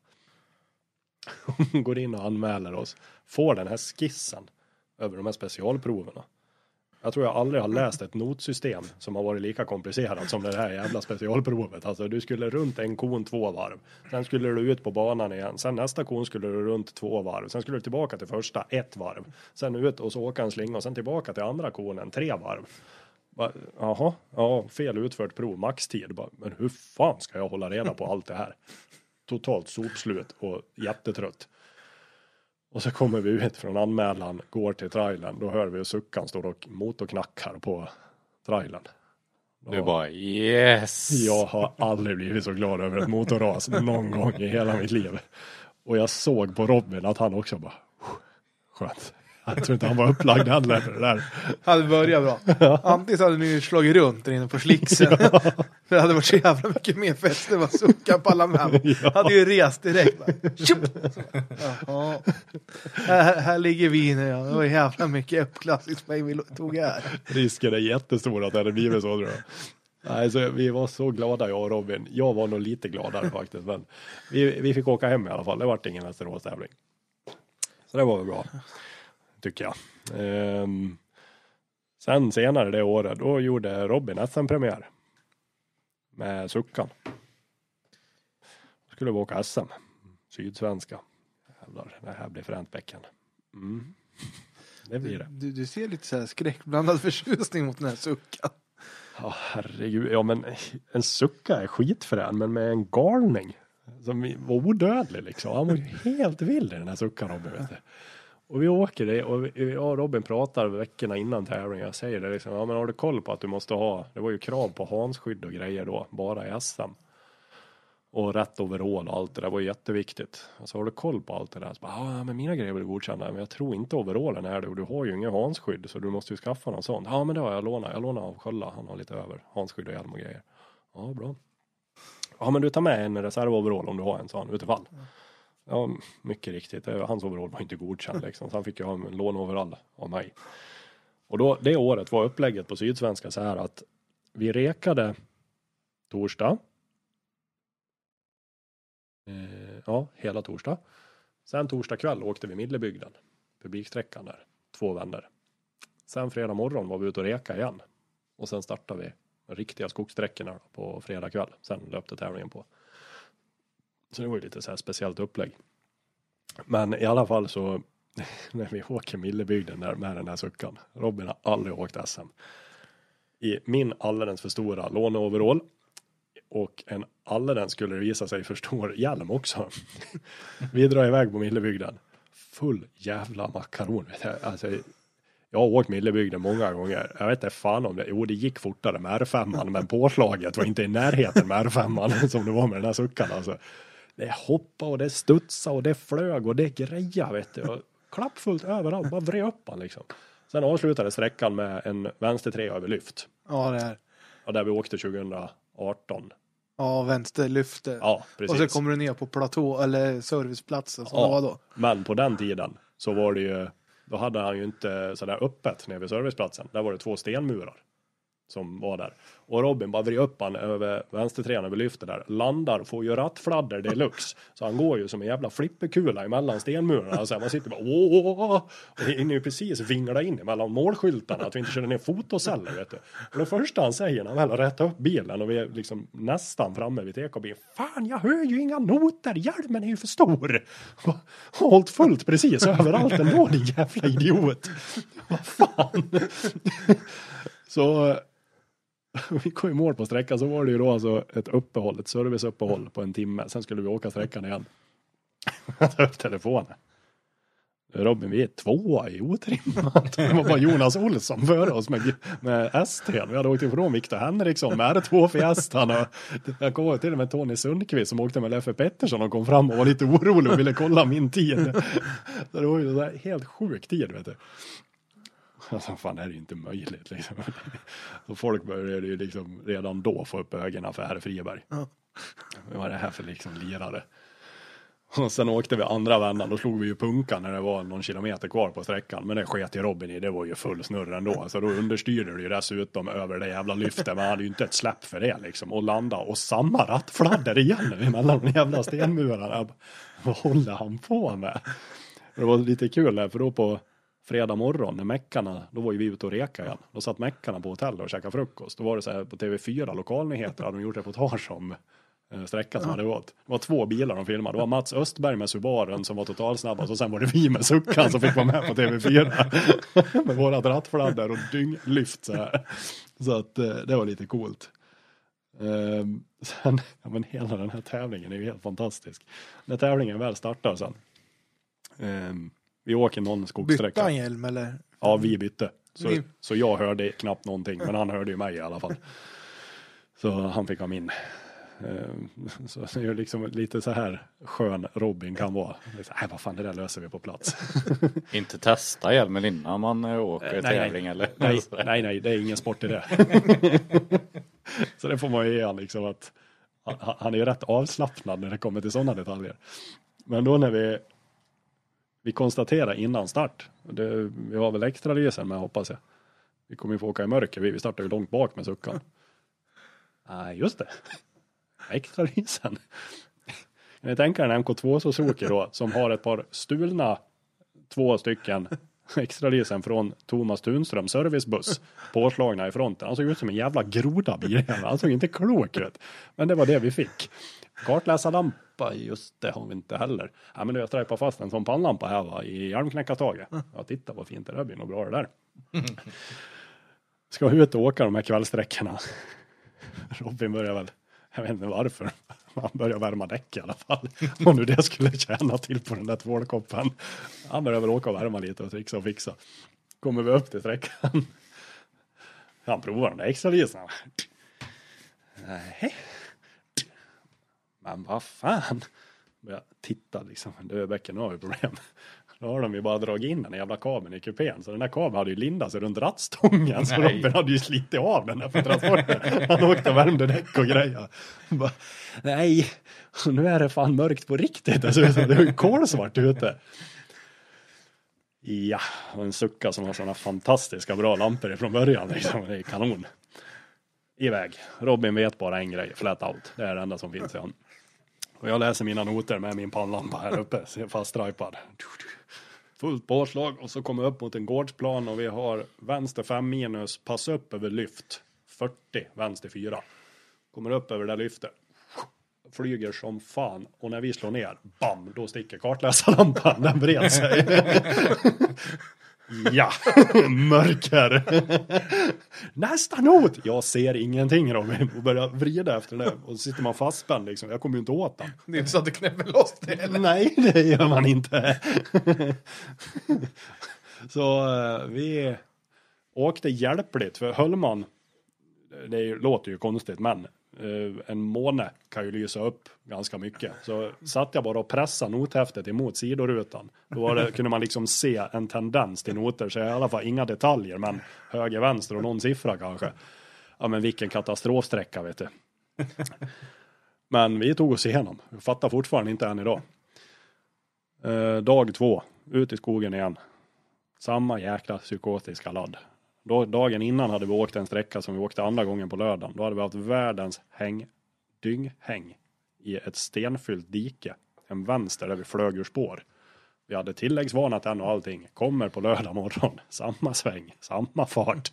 Går in och anmäler oss, får den här skissen över de här specialproverna. Jag tror jag aldrig har läst ett notsystem som har varit lika komplicerat som det här jävla specialprovet. Alltså du skulle runt en kon två varv. Sen skulle du ut på banan igen. Sen nästa kon skulle du runt två varv. Sen skulle du tillbaka till första ett varv. Sen ut och så åka en slinga och sen tillbaka till andra konen tre varv. Jaha, ja, fel utfört prov, maxtid. Bara, Men hur fan ska jag hålla reda på allt det här? Totalt sopslut och jättetrött. Och så kommer vi ut från anmälan, går till trailern. Då hör vi hur suckan står och motorknackar på trailern. Du Ja. bara yes. Jag har aldrig blivit så glad över ett motorras någon gång i hela mitt liv. Och jag såg på Robin att han också bara skönt. Jag tror inte han var upplagd heller för det där. Hade börjat bra. Antingen så hade ni slagit runt där inne på slixen. För det hade varit så jävla mycket mer fest. Var sucka på alla män. Ja. Hade ju rest direkt. Jaha. Här, här ligger vi nu. Ja. Det var jävla mycket uppklassningspoäng vi tog här. Risken är jättestor att det hade blivit så tror jag. Nej, så vi var så glada jag och Robin. Jag var nog lite gladare faktiskt. Men vi, vi fick åka hem i alla fall. Det vart ingen Västerås-tävling. Så det var väl bra. Tycker jag. Ehm, sen senare det året, då gjorde Robin SM-premiär. Med Suckan. Skulle vi åka SM. Sydsvenska. Jävlar, det här blir fränt bäcken. Mm. Det blir det. Du, du ser lite så här skräckblandad förtjusning mot den här suckan. Ja, herregud. Ja, men en sucka är skitfrän, men med en galning som var odödlig liksom. Han var ju helt vild i den här suckan Robin. Vet du. Och vi åker det och jag och Robin pratar veckorna innan tävlingen. Jag säger det liksom, ja men har du koll på att du måste ha, det var ju krav på hansskydd och grejer då, bara i SM. Och rätt overall och allt det där var ju jätteviktigt. Alltså har du koll på allt det där? Så bara, ja men mina grejer blir godkända, men jag tror inte overallen är det och du har ju ingen hansskydd så du måste ju skaffa någon sån. Ja men det har jag lånat, jag lånade av Skölla, han har lite över hansskydd och hjälm och grejer. Ja bra. Ja men du tar med en reservoverall om du har en sån utifall. Ja mycket riktigt, eh, hans overall var inte godkänd liksom. Så han fick ju ha en lånoverall av mig. Och då, det året var upplägget på Sydsvenska så här att vi rekade torsdag. Eh, ja, hela torsdag. Sen torsdag kväll åkte vi Millebygden, publiksträckan där, två vänner. Sen fredag morgon var vi ute och reka igen. Och sen startade vi de riktiga skogssträckorna på fredag kväll. Sen löpte tävlingen på. Så det var ju lite så här speciellt upplägg. Men i alla fall så när vi åker Millebygden där med den här suckan. Robin har aldrig åkt SM. I min alldeles för stora låneoverall. Och en alldeles skulle det visa sig för stor hjälm också. vi drar iväg på Millebygden. Full jävla makaron. Vet jag. Alltså, jag har åkt Millebygden många gånger. Jag vet inte fan om det. Jo, det gick fortare med R5, men påslaget var inte i närheten med R5 som det var med den här suckan. Alltså. Det hoppade och det studsade och det flög och det greja vet du. Och klappfullt överallt, bara vred upp han liksom. Sen avslutade sträckan med en vänstertrea över lyft. Ja, det är. Och där vi åkte 2018. Ja, vänsterlyfte. Ja, precis. och så kommer du ner på platå eller serviceplatsen som det var då. Men på den tiden så var det ju, då hade han ju inte sådär öppet nere vid serviceplatsen. Där var det två stenmurar som var där. Och Robin bara vrider upp han över vänstertrean över lyftet där. Landar, får ju rattfladder deluxe. Så han går ju som en jävla flipperkula emellan stenmurarna. Alltså man sitter bara åh! Och det hinner ju precis vingla in emellan målskyltarna att vi inte körde ner fotoceller vet du. Och det första han säger när han väl har rättat upp bilen och vi är liksom nästan framme vid TKB. Fan jag hör ju inga noter, hjälmen är ju för stor. Hållt fullt precis överallt ändå din jävla idiot. Vad fan. Så vi kom i mål på sträckan så var det ju då alltså ett uppehåll, ett serviceuppehåll på en timme. Sen skulle vi åka sträckan igen. Jag tar upp telefonen. Robin, vi är tvåa i otrimmat. Det var bara Jonas Olsson före oss med, med S3. Vi hade åkt ifrån Viktor Henriksson med R2 Fiestan. Jag kom ihåg till och med Tony Sundqvist som åkte med Leffe Pettersson och kom fram och var lite orolig och ville kolla min tid. Så det var ju så här helt sjuk tid vet du. Alltså fan det här är ju inte möjligt liksom. Så folk började ju liksom redan då få upp ögonen för herr Friberg. Ja. Vad är det här för liksom lirare? Och sen åkte vi andra vändan, då slog vi ju punkan när det var någon kilometer kvar på sträckan. Men det sket ju Robin i, det var ju full snurr ändå. Så då understyrde det ju dessutom över det jävla lyftet. Men han hade ju inte ett släpp för det liksom. Och landa och samma rattfladder igen emellan de jävla stenmurarna. Vad håller han på med? Det var lite kul där, för då på fredag morgon när meckarna, då var ju vi ute och reka igen. Då satt meckarna på hotell och käkade frukost. Då var det så här på TV4 lokalnyheter hade de gjort reportage om eh, sträckan som hade gått. Det var två bilar de filmade. Det var Mats Östberg med Subaren som var totalsnabbast och sen var det vi med Suckan som fick vara med på TV4. med vårat rattfladder och dynglyft så här. Så att eh, det var lite coolt. Ehm, sen, ja men hela den här tävlingen är ju helt fantastisk. När tävlingen väl startar sen. ehm, vi åker någon Bytte skogssträcka. han hjälm eller? Ja, vi bytte. Så, Vi- så jag hörde knappt någonting, men han hörde ju mig i alla fall. Så han fick ha min. Eh, Så det är ju liksom lite så här skön Robin kan vara. Nej, vad fan, det där löser vi på plats. Inte testa hjälmen innan man eh, åker Nej, nej. tävling eller? nej, nej, nej, det är ingen sport i det. så det får man ju ge han liksom att han- han är ju rätt avslappnad när det kommer till sådana detaljer. Men då när vi vi konstaterar innan start, det, vi har väl extra lysen med hoppas jag. Vi kommer ju få åka i mörker, vi, vi startar ju långt bak med suckan. Nej, just det. Extra lysen. Kan ni tänka er en MK2 Suzuki då, som har ett par stulna två stycken extralysen från Thomas Tunström servicebuss påslagna i fronten. Han såg ut som en jävla groda biljävel. Han såg inte klok ut. Men det var det vi fick. Kartläsarlampa, just det har vi inte heller. Ja, men jag strejpade fast en sån pannlampa här va, i hjälmknäckartaget. Ja, titta vad fint det där blir nog bra det där. Ska ut och åka de här kvällsträckorna. Robin börjar väl, jag vet inte varför, han börjar värma däck i alla fall. Om nu det skulle tjäna till på den där tvålkoppen. Han börjar väl åka och värma lite och trixa och fixa. Kommer vi upp till sträckan. Han provar de där extra lysen. Nej. Men vad fan. Börjar titta liksom. Du bäcken, nu har vi problem. Då har de ju bara dragit in den jävla kabeln i kupén. Så den där kabeln hade ju lindat sig runt rattstången. Så Nej. Robin hade ju slitit av den där på transporten. Han åkte och värmde däck och grejer. Bara, Nej, nu är det fan mörkt på riktigt. Alltså, det är ju kolsvart ute. Ja, och en sucka som har sådana fantastiska bra lampor ifrån början. Liksom. Det är kanon. Iväg. Robin vet bara en grej, flat out. Det är det enda som finns i han. Och jag läser mina noter med min pannlampa här uppe, faststrajpad. faststripad. Fullt påslag och så kommer jag upp mot en gårdsplan och vi har vänster 5 minus, pass upp över lyft. 40, vänster 4. Kommer upp över det där lyftet. Flyger som fan och när vi slår ner, bam, då sticker kartläsarlampan, den vred sig. ja, mörker. Nästa not! Jag ser ingenting Robin och börjar vrida efter det och så sitter man fastspänd liksom. Jag kommer ju inte åt den. Det är inte så att du knäpper loss det eller? Nej, det gör man inte. så eh, vi åkte hjälpligt, för höll man, det låter ju konstigt, men Eh, en måne kan ju lysa upp ganska mycket. Så satt jag bara och pressade nothäftet emot sidorutan. Då var det, kunde man liksom se en tendens till noter, så i alla fall inga detaljer, men höger, vänster och någon siffra kanske. Ja, men vilken katastrofsträcka vet du. Men vi tog oss igenom. Jag fattar fortfarande inte än idag. Eh, dag två, ut i skogen igen. Samma jäkla psykotiska ladd. Då, dagen innan hade vi åkt en sträcka som vi åkte andra gången på lördagen. Då hade vi haft världens häng, dynghäng i ett stenfyllt dike. En vänster där vi flög ur spår. Vi hade tilläggsvarnat den och allting. Kommer på lördag morgon. Samma sväng, samma fart.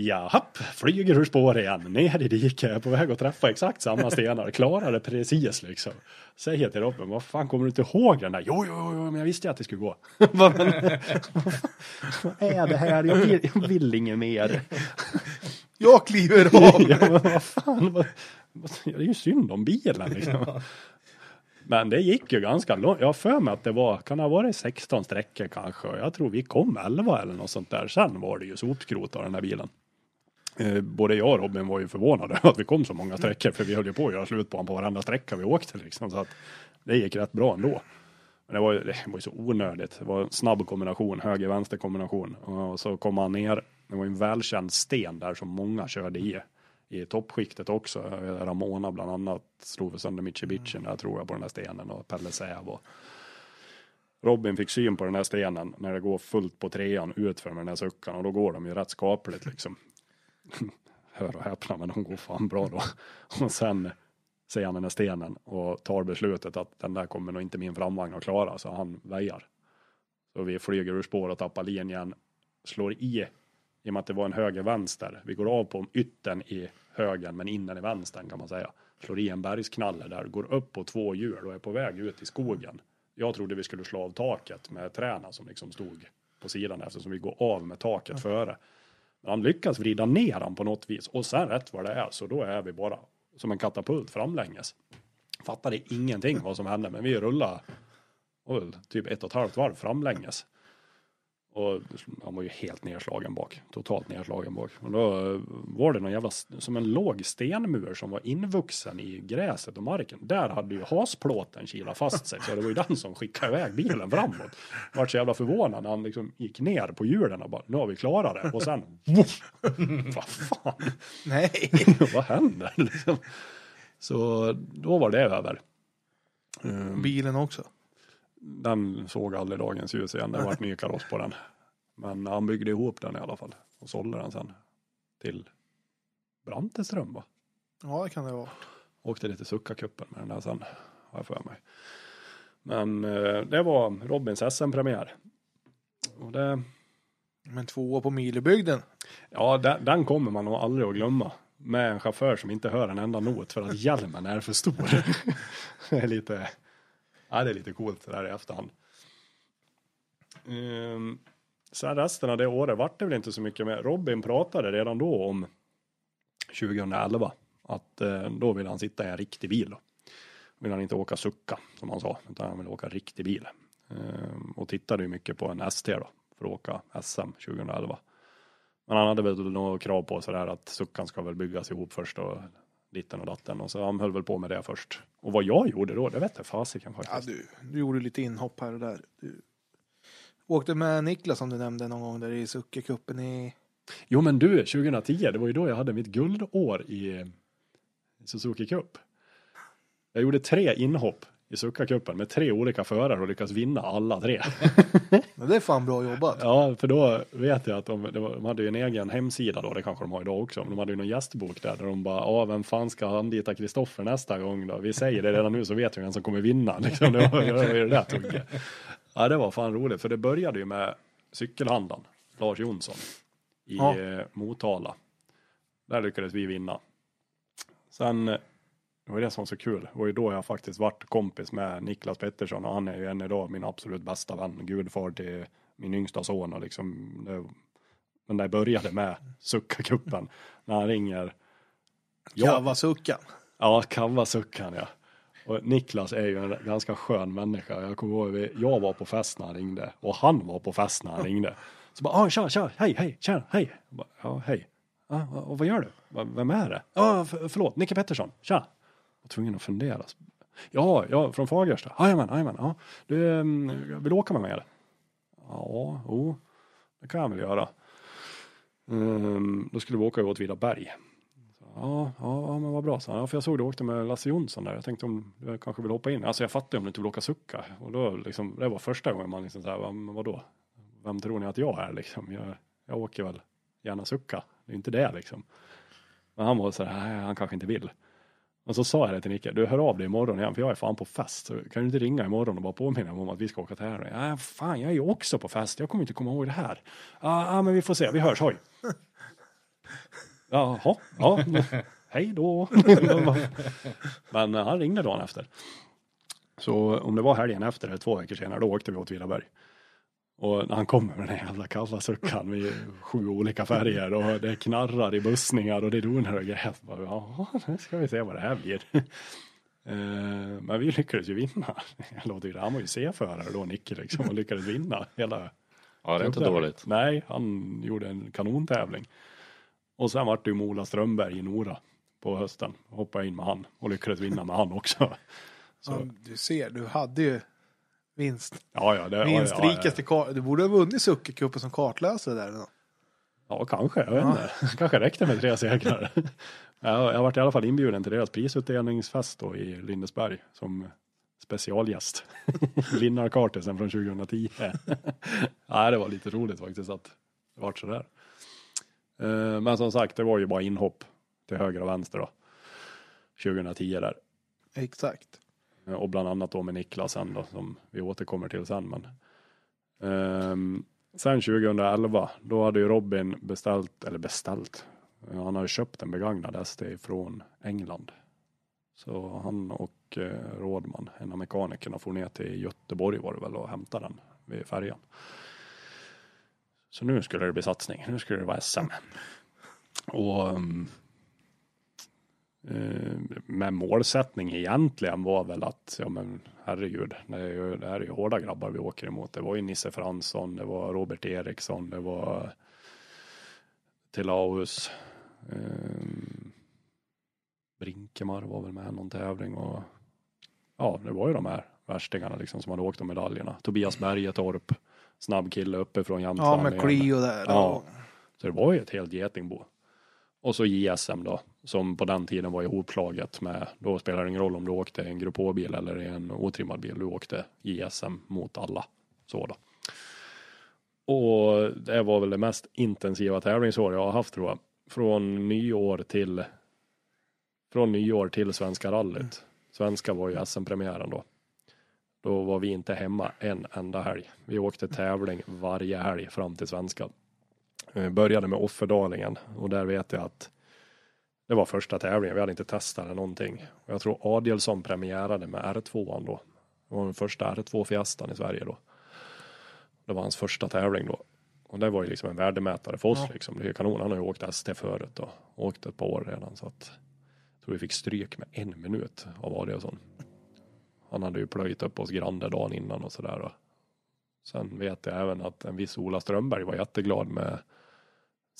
Japp, flyger ur spår igen, ner i diket, på väg att träffa exakt samma stenar, klarar det precis liksom. Säger till Robin, vad fan kommer du inte ihåg den där? Jo, jo, jo, men jag visste ju att det skulle gå. Vad är det här? Jag vill, jag vill inget mer. Jag kliver av! Ja, men vad fan, vad, vad, det är ju synd om bilen liksom. Men det gick ju ganska långt. Jag har för mig att det var, kan det ha varit 16 sträckor kanske. Jag tror vi kom 11 eller något sånt där. Sen var det ju sopskrot av den där bilen. Eh, både jag och Robin var ju förvånade att vi kom så många sträckor. För vi höll ju på att göra slut på honom på varenda sträcka vi åkte liksom. Så att det gick rätt bra ändå. Men det var ju det var ju så onödigt. Det var en snabb kombination, höger-vänster kombination. Och så kom han ner. Det var en välkänd sten där som många körde i. I toppskiktet också. Ramona bland annat slog sönder Mitsubishin där tror jag på den där stenen och Pelle Säv och Robin fick syn på den här stenen när det går fullt på trean utför med den här suckan och då går de ju rätt skapligt liksom. Hör och häpna men de går fan bra då. Och sen ser han den här stenen och tar beslutet att den där kommer nog inte min framvagn att klara så han väjar. Så vi flyger ur spår och tappar linjen, slår i i och med att det var en höger-vänster. Vi går av på yttern i högen men innen i vänstern kan man säga. Slår i en bergsknalle där, går upp på två hjul och är på väg ut i skogen. Jag trodde vi skulle slå av taket med träna som liksom stod på sidan eftersom vi går av med taket före. Men han lyckas vrida ner han på något vis och sen rätt vad det är så då är vi bara som en katapult framlänges. Fattade ingenting vad som hände men vi rullade och typ ett och ett halvt varv framlänges. Och han var ju helt nedslagen bak, totalt nedslagen bak. Och då eh, var det någon jävla, som en låg stenmur som var invuxen i gräset och marken. Där hade ju hasplåten kilat fast sig, så det var ju den som skickade iväg bilen framåt. Jag var så jävla förvånad när han liksom gick ner på hjulen och bara, nu har vi klarat det. Och sen, woof, vad fan, Nej. vad händer? Liksom. Så då var det över. Bilen också. Den såg aldrig dagens ljus igen. Det var ny kaross på den. Men han byggde ihop den i alla fall. Och sålde den sen. Till Branteström va? Ja, det kan det vara. Åkte lite Succa-cupen med den där sen. Har jag för mig. Men eh, det var Robins SM-premiär. Och det, Men tvåa på Milebygden. ja, den, den kommer man nog aldrig att glömma. Med en chaufför som inte hör en enda not för att hjälmen är för stor. det är lite, ja, det är lite coolt det där i efterhand. Ehm, um, sen resten av det året vart det väl inte så mycket mer. Robin pratade redan då om 2011 att eh, då vill han sitta i en riktig bil. Då. Vill han inte åka sucka som han sa, utan han vill åka riktig bil. Ehm, och tittade ju mycket på en ST då för att åka SM 2011. Men han hade väl något krav på sådär att suckan ska väl byggas ihop först och ditten och datten och så han höll väl på med det först. Och vad jag gjorde då, det vet jag fasiken Ja, faktiskt. du, du gjorde lite inhopp här och där. Du åkte med Niklas som du nämnde någon gång där i Sucke-cupen i... Jo men du, 2010, det var ju då jag hade mitt guldår i Suzuki Cup. Jag gjorde tre inhopp i Suzuka-cupen med tre olika förare och lyckades vinna alla tre. Men det är fan bra jobbat. Ja, för då vet jag att de, de hade ju en egen hemsida då, det kanske de har idag också, men de hade ju någon gästbok där, där de bara, ja, vem fan ska anlita Kristoffer nästa gång då? Vi säger det redan nu så vet vi vem som kommer vinna, liksom. Det var ju det där tugget. Ja, det var fan roligt, för det började ju med cykelhandlaren, Lars Jonsson, i Ja. eh, Motala. Där lyckades vi vinna. Sen, det var det som var så kul, det var ju då jag faktiskt vart kompis med Niklas Pettersson och han är ju än idag min absolut bästa vän, gudfar till min yngsta son och liksom, det, men det började med Sucka-cupen, när han ringer. Kavasuckan. ja Kavasuckan ja. Och Niklas är ju en ganska skön människa. Jag kommer ihåg, jag var på fest när han ringde och han var på fest när han ringde. Så bara, ah, tja, tja, hej, hej, tja, hej. Bara, Ja, hej. Ah, och vad gör du? Vem är det? Ja, för, förlåt, Nicke Pettersson, tja. Tvungen att fundera. Ja, ja, från Fagersta. Jajamän, jajamän. Ja. Du, ehm, vill du åka med mig eller? Ja, jo, det kan jag väl göra. Um, då skulle vi åka åt Vidaberg. Ja, ja, ja, men vad bra, så. Ja, för jag såg du åkte med Lasse Jonsson där. Jag tänkte om du kanske vill hoppa in. Alltså jag fattar ju om du inte vill åka sucka. Och då liksom, det var första gången man liksom så här, men vadå? Vem tror ni att jag är liksom? Jag, jag åker väl gärna sucka. Det är inte det liksom. Men han var så här, nej, han kanske inte vill. Och så sa jag det till Nicke, du hör av dig imorgon igen för jag är fan på fest. Så kan du inte ringa imorgon och bara påminna mig om att vi ska åka till här? Ja, fan, jag är ju också på fest. Jag kommer inte komma ihåg det här. Ja, ja, men vi får se. Vi hörs, hoj. Jaha, ja, hej då. Men eh, han ringde dagen efter. Så om det var helgen efter eller två veckor senare, då åkte vi åt Vidaberg. Och när han kommer med den här jävla kalla suckan med sju olika färger och det knarrar i bussningar och det donar och bara, Jaha, nu ska vi se vad det här blir. Eh, Men vi lyckades ju vinna. Jag låter. Han var ju C-förare då, Nicke liksom, och lyckades vinna hela Ja, det är inte dåligt. Nej, han gjorde en kanontävling. Och sen vart det ju Mola Strömberg i Nora på hösten. Hoppade in med han och lyckades vinna med han också. Så, Ja, du ser, du hade ju vinst. ja, ja, det, ja, Vinstrikast ja, kart. Du borde ha vunnit Sucke-cupen som kartläsare där. Då. ja, kanske. Jag vet inte. kanske räckte med tre segrar. jag, jag varit i alla fall inbjuden till deras prisutdelningsfest då i Lindesberg som specialgäst. Linnarkartesen från 2010. ja, det var lite roligt faktiskt att det vart sådär. Eh, Men som sagt, det var ju bara inhopp till höger och vänster då. 2010 där. Exakt. Eh, och bland annat då med Niklas sen då, som vi återkommer till sen. Men, um, sen 2011, då hade ju Robin beställt, eller beställt, han har ju köpt en begagnad ST från England. Så han och eh, Rådman, en av mekanikerna, får ner till Göteborg var det väl och hämtade den vid färjan. Så nu skulle det bli satsning, nu skulle det vara SM. Och um, med målsättning egentligen var väl att, ja men herregud, det, är ju, det här är ju hårda grabbar vi åker emot. Det var ju Nisse Fransson, det var Robert Eriksson, det var Telaus, eh, Brinkemar var väl med någon tävling och ja, det var ju de här värstingarna liksom som hade åkt de medaljerna. Tobias Bergetorp, snabb kille uppe från Ja, Jämtland. med. Clio där. Ja. Så det var ju ett helt getingbo. Och så JSM då, som på den tiden var ihopslaget med, då spelar det ingen roll om du åkte en Grupp H-bil eller en otrimmad bil, du åkte JSM mot alla. Så då. Och det var väl det mest intensiva tävlingsår jag har haft tror jag. Från nyår till från nyår till Svenska rallyt. Svenska var ju SM-premiären då. Då var vi inte hemma en enda helg. Vi åkte tävling varje helg fram till Svenska. Eh, Började med Offerdalingen och där vet jag att det var första tävlingen. Vi hade inte testat eller någonting. Och jag tror Adielsson premiärade med R2 då. Det var den första R2 Fiestan i Sverige då. Det var hans första tävling då. Och det var ju liksom en värdemätare för oss Ja. liksom. Det är kanon. Han har ju åkt ST förut och åkt ett par år redan så att jag tror vi fick stryk med en minut av Adielsson. Han hade ju plöjt upp oss Grande dagen innan och sådär. Sen vet jag även att en viss Ola Strömberg var jätteglad med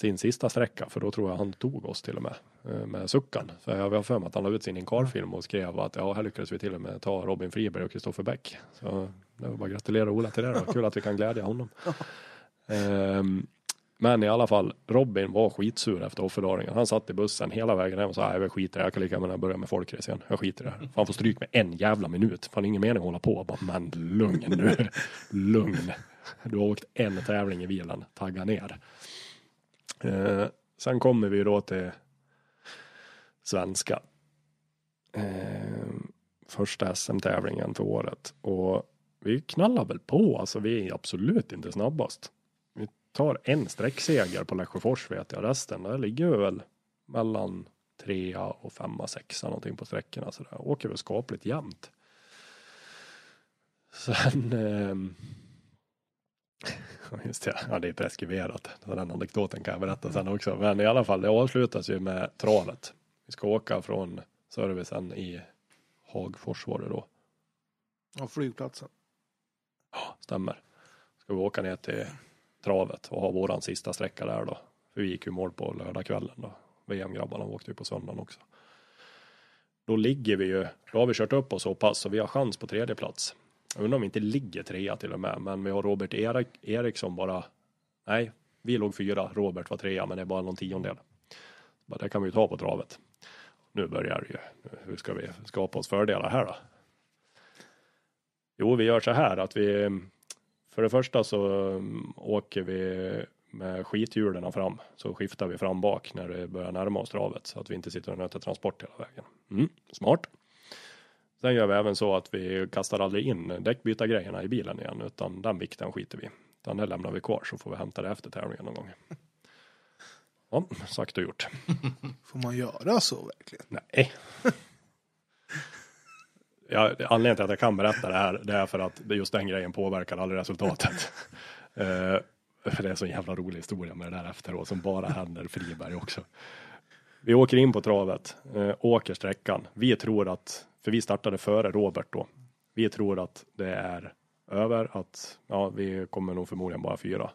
sin sista sträcka för då tror jag han tog oss till och med eh, med suckan. För jag har för mig att han la ut sin inkarfilm och skrev att ja, här lyckades vi till och med ta Robin Friberg och Kristoffer Bäck. Så det var bara att gratulera Ola till det då. Kul att vi kan glädja honom. Ehm, men i alla fall, Robin var skitsur efter offerdaringen. Han satt i bussen hela vägen hem och sa, jag skiter i det, jag kan lika gärna börja med folkrace igen. Jag skiter i det. här." Fan får stryk med en jävla minut. Fan ingen mening att hålla på. Bara, men lugn nu. lugn. Du har åkt en tävling i bilen. Tagga ner. Eh, sen kommer vi då till svenska. Eh, första SM-tävlingen för året. Och vi knallar väl på. Alltså vi är absolut inte snabbast. Vi tar en sträckseger på Lesjöfors vet jag. Resten där ligger vi väl mellan trea och femma, sexa någonting på sträckorna. Så där åker vi skapligt jämnt. Sen eh, Just det, ja det är preskriberat. Den anekdoten kan jag berätta sen också. Men i alla fall, det avslutas ju med travet. Vi ska åka från servicen i Hagfors var det då. Av flygplatsen. Ja, stämmer. Ska vi åka ner till travet och ha våran sista sträcka där då. För vi gick ju mål på lördagskvällen då. VM-grabbarna åkte ju på söndagen också. Då ligger vi ju, då har vi kört upp oss så pass så vi har chans på tredje plats. Jag undrar om vi inte ligger trea till och med, men vi har Robert Erik, Eriksson bara, nej, vi låg fyra, Robert var trea, men det är bara någon tiondel. Bara, det kan vi ju ta på travet. Nu börjar det ju, hur ska vi skapa oss fördelar här då? Jo, vi gör så här att vi, för det första så mm, åker vi med skithjulen fram, så skiftar vi fram bak när det börjar närma oss travet så att vi inte sitter och nöter transport hela vägen. Mm, smart. Sen gör vi även så att vi kastar aldrig in däckbytargrejerna i bilen igen utan den vikten skiter vi. Utan det lämnar vi kvar så får vi hämta det efter tävlingen någon gång. Ja, sagt och gjort. Får man göra så verkligen? Nej. Ja, anledningen till att jag kan berätta det här det är för att det- just den grejen påverkar aldrig resultatet. Eh, för det är så en jävla rolig historia med det där efteråt som bara händer Friberg också. Vi åker in på travet, eh, åker sträckan. Vi tror att, för vi startade före Robert då. Vi tror att det är över, att ja, vi kommer nog förmodligen bara fyra.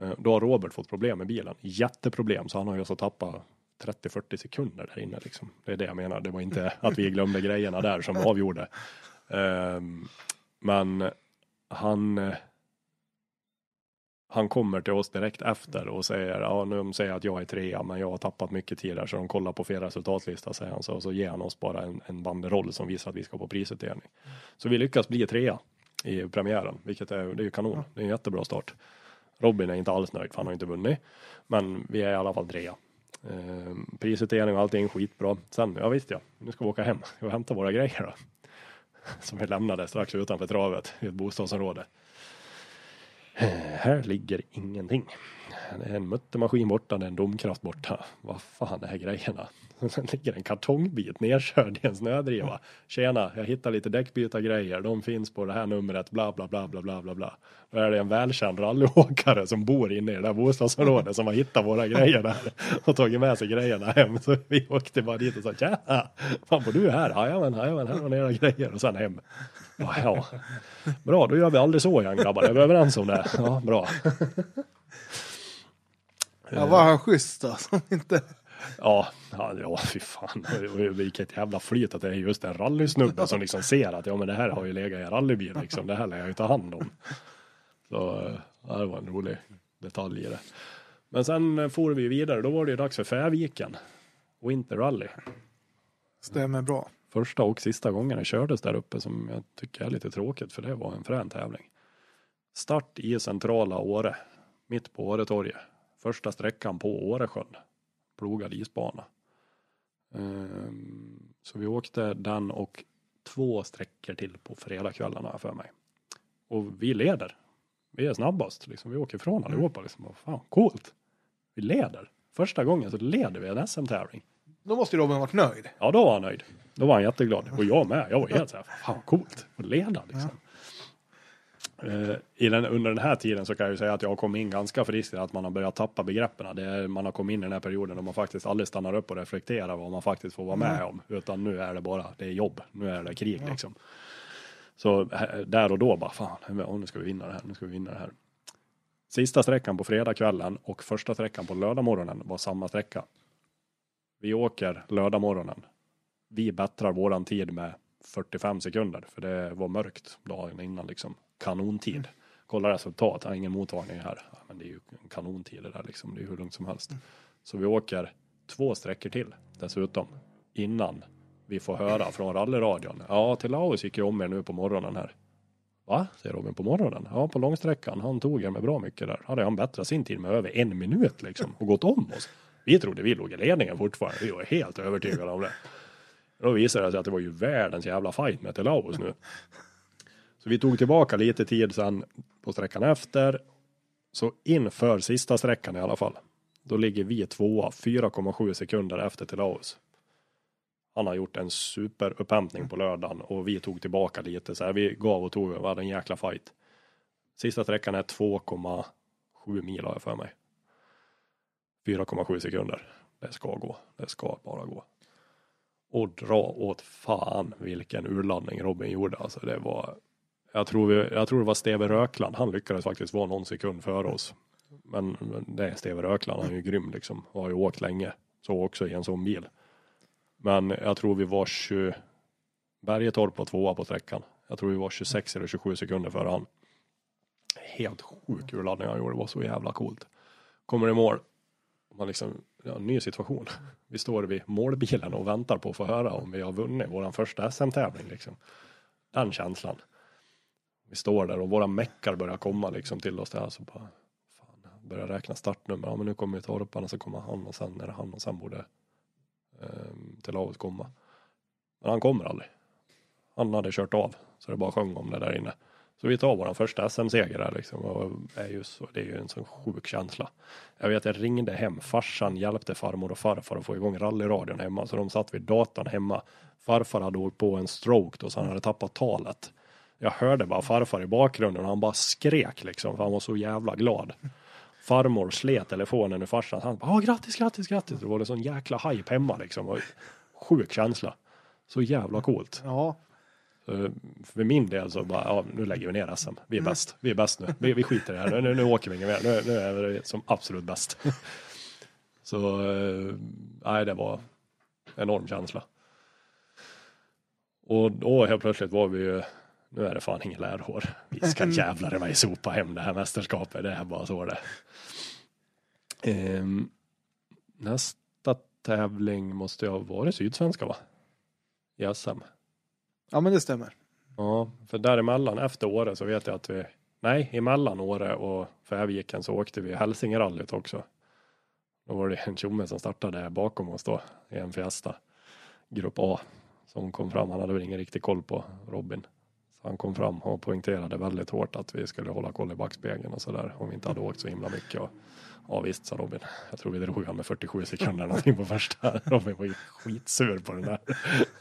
Eh, Då har Robert fått problem med bilen. Jätteproblem, så han har ju alltså tappat 30-40 sekunder där inne liksom. Det är det jag menar. Det var inte att vi glömde grejerna där som avgjorde. Ehm, men han eh, han kommer till oss direkt efter och säger, ja nu säger säger att jag är trea men jag har tappat mycket tid där så de kollar på fel resultatlista säger han så, och så ger han oss bara en, en banderoll som visar att vi ska på prisutdelning. Så vi lyckas bli trea i premiären, vilket är, det är ju kanon. Det är en jättebra start. Robin är inte alls nöjd för han har inte vunnit. Men vi är i alla fall trea. Ehm, prisutdelning och allting skitbra. Sen, ja visst ja, nu ska vi åka hem och hämta våra grejer då. Som vi lämnade strax utanför travet i ett bostadsområde. Här ligger ingenting. Det är en muttermaskin borta, det är en domkraft borta. Vad fan är grejerna? Sen ligger en kartongbit nerkörd i en snödriva. Tjena, jag hittar lite däckbytargrejer. De finns på det här numret, bla bla bla bla bla bla bla. Då är det en välkänd rallyåkare som bor inne i det där bostadsområdet som har hittat våra grejer där och tagit med sig grejerna hem. Så vi åkte bara dit och sa tjena, fan bor du här? Jajamän, jajamän, här har ni era grejer och sen hem. Ja. Bra, då gör vi aldrig så igen grabbar. Är vi överens om det? Ja, bra. Ja, var han schysst då? Som inte... Ja, ja, ja fy fan. Vilket jävla flyt att det är just en rallysnubbe som liksom ser att ja men det här har ju legat i en rallybil liksom. Det här lär jag ju ta hand om. Så eh, ja, det var en rolig detalj i det. Men sen eh, for vi vidare. Då var det ju dags för Färviken. Winter Rally. Stämmer bra. Första och sista gången det kördes där uppe som jag tycker är lite tråkigt för det var en frän tävling. Start i centrala Åre. Mitt på Åretorget. Första sträckan på Åresjön. Plogad isbana. Ehm, Så vi åkte den och två sträckor till på fredagskvällarna har jag för mig. Och vi leder. Vi är snabbast. Liksom. Vi åker ifrån allihopa. Liksom. Och Fan, coolt. Vi leder. Första gången så leder vi en SM-tävling. Då måste ju Robin varit nöjd. Ja, då var han nöjd. Då var han jätteglad. Och jag med. Jag var helt så här, fan coolt. Att leda liksom. Eh, I den, under den här tiden så kan jag ju säga att jag har kommit in ganska friskt i att man har börjat tappa begreppen. Det är, man har kommit in i den här perioden då man faktiskt aldrig stannar upp och reflekterar vad man faktiskt får vara med om. Utan nu är det bara, det är jobb, nu är det krig liksom. Så här- där och då bara, fan, ja, nu ska vi vinna det här, nu ska vi vinna det här. Sista sträckan på fredagskvällen och första sträckan på lördagmorgonen var samma sträcka. Vi åker lördagmorgonen. Vi bättrar våran tid med 45 sekunder, för det var mörkt dagen innan liksom. Kanontid. Kolla resultat, jag har ingen mottagning här. Ja, men det är ju kanontid det där liksom, det är hur lugnt som helst. Så vi åker två sträckor till dessutom, innan vi får höra från rallyradion. Ja, till Laos gick ju om er nu på morgonen här. Va? Säger Robin på morgonen? Ja, på långsträckan. Han tog er med bra mycket där. Hade han bättrat sin tid med över en minut liksom och gått om oss. Vi trodde vi låg i ledningen fortfarande. Vi var helt övertygade om det. Då visade det sig att det var ju världens jävla fight med Telaus nu. Så vi tog tillbaka lite tid sen på sträckan efter. Så inför sista sträckan i alla fall. Då ligger vi tvåa 4,7 sekunder efter Telaus. Han har gjort en superupphämtning på lördagen och vi tog tillbaka lite så här. Vi gav och tog, vi hade en jäkla fight. Sista sträckan är 2,7 mil har jag för mig. 4,7 sekunder. Det ska gå. Det ska bara gå. Och dra åt fan vilken urladdning Robin gjorde. Alltså det var. Jag tror, vi, jag tror det var Steve Rökland. Han lyckades faktiskt vara någon sekund före oss. Men, men det är Steve Rökland. Han är ju grym liksom. Och har ju åkt länge. Så också i en sån bil. Men jag tror vi var 20. Bergetorp var tvåa på sträckan. Jag tror vi var 26 eller 27 sekunder före han. Helt sjuk urladdning han gjorde. Det var så jävla coolt. Kommer i mål. Man liksom, ja, ny situation. Vi står vid målbilen och väntar på att få höra om vi har vunnit våran första SM-tävling liksom. Den känslan. Vi står där och våra meckar börjar komma liksom till oss där så bara fan, börjar räkna startnummer. Ja men nu kommer ju torparna så kommer han och sen är det han och sen borde eh, till laget komma. Men han kommer aldrig. Han hade kört av så det bara sjöng om det där inne. Så vi tar våran första SM-seger där liksom och är ju så, det är ju en sån sjuk känsla. Jag vet jag ringde hem, farsan hjälpte farmor och farfar att få igång rallyradion hemma så de satt vid datorn hemma. Farfar hade åkt på en stroke då så han hade tappat talet. Jag hörde bara farfar i bakgrunden och han bara skrek liksom för han var så jävla glad. Farmor slet telefonen ur farsan. Han bara grattis, grattis, grattis. Det var liksom en sån jäkla hype hemma liksom. Och sjuk känsla. Så jävla coolt. Ja, för min del så bara, ja, nu lägger vi ner SM. Vi är bäst. Vi är bäst nu. Vi, vi skiter i det här. Nu, nu åker vi inget mer. Nu, nu är vi som absolut bäst. Så, eh, nej, det var enorm känsla. Och då helt plötsligt var vi ju, nu är det fan inget lärår. Vi ska jävlar i mig sopa hem det här mästerskapet. Det är bara så det Ehm, Nästa tävling måste ju ha varit Sydsvenska va? I SM ja men det stämmer. Ja, för däremellan efter året så vet jag att vi, nej, emellan året och Fäviken så åkte vi Hälsingerallyt också. Då var det en tjomme som startade bakom oss då i en Fiesta, grupp A, som kom fram. Han hade väl ingen riktig koll på Robin. Så han kom fram och poängterade väldigt hårt att vi skulle hålla koll i backspegeln och sådär om vi inte hade åkt så himla mycket. Och, ja visst, sa Robin. Jag tror vi drog han med 47 sekunder någonting på första. Robin var ju skitsur på den där.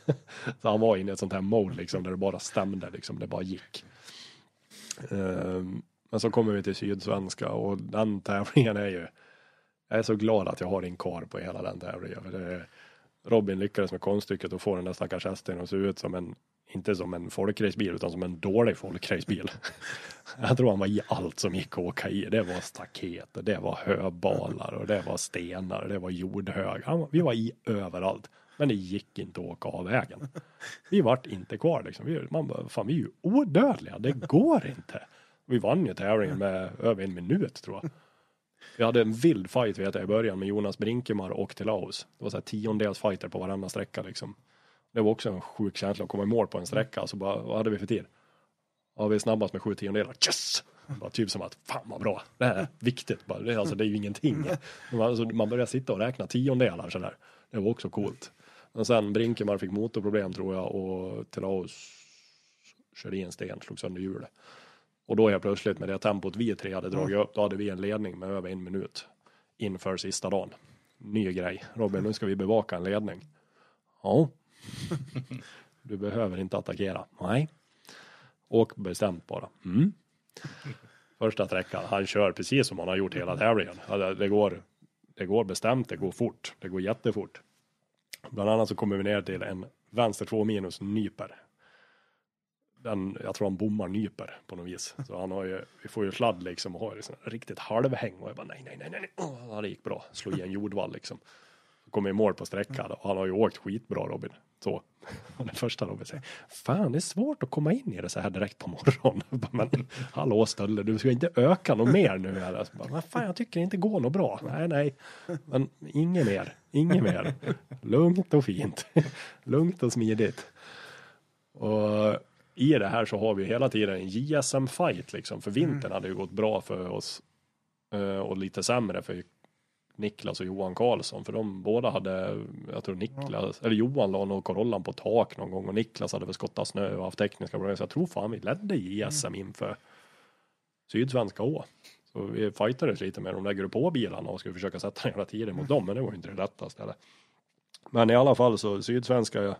Så han var inne i ett sånt här mode liksom där det bara stämde liksom, det bara gick. Ehm, men så kommer vi till Sydsvenska och den tävlingen är ju, jag är så glad att jag har en kar på hela den tävlingen. För det är, Robin lyckades med konststycket att få den där stackars hästen att se ut som en, inte som en folkracebil utan som en dålig folkracebil. Jag tror han var i allt som gick att åka i. Det var staket, och det var höbalar och det var stenar, och det var jordhög. Han, vi var i överallt. Men det gick inte att åka av vägen. Vi vart inte kvar liksom. Vi, man bara, fan vi är ju odödliga, det går inte. Vi vann ju tävlingen med över en minut tror jag. Vi hade en vild fight vet jag i början med Jonas Brinkemar och Telaus. Det var så här tiondels fighter på varenda sträcka liksom. Det var också en sjuk känsla att komma i mål på en sträcka. alltså bara, vad hade vi för tid? Ja, vi är snabbast med sju tiondelar. Yes! Bara typ som att, fan vad bra. Det här är viktigt. Bara, det, alltså, det är ju ingenting. Man, alltså, man börjar sitta och räkna tiondelar sådär. Det var också coolt. Men sen Brinkemar fick motorproblem tror jag och Telaus körde i en sten, slog sönder hjulet. Och då är jag plötsligt med det tempot vi tre hade dragit upp, då hade vi en ledning med över en minut inför sista dagen. Ny grej. Robin, nu ska vi bevaka en ledning. Ja. Du behöver inte attackera. Nej. Åk bestämt bara. Mm. Första sträckan, han kör precis som han har gjort hela tävlingen. Ja, det- går, det går bestämt, det går fort, det går jättefort. Bland annat så kommer vi ner till en vänster 2 minus nyper. Den, jag tror han bommar nyper på något vis. Så han har ju, vi får ju sladd liksom och har här riktigt halvhäng och jag bara nej, nej, nej, nej, ja, det gick bra. Slog i en jordvall liksom. Så kommer i mål på sträckan och han har ju åkt skitbra Robin. Så. Den första Robin säger, fan det är svårt att komma in i det så här direkt på morgonen. Men hallå Stölle, du ska inte öka något mer nu eller? Så bara, Vad fan jag tycker det inte går något bra. Nej, nej, men inget mer, inget mer. Lugnt och fint. Lugnt och smidigt. Och i det här så har vi hela tiden en JSM-fight liksom. För vintern hade ju gått bra för oss. eh, Och lite sämre för Niklas och Johan Karlsson. För de båda hade, jag tror Niklas, eller Johan la nog Corollan på tak någon gång. Och Niklas hade väl skottat snö och haft tekniska problem. Så jag tror fan vi ledde JSM inför Sydsvenska Å. Så vi fightades lite med de där grupp Å-bilarna och skulle försöka sätta några tider mot dem. Men det var ju inte det lättaste. Eller? Men i alla fall så Sydsvenska,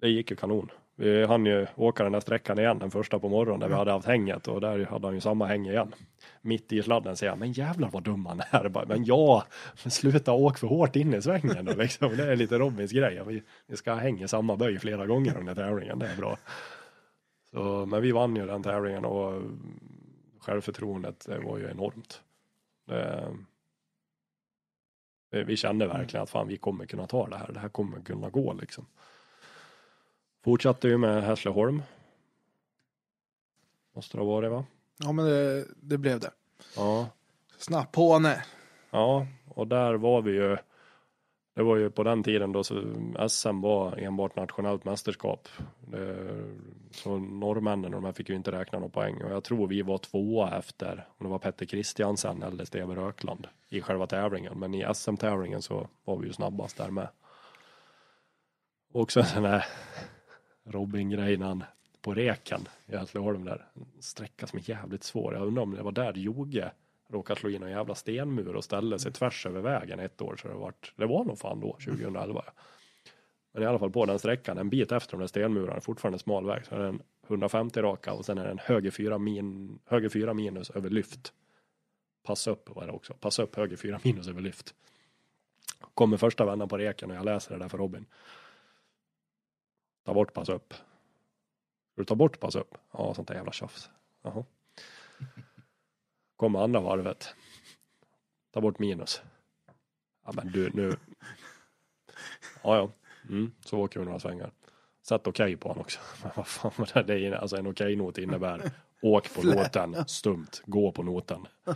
det gick ju kanon. Vi hann ju åka den där sträckan igen, den första på morgonen, där vi hade haft hänget och där hade han ju samma häng igen. Mitt i sladden säger jag, men jävlar vad dum han är. Bara, Men ja, sluta åk för hårt in i svängen då, liksom. Det är lite Robins grej. Vi, vi ska hänga samma böj flera gånger under tävlingen, det är bra. Så, men vi vann ju den tävlingen och självförtroendet det var ju enormt. Det, vi kände verkligen att fan vi kommer kunna ta det här, det här kommer kunna gå liksom. Fortsatte ju med Hässleholm. Måste det ha varit va? Ja, men det, det blev det. Ja, nej. ja, och där var vi ju. Det var ju på den tiden då så SM var enbart nationellt mästerskap. Det, så norrmännen och de här fick ju inte räkna någon poäng och jag tror vi var tvåa efter om det var Petter Kristiansen eller Steve Rökland i själva tävlingen. Men i SM-tävlingen så var vi ju snabbast där med. Också den här Robin-grejen han på reken i Hässleholm där. En sträcka som är jävligt svår. Jag undrar om det var där Joge råkade slå in en jävla stenmur och ställde sig tvärs över vägen ett år. Så det, vart, det var nog fan då, 2011. Men i alla fall på den sträckan, en bit efter de där stenmurarna, fortfarande smal väg, så är den 150 raka och sen är den höger 4, min, höger 4 minus över lyft. Pass upp var det också, pass upp höger 4 minus över lyft. Kommer första vändan på reken och jag läser det där för Robin. Ta bort pass upp. Ska du ta bort pass upp? Ja, sånt där jävla tjafs. Jaha. Kommer andra varvet. Ta bort minus. Ja men du nu. Ja ja. Mm, så åker vi några svängar. Sätt okej på honom också. Men vad fan vad det, det är, alltså en okej-not innebär åk på noten, stumt, gå på noten.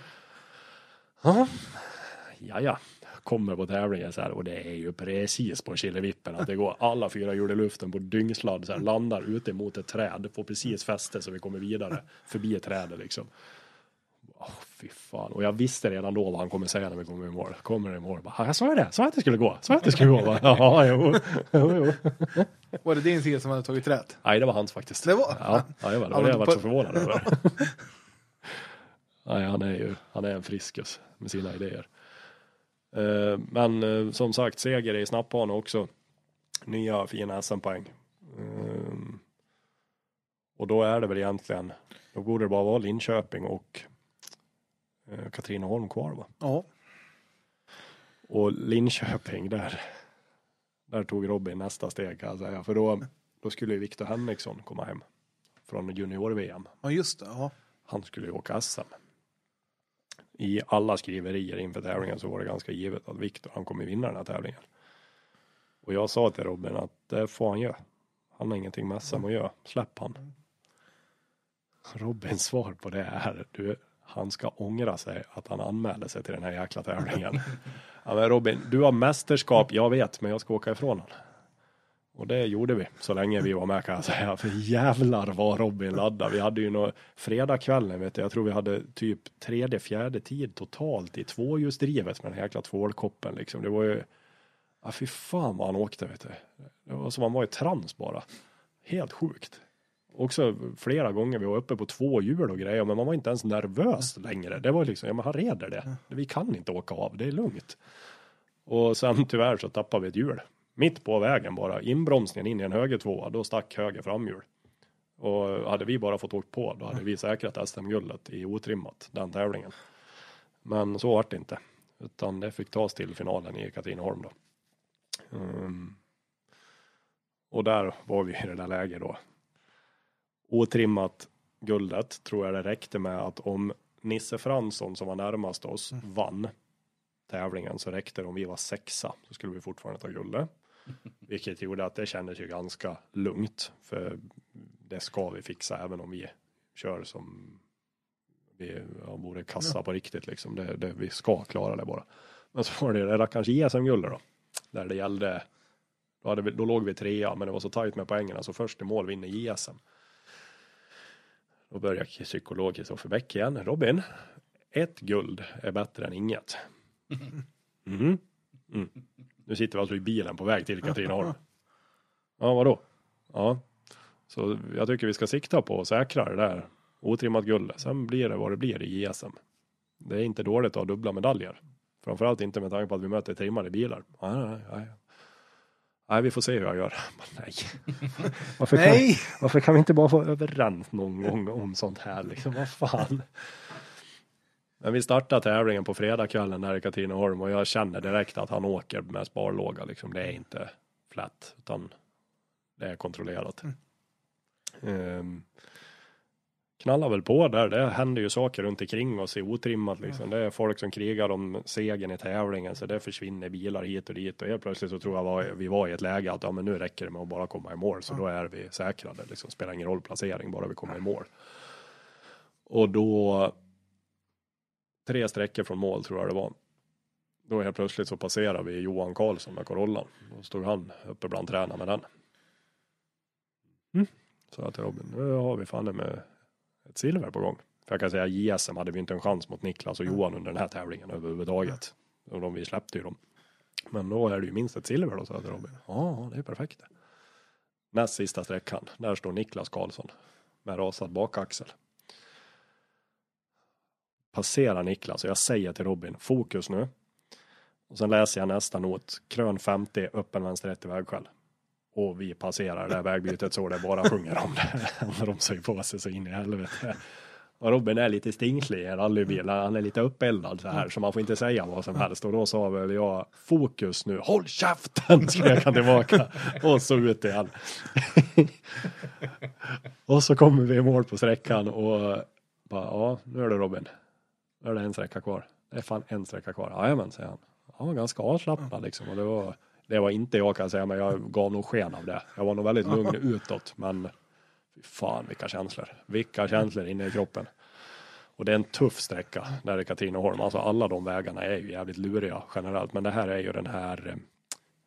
Ja, ja. Kommer på tävlingen så här och det är ju precis på Killevippen att det går alla fyra hjul i luften på dyngsladd så här, landar ute mot ett träd, får precis fäste så vi kommer vidare förbi trädet liksom. Åh, fy fan. Och jag visste redan då vad han kommer säga när vi kommer i mål. Kommer i mål. Bara, jag sa ju det, sa att det skulle gå, sa att det skulle gå. Bara, Ja, jo, jo, jo. Var det din sida som hade tagit rätt? Nej, det var hans faktiskt. Det var- Ja, ja det var det. Var det jag på- så förvånad över. Nej, han är ju, han är en friskus med sina idéer. Eh, Men eh, som sagt, seger i snappbana också. Nya fina SM-poäng. Eh, Och då är det väl egentligen, då borde det bara vara Linköping och eh, Katrineholm kvar va? Ja. Och Linköping, där, där tog Robin nästa steg kan jag säga. För då, då skulle ju Viktor Henriksson komma hem från junior-VM. Ja, just det. Ja. Han skulle ju åka SM. I alla skriverier inför tävlingen så var det ganska givet att Viktor, han kommer vinna den här tävlingen. Och jag sa till Robin att det får han göra. Han har ingenting med SM att göra. Släpp han. Robins svar på det är, du, han ska ångra sig att han anmälde sig till den här jäkla tävlingen. ja, men Robin, du har mästerskap, jag vet, men jag ska åka ifrån honom. Och det gjorde vi så länge vi var med kan jag säga. För jävlar vad Robin laddade. Vi hade ju nå fredagskvällen vet du. Jag tror vi hade typ tredje, fjärde tid totalt i tvåhjulsdrivet med den här jäkla tvålkoppen liksom. Det var ju, ja fy fan vad han åkte vet du. Det var som han var i trans bara. Helt sjukt. Också flera gånger vi var uppe på två hjul och grejer, men man var inte ens nervös längre. Det var liksom, ja men han reder det. Vi kan inte åka av, det är lugnt. Och sen tyvärr så tappade vi ett hjul. Mitt på vägen bara, inbromsningen in i en höger tvåa, då stack höger framhjul. Och hade vi bara fått åkt på då hade vi säkrat SM-guldet i otrimmat den tävlingen. Men så vart det inte. Utan det fick tas till finalen i Katrineholm då. Um, och där var vi i det där läget då. Otrimmat guldet tror jag det räckte med att om Nisse Fransson som var närmast oss vann tävlingen så räckte det om vi var sexa så skulle vi fortfarande ta guldet. Vilket gjorde att det kändes ju ganska lugnt för det ska vi fixa även om vi kör som vi ja, borde kassa på riktigt liksom. Det, det, vi ska klara det bara. Men så var det det rackarns JSM-guldet då. Där det gällde, då, hade vi, då låg vi trea men det var så tajt med poängen så först i mål vinner JSM. Då börjar psykolog Kristoffer Bäck igen. Robin, ett guld är bättre än inget. Mm. Mm. Nu sitter vi alltså i bilen på väg till Katrineholm. Ja, vadå? Ja, så jag tycker vi ska sikta på att säkra det där otrimmat guld. Sen blir det vad det blir i JSM. Det är inte dåligt att ha dubbla medaljer. Framförallt inte med tanke på att vi möter trimmade bilar. Nej, nej, nej. nej vi får se hur jag gör. Nej. Varför, Nej! Kan, varför kan vi inte bara få överens någon gång om sånt här liksom? Vad fan. Men vi startar tävlingen på fredagskvällen där i Katrineholm och jag känner direkt att han åker med sparlåga. Liksom. Det är inte flat utan det är kontrollerat. Um, knallar väl på där. Det händer ju saker runt omkring oss i otrimmat liksom. Det är folk som krigar om segern i tävlingen så det försvinner bilar hit och dit och helt plötsligt så tror jag var, vi var i ett läge att ja, men nu räcker det med att bara komma i mål så då är vi säkrade. Liksom. Spelar ingen roll placering bara vi kommer i mål. Och då tre sträckor från mål tror jag det var. Då helt plötsligt så passerar vi Johan Karlsson med Corollan. Då stod han uppe bland träna med den. Mm. Så jag till Robin, nu har vi fan med ett silver på gång. För jag kan säga JSM hade vi inte en chans mot Niklas och Johan under den här tävlingen överhuvudtaget. Och de, vi släppte ju dem. Men då är det ju minst ett silver då, sa jag till Robin. Ja, det är perfekt. Näst sista sträckan, där står Niklas Karlsson med rasad bakaxel. Passerar Niklas och jag säger till Robin, fokus nu. Och sen läser jag nästa not, krön 50, öppen vänster 1 i vägskäl. Och vi passerar det här vägbytet så det bara sjunger om det. de bromsar på sig så in i helvete. Och Robin är lite stingslig i en rallybil. Han är lite uppeldad så här så man får inte säga vad som helst. Och då sa väl jag fokus nu. Håll käften skrek han tillbaka. Och så ut igen. och så kommer vi i mål på sträckan och bara ja nu är det Robin. Nu är det en sträcka kvar. Det är fan en sträcka kvar. Jajamän säger han. Han var ganska avslappnad liksom. Och det var det var inte jag kan jag säga, men jag gav nog sken av det. Jag var nog väldigt lugn utåt, men fy fan vilka känslor. Vilka känslor inne i kroppen. Och det är en tuff sträcka där i Katrineholm. Alltså alla de vägarna är ju jävligt luriga generellt, men det här är ju den här eh,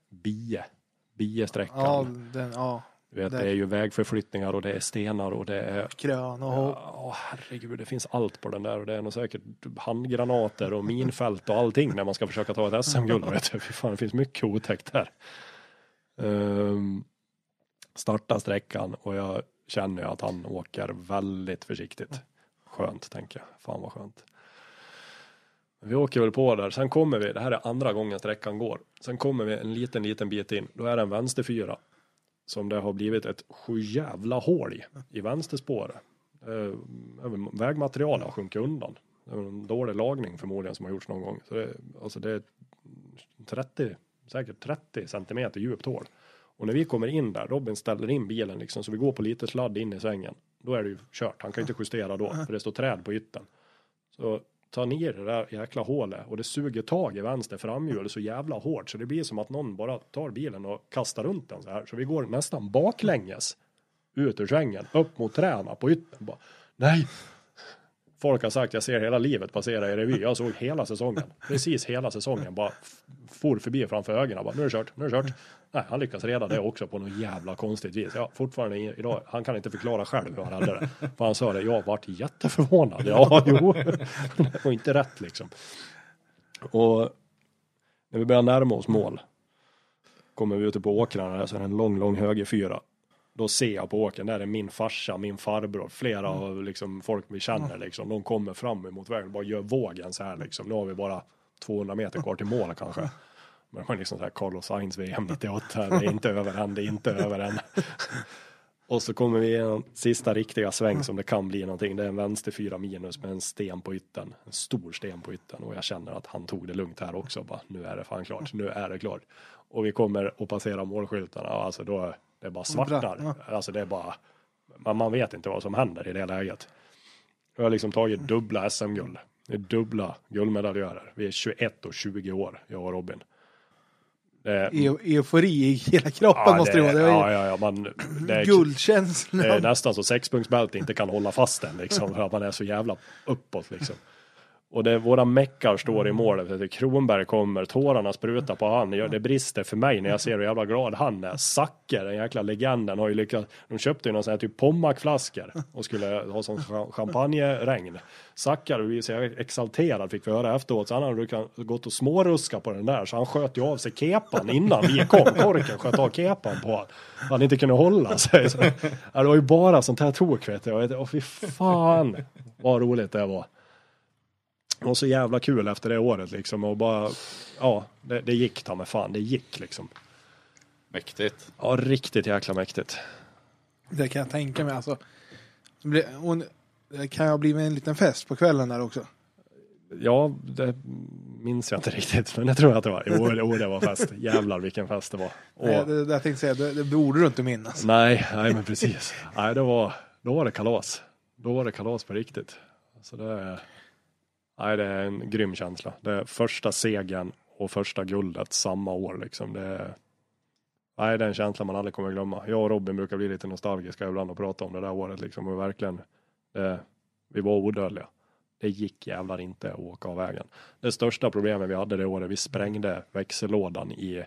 Bie, Bie-sträckan. Ja, den, ja. Vet, det är ju vägförflyttningar och det är stenar och det är Krön och hopp. Ja, herregud, det finns allt på den där och det är nog säkert handgranater och minfält och allting när man ska försöka ta ett SM-guld. vet du. Fan, det finns mycket otäckt där. Um, starta sträckan och jag känner ju att han åker väldigt försiktigt. Skönt, tänker jag. Fan vad skönt. Vi åker väl på där, sen kommer vi, det här är andra gången sträckan går. Sen kommer vi en liten, liten bit in, då är det en vänsterfyra som det har blivit ett sjujävla hål i, i vänsterspåret. Eh, även vägmaterial har sjunkit undan. Det är en dålig lagning förmodligen som har gjorts någon gång. Så det, alltså det är 30, säkert 30 centimeter djupt hål. Och när vi kommer in där, Robin ställer in bilen liksom så vi går på lite sladd in i svängen. Då är det ju kört, han kan inte justera då för det står träd på ytten. Så ta ner det där jäkla hålet och det suger tag i vänster framhjul så jävla hårt så det blir som att någon bara tar bilen och kastar runt den så här. Så vi går nästan baklänges ut ur svängen, upp mot träna på ytten. Bara, Nej! Folk har sagt jag ser hela livet passera i revy. Jag såg hela säsongen. Precis hela säsongen. Bara for förbi framför ögonen. Bara, nu är det kört, nu är det kört. Nej, han lyckas reda det också på något jävla konstigt vis. Ja, fortfarande idag, han kan inte förklara själv hur han hade det. För han sa det, jag vart jätteförvånad. Ja, jo. Det var inte rätt liksom. Och när vi börjar närma oss mål. Kommer vi ute på åkrarna så är det en lång, lång högerfyra. Då ser jag på åkern, där är min farsa, min farbror, flera av liksom folk vi känner liksom. De kommer fram emot vägen, bara gör vågen så här liksom. Nu har vi bara 200 meter kvar till mål kanske. Men det var liksom så här Carlos Sainz VM 98, det är inte över än, det är inte över än. Och så kommer vi i en sista riktiga sväng som det kan bli någonting. Det är en vänster fyra minus med en sten på ytten. En stor sten på ytten. Och jag känner att han tog det lugnt här också. Bara, nu är det fan klart. Nu är det klart. Och vi kommer att passera målskyltarna. Alltså då det bara svartar. Alltså det är bara. Man, man vet inte vad som händer i det läget. Vi har liksom tagit dubbla SM-guld. Det är dubbla guldmedaljörer. Vi är 21 och 20 år, jag och Robin. Det är, Eu- Eufori i hela kroppen ja, måste det vara. Det ja, var ja, ja, man, det är, guldkänsla. det är nästan så sexpunktsbälte inte kan hålla fast den liksom. För att man är så jävla uppåt liksom. Och det, våra meckar står i målet. Kronberg kommer, tårarna sprutar på han. Det- brister för mig när jag ser hur jävla glad han är. Zacke, den jäkla legenden, har ju lyckats. De köpte ju någon sån här typ Pommac-flaskor och skulle ha som champagneregn. Zacke hade så jävla exalterad fick vi höra efteråt. Så han hade gått och småruska på den där. Så han sköt ju av sig kepan innan vi kom. Korken sköt av kepan på honom. Han inte kunde hålla sig. Så, det var ju bara sånt här tok vet du. Och fy fan vad roligt det var. Det var så jävla kul efter det året liksom och bara, ja, det, det gick ta med fan, det gick liksom. Mäktigt. Ja, riktigt jäkla mäktigt. Det kan jag tänka mig. Alltså, det och kan ha blivit en liten fest på kvällen där också. Ja, det minns jag inte riktigt, men det tror jag att det var. Jo, det, jo, det var fest. Jävlar vilken fest det var. Och, Nej, det, det, jag tänkte säga, det, det borde du inte minnas. nej, nej, men precis. Nej, det var, då var det kalas. Då var det kalas på riktigt. Så det, är- nej, det är en grym känsla. Det är första segern och första guldet samma år liksom. Det är, nej, det är en känsla man aldrig kommer glömma. Jag och Robin brukar bli lite nostalgiska ibland och prata om det där året liksom. Och verkligen, det, vi var odödliga. Det gick jävlar inte att åka av vägen. Det största problemet vi hade det året, vi sprängde växellådan i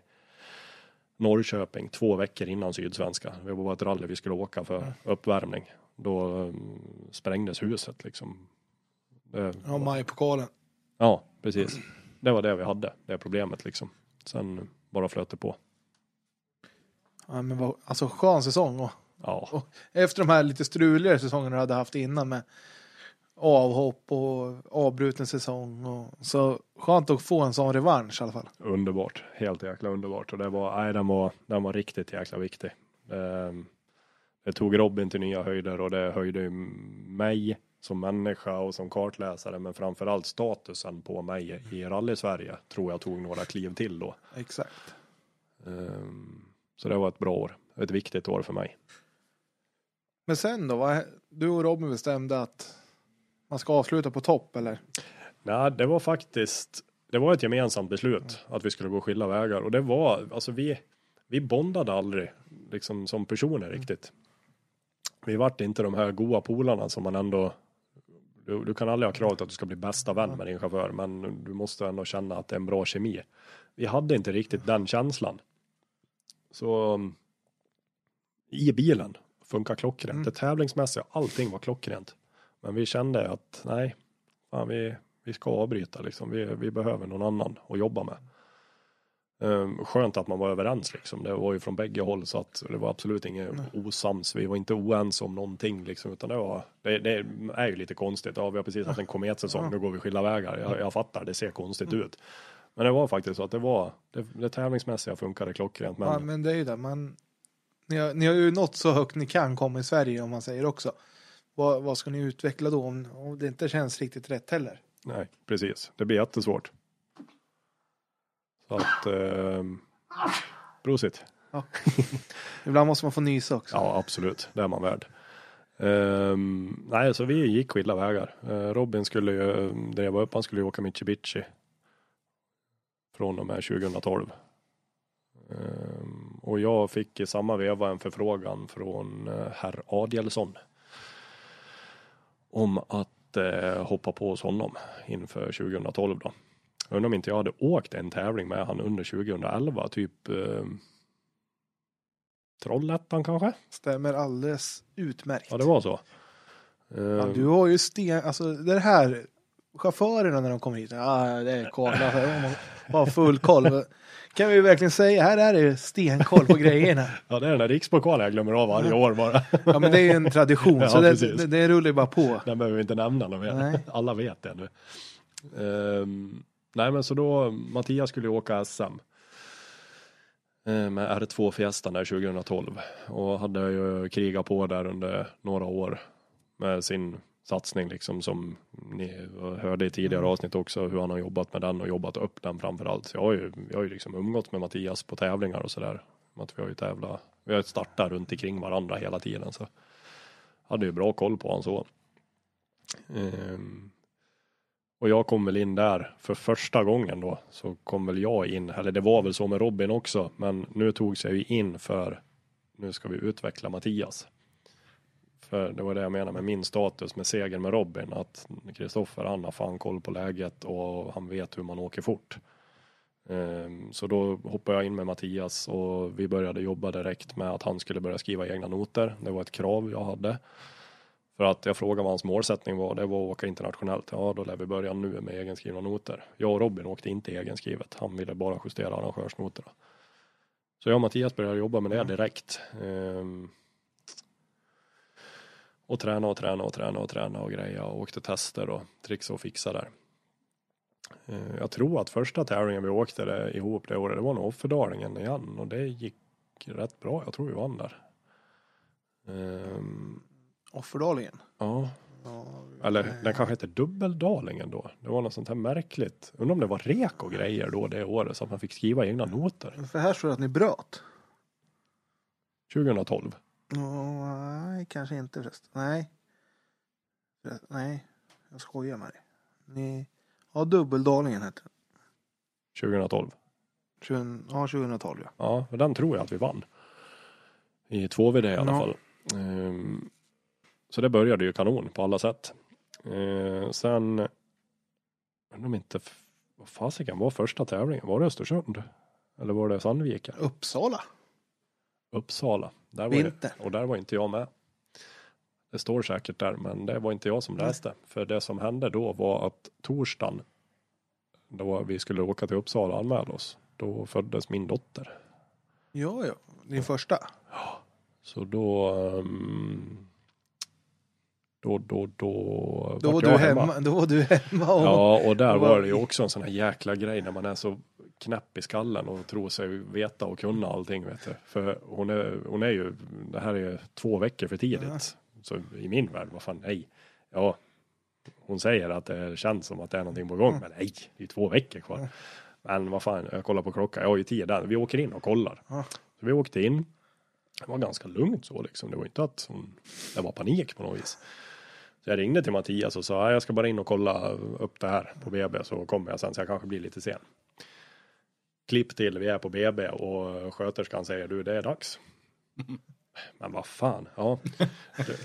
Norrköping två veckor innan Sydsvenska. Det var bara ett rally vi skulle åka för uppvärmning. Då mm, sprängdes huset liksom. Det, Ja, majpokalen. ja, precis. Det var det vi hade, det problemet liksom. Sen bara flöt det på. Ja, men vad, alltså skön säsong. Och, Ja, efter de här lite struligare säsongerna du hade haft innan med avhopp och avbruten säsong. Och, så skönt att få en sån revansch i alla fall. underbart. Helt jäkla underbart. Och det var, nej, den var, den var riktigt jäkla viktig. Det, det tog Robin till nya höjder och det höjde mig som människa och som kartläsare men framförallt statusen på mig i rally-Sverige tror jag tog några kliv till då. Exakt. Ehm, Så det var ett bra år. Ett viktigt år för mig. Men sen då? Du och Robin bestämde att man ska avsluta på topp eller? Nej, det var faktiskt, det var ett gemensamt beslut att vi skulle gå skilda vägar och det var, alltså vi, vi bondade aldrig liksom som personer riktigt. Vi vart inte de här goa polarna som man ändå, du, du kan aldrig ha kravet att du ska bli bästa vän med din chaufför, men du måste ändå känna att det är en bra kemi. Vi hade inte riktigt den känslan. Så um, i bilen funkar klockrent. Mm. Det tävlingsmässiga, allting var klockrent. Men vi kände att nej, fan, vi, vi ska avbryta liksom. Vi, vi behöver någon annan att jobba med. Um, skönt att man var överens liksom. Det var ju från bägge håll så att det var absolut inget osams. Vi var inte oense om någonting liksom. Utan det var, det, det är ju lite konstigt. Ja, vi har precis haft en kometsäsong. Nu går vi skilda vägar. Jag, jag fattar, det ser konstigt ut. Men det var faktiskt så att det var, det, det tävlingsmässiga funkade klockrent. Men Ja, men det är ju det. Man, ni, har, ni har ju nått så högt ni kan komma i Sverige om man säger också. Vad, vad ska ni utveckla då om, om det inte känns riktigt rätt heller? nej, precis. Det blir jättesvårt. Så att, ehm, prosit. Ibland måste man få nysa också. Ja, absolut. Det är man värd. Ehm, nej, så vi gick skilda vägar. Uh, Robin skulle ju, jag var uppe, han skulle ju åka Mitsubishi. Från och med 2012. Ehm, och jag fick i samma veva en förfrågan från uh, herr Adielsson. Om att eh, hoppa på hos honom inför 2012 då. Jag undrar om inte jag hade åkt en tävling med han under 2011, typ eh, Trollhättan kanske? Stämmer alldeles utmärkt. Ja, det var så. Ja, Ehm, du har ju sten, alltså det här, chaufförerna när de kommer hit, ja det är koll, alltså, har full koll. Kan vi verkligen säga, här är det stenkoll på grejerna. Ja, det är den där rikspokalen jag glömmer av varje år bara. Ja men det är ju en tradition, Ja, så det, det, det rullar ju bara på. Den behöver vi inte nämna mer. Alla vet det nu. Ehm, nej, men så då, Mattias skulle åka SM. Eh, Med R2 Fiestan där 2012. Och hade ju krigat på där under några år. Med sin satsning liksom som ni hörde i tidigare avsnitt också. Hur han har jobbat med den och jobbat upp den framförallt. Så jag har ju, jag har ju liksom umgått med Mattias på tävlingar och sådär. Att vi har ju tävlat. Vi har startat runt omkring varandra hela tiden. Så hade ju bra koll på honom så. Ehm, och jag kom väl in där för första gången då. Så kom väl jag in, eller det var väl så med Robin också. Men nu togs jag ju in för nu ska vi utveckla Mattias. För det var det jag menade med min status med segern med Robin. Att Kristoffer han har fan koll på läget och han vet hur man åker fort. Ehm, så då hoppade jag in med Mattias och vi började jobba direkt med att han skulle börja skriva egna noter. Det var ett krav jag hade. För att jag frågade vad hans målsättning var. Det var att åka internationellt. Ja, då lär vi börja nu med egenskrivna noter. Jag och Robin åkte inte egenskrivet. Han ville bara justera arrangörsnoterna. Så jag och Mattias började jobba med det direkt. Ehm, och träna och träna och träna och träna och greja och åkte tester och trixa och fixa där. Eh, Jag tror att första tävlingen vi åkte det, ihop det året, det var nog Offerdalingen igen och det gick rätt bra. Jag tror vi vann där. Ehm, Offerdalingen. ja, Ja, eller den kanske hette Dubbeldalingen då. Det var något sånt här märkligt. Undrar om det var rek och grejer då det året så att man fick skriva egna noter. för här står det att ni bröt. 2012. Ja, nej, kanske inte förresten. Nej. Nej, jag skojar med dig. Ni... Ja, Dubbeldalingen heter den. 2012. 20... Ja, 2012 ja. Ja, den tror jag att vi vann. I två vid det i alla Ja. fall. Ehm, så det började ju kanon på alla sätt. Ehm, sen, undrar om inte, vad fasiken var första tävlingen? Var det Östersund? Eller var det Sandviken? Uppsala. Uppsala. Där var Vinter. och där var inte jag med. Det står säkert där, men det var inte jag som Nej. läste. För det som hände då var att torsdagen, då vi skulle åka till Uppsala och anmäla oss, då föddes min dotter. Ja, ja. Din första. Så då, ehm, då, då, då, Då var vart du jag hemma. Då var du hemma och... Ja, och där var- var det ju också en sån här jäkla grej när man är så knäpp i skallen och tror sig veta och kunna allting vet du. För hon är, hon är ju, det här är två veckor för tidigt. Ja. Så i min värld, vad fan, nej. Ja, hon säger att det känns som att det är någonting på gång, men nej, det är två veckor kvar. Ja. Men vad fan, jag kollar på klockan, jag har ju tid där. Vi åker in och kollar. Ja. Så vi åkte in. Det var ganska lugnt så liksom. Det var inte att hon, det var panik på något vis. Så jag ringde till Mattias och sa "Ja, jag ska bara in och kolla upp det här på BB så kommer jag sen så jag kanske blir lite sen. Klipp till, vi är på BB och sköterskan säger du det är dags. Men vad fan, ja.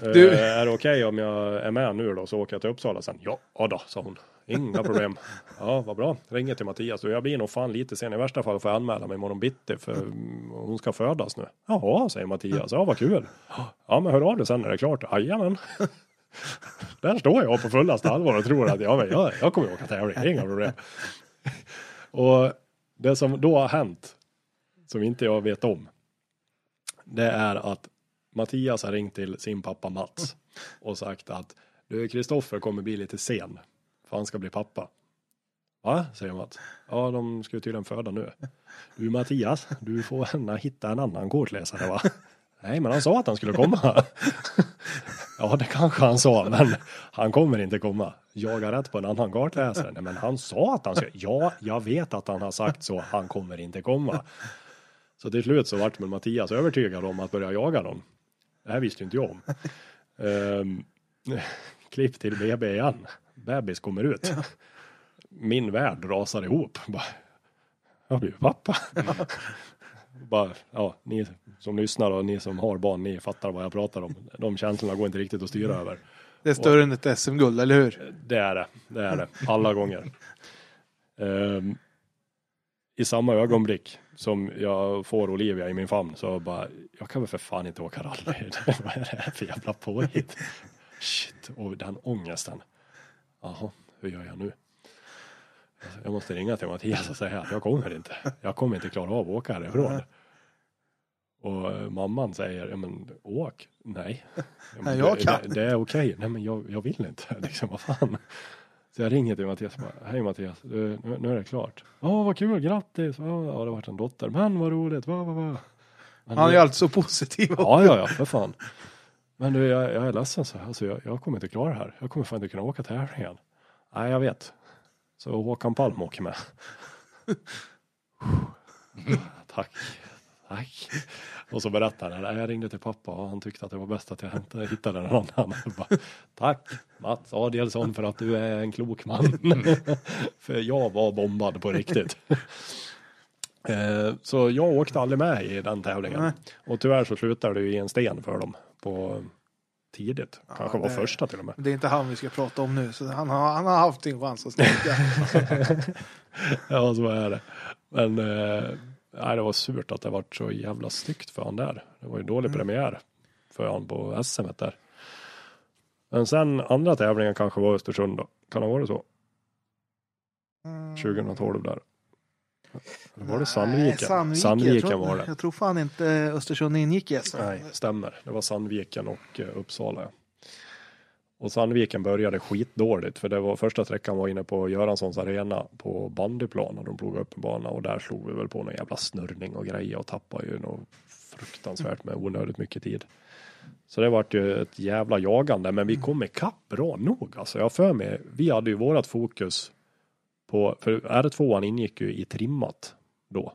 Du- du... Är det okej om jag är med nu då så åker jag till Uppsala sen? Ja, då, sa hon. Inga problem. Ja, vad bra. Ringer till Mattias och jag blir nog fan lite sen. I värsta fall får jag anmäla mig imorgon bitti för hon ska födas nu. Jaha, säger Mattias. Ja, vad kul. Ja, men hör av dig sen när det är klart. Jajamän. Där står jag på fullaste allvar och tror att ja, men jag, jag kommer åka tävling, det är inga problem. Och det som då har hänt, som inte jag vet om, det är att Mattias har ringt till sin pappa Mats och sagt att du, Kristoffer kommer bli lite sen, för han ska bli pappa. Va, säger Mats. Ja, de ska ju tydligen föda nu. Du Mattias, du får gärna hitta en annan kortläsare va? Nej, men han sa att han skulle komma. Ja, det kanske han sa, men han kommer inte komma. Jag har rätt på en annan kartläsare. Nej, men han sa att han skulle. Ja, jag vet att han har sagt så. Han kommer inte komma. Så till slut så vart med Mattias övertygad om att börja jaga dem. Det här visste ju inte jag om. Ehm, klipp till BB igen. Bebis kommer ut. Min värld rasar ihop. Bara, jag blir pappa. Bara, ja, ni som lyssnar och ni som har barn, ni fattar vad jag pratar om. De känslorna går inte riktigt att styra över. Det är större än ett SM-guld, eller hur? Det är det, det är det. Alla gånger. Ehm, I samma ögonblick som jag får Olivia i min famn så bara, jag kan väl för fan inte åka rally. vad är det här för jävla påhitt? Shit, och den ångesten. Jaha, hur gör jag nu? Alltså, Jag måste ringa till Mattias och säga att jag kommer inte. Jag kommer inte klara av att åka härifrån. Och eh, mamman säger, ja men åk. Nej. Nej, jag det, kan. det, det är okej. Nej men jag, jag vill inte. Liksom, vad fan. Så jag ringer till Mattias och bara, hej Mattias, du, nu, nu är det klart. Ja, vad kul, grattis. Ja, ja, det har varit en dotter. Men vad roligt, va, va, va. Men Han är ju alltid så positiv. Ja, ja, ja, för fan. Men du, jag, jag är ledsen så. Alltså, jag, jag kommer inte klara det här. Jag kommer fan inte kunna åka tävlingen. Nej, jag vet. Så Håkan Palm åker med. Tack. Tack. Och så berättar han, "Nej, jag ringde till pappa och han tyckte att det var bäst att jag hämtade, hittade någon annan. Bara, Tack Mats Adielsson för att du är en klok man. för jag var bombad på riktigt. Eh, Så jag åkte aldrig med i den tävlingen. Och tyvärr så slutade det ju i en sten för dem på tidigt. Kanske var det- första till och med. Det är inte han vi ska prata om nu. Så han har, han har haft sin chans att sticka. Ja, så är det. Men eh, nej, det var surt att det vart så jävla styggt för han där. Det var ju dålig premiär för han på SM där. Men sen andra tävlingen kanske var Östersund då. Kan det vara så? Mm. 2012 där. Var det Sandviken? Sandviken, Sandviken tror, var det. Jag tror fan inte Östersund ingick i SM. Nej, stämmer. Det var Sandviken och eh, Uppsala. Och Sandviken började skitdåligt för det var första sträckan var inne på Göranssons arena på bandyplan och de plogade upp en bana och där slog vi väl på någon jävla snurrning och grejer och tappade ju något fruktansvärt med onödigt mycket tid. Så det vart ju ett jävla jagande men vi kom ikapp bra nog alltså. Jag för mig, vi hade ju vårat fokus på, för R2 ingick ju i trimmat då.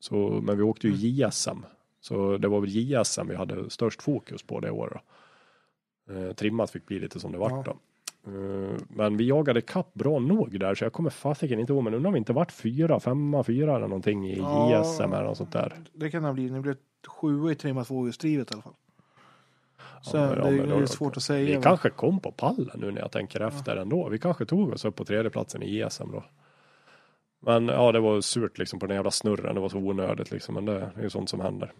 Så, men vi åkte ju JSM så det var väl JSM vi hade störst fokus på det året. Eh, trimmat fick bli lite som det vart då. Eh, men vi jagade kapp bra nog där så jag kommer fasiken inte ihåg men undrar om vi inte vart fyra, femma, fyra eller någonting i Ja. JSM eller något sånt där. Det kan det ha blivit. Ni blev sjua i trimma tvåhjulsdrivet i alla fall. Så Ja, det ja, men är då- svårt att Vi säga. kanske kom på pallen nu när jag tänker efter ändå. Vi kanske tog oss upp på tredjeplatsen i JSM då. Men ja, det var surt liksom på den jävla snurren. Det var så onödigt liksom. Men det är ju sånt som händer.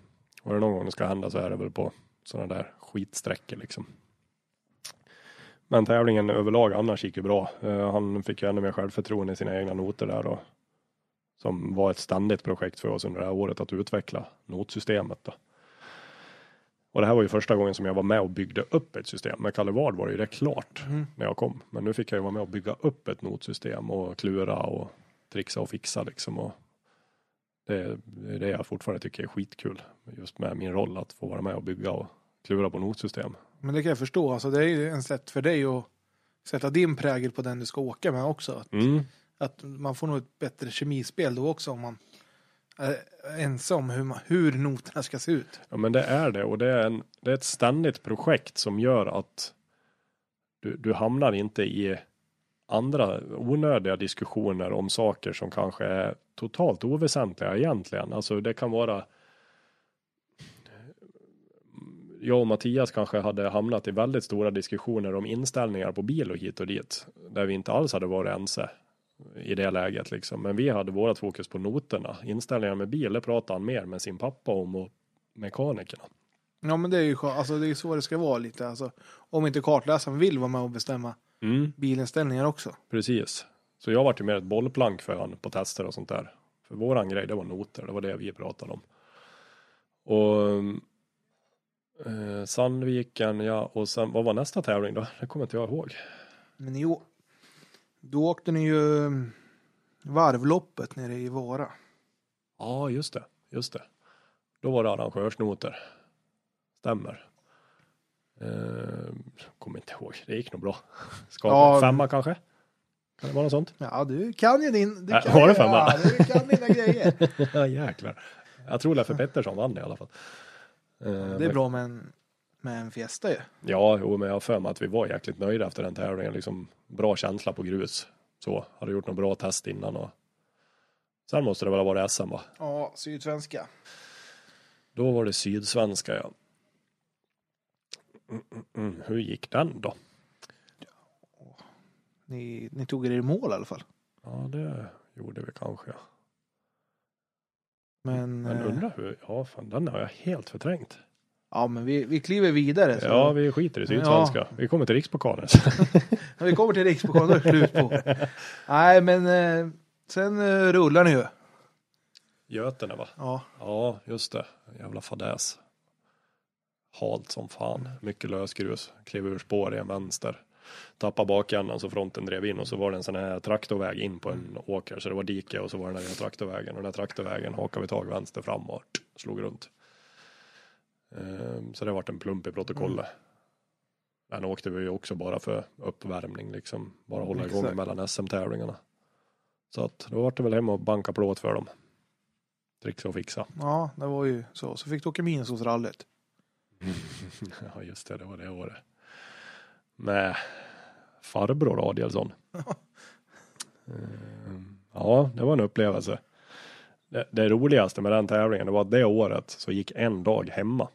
Och det någon gång det ska hända så är det väl på sådana där skitsträckor liksom. Men tävlingen överlag annars gick ju bra. Eh, han fick ju ännu mer självförtroende i sina egna noter där och som var ett ständigt projekt för oss under det här året att utveckla notsystemet. Då. Och det här var ju första gången som jag var med och byggde upp ett system. Med Kalle Ward var det ju det klart Mm. när jag kom. Men nu fick jag ju vara med och bygga upp ett notsystem och klura och trixa och fixa liksom. Och det är det jag fortfarande tycker är skitkul. Just med min roll att få vara med och bygga och klura på notsystem. Men det kan jag förstå. Alltså, det är ju en sätt för dig att sätta din prägel på den du ska åka med också. Att, Mm. att man får nog ett bättre kemispel då också om man Eh, ense om hur, man, hur noterna ska se ut. Ja men det är det och det är, en, det är ett ständigt projekt som gör att du, du hamnar inte i andra onödiga diskussioner om saker som kanske är totalt oväsentliga egentligen. Alltså det kan vara jag och Mattias kanske hade hamnat i väldigt stora diskussioner om inställningar på bil och hit och dit. Där vi inte alls hade varit ense i det läget liksom. Men vi hade vårat fokus på noterna. Inställningar med bil, det pratade han mer med sin pappa om och mekanikerna. Ja men det är ju alltså, det är så det ska vara lite. Alltså, om inte kartläsaren vill vara med och bestämma Mm, bilinställningar också. precis. Så jag vart ju mer ett bollplank för han på tester och sånt där. För våran grej, det var noter, det var det vi pratade om. Och eh, Sandviken, ja, och sen, vad var nästa tävling då? Det kommer inte jag ihåg. Men år, då åkte ni ju mm, varvloppet nere i Vara. Ja, just det, just det. Då var det arrangörsnoter. Stämmer. Eh, kommer inte ihåg, det gick nog bra. Skapade Ja. femma kanske? Kan det vara något sånt? Ja, du kan ju din... Du Äh, kan var det femma? Ja, du kan dina grejer. ja, jäklar. Jag tror Leffe Pettersson vann i alla fall. Eh, Det är men- bra med en, med en Fiesta ju. Ja, jo, men jag har för mig att vi var jäkligt nöjda efter den tävlingen. Liksom bra känsla på grus. Så, hade gjort något bra test innan och sen måste det väl ha varit SM va? Ja, sydsvenska. Då var det sydsvenska ja. Mm, mm, mm. Hur gick den då? Ni, ni tog er i mål i alla fall. Ja, det gjorde vi kanske. Men, Men eh, undrar hur, ja fan den har jag helt förträngt. Ja, men vi, vi kliver vidare. Så. Ja, vi skiter i sydsvenska. Vi kommer till rikspokalen. När vi kommer till rikspokalen då är det slut på. Nej, men eh, sen eh, rullar ni ju. Götene va? Ja, Ja, just det. Jävla fadäs. Halt som fan. Mycket lösgrus. Klev ur spår i en vänster. tappade bakändan så fronten drev in och så var det en sån här traktorväg in på en åker. Så det var dike och så var den där traktorvägen och den där traktorvägen hakade vi tag vänster fram och slog runt. Ehm, Så det vart en plump i protokollet. Den åkte vi ju också bara för uppvärmning liksom. Bara hålla igång Exakt. mellan SM-tävlingarna. Så att då vart det väl hem och banka plåt för dem. Trixa och fixa. Ja, det var ju så. Så fick du åka Minnesåsrallyt. ja just det, det var det året. Med farbror Adielsson. Ehm, ja, det var en upplevelse. Det, det roligaste med den tävlingen det var att det året så gick en dag hemma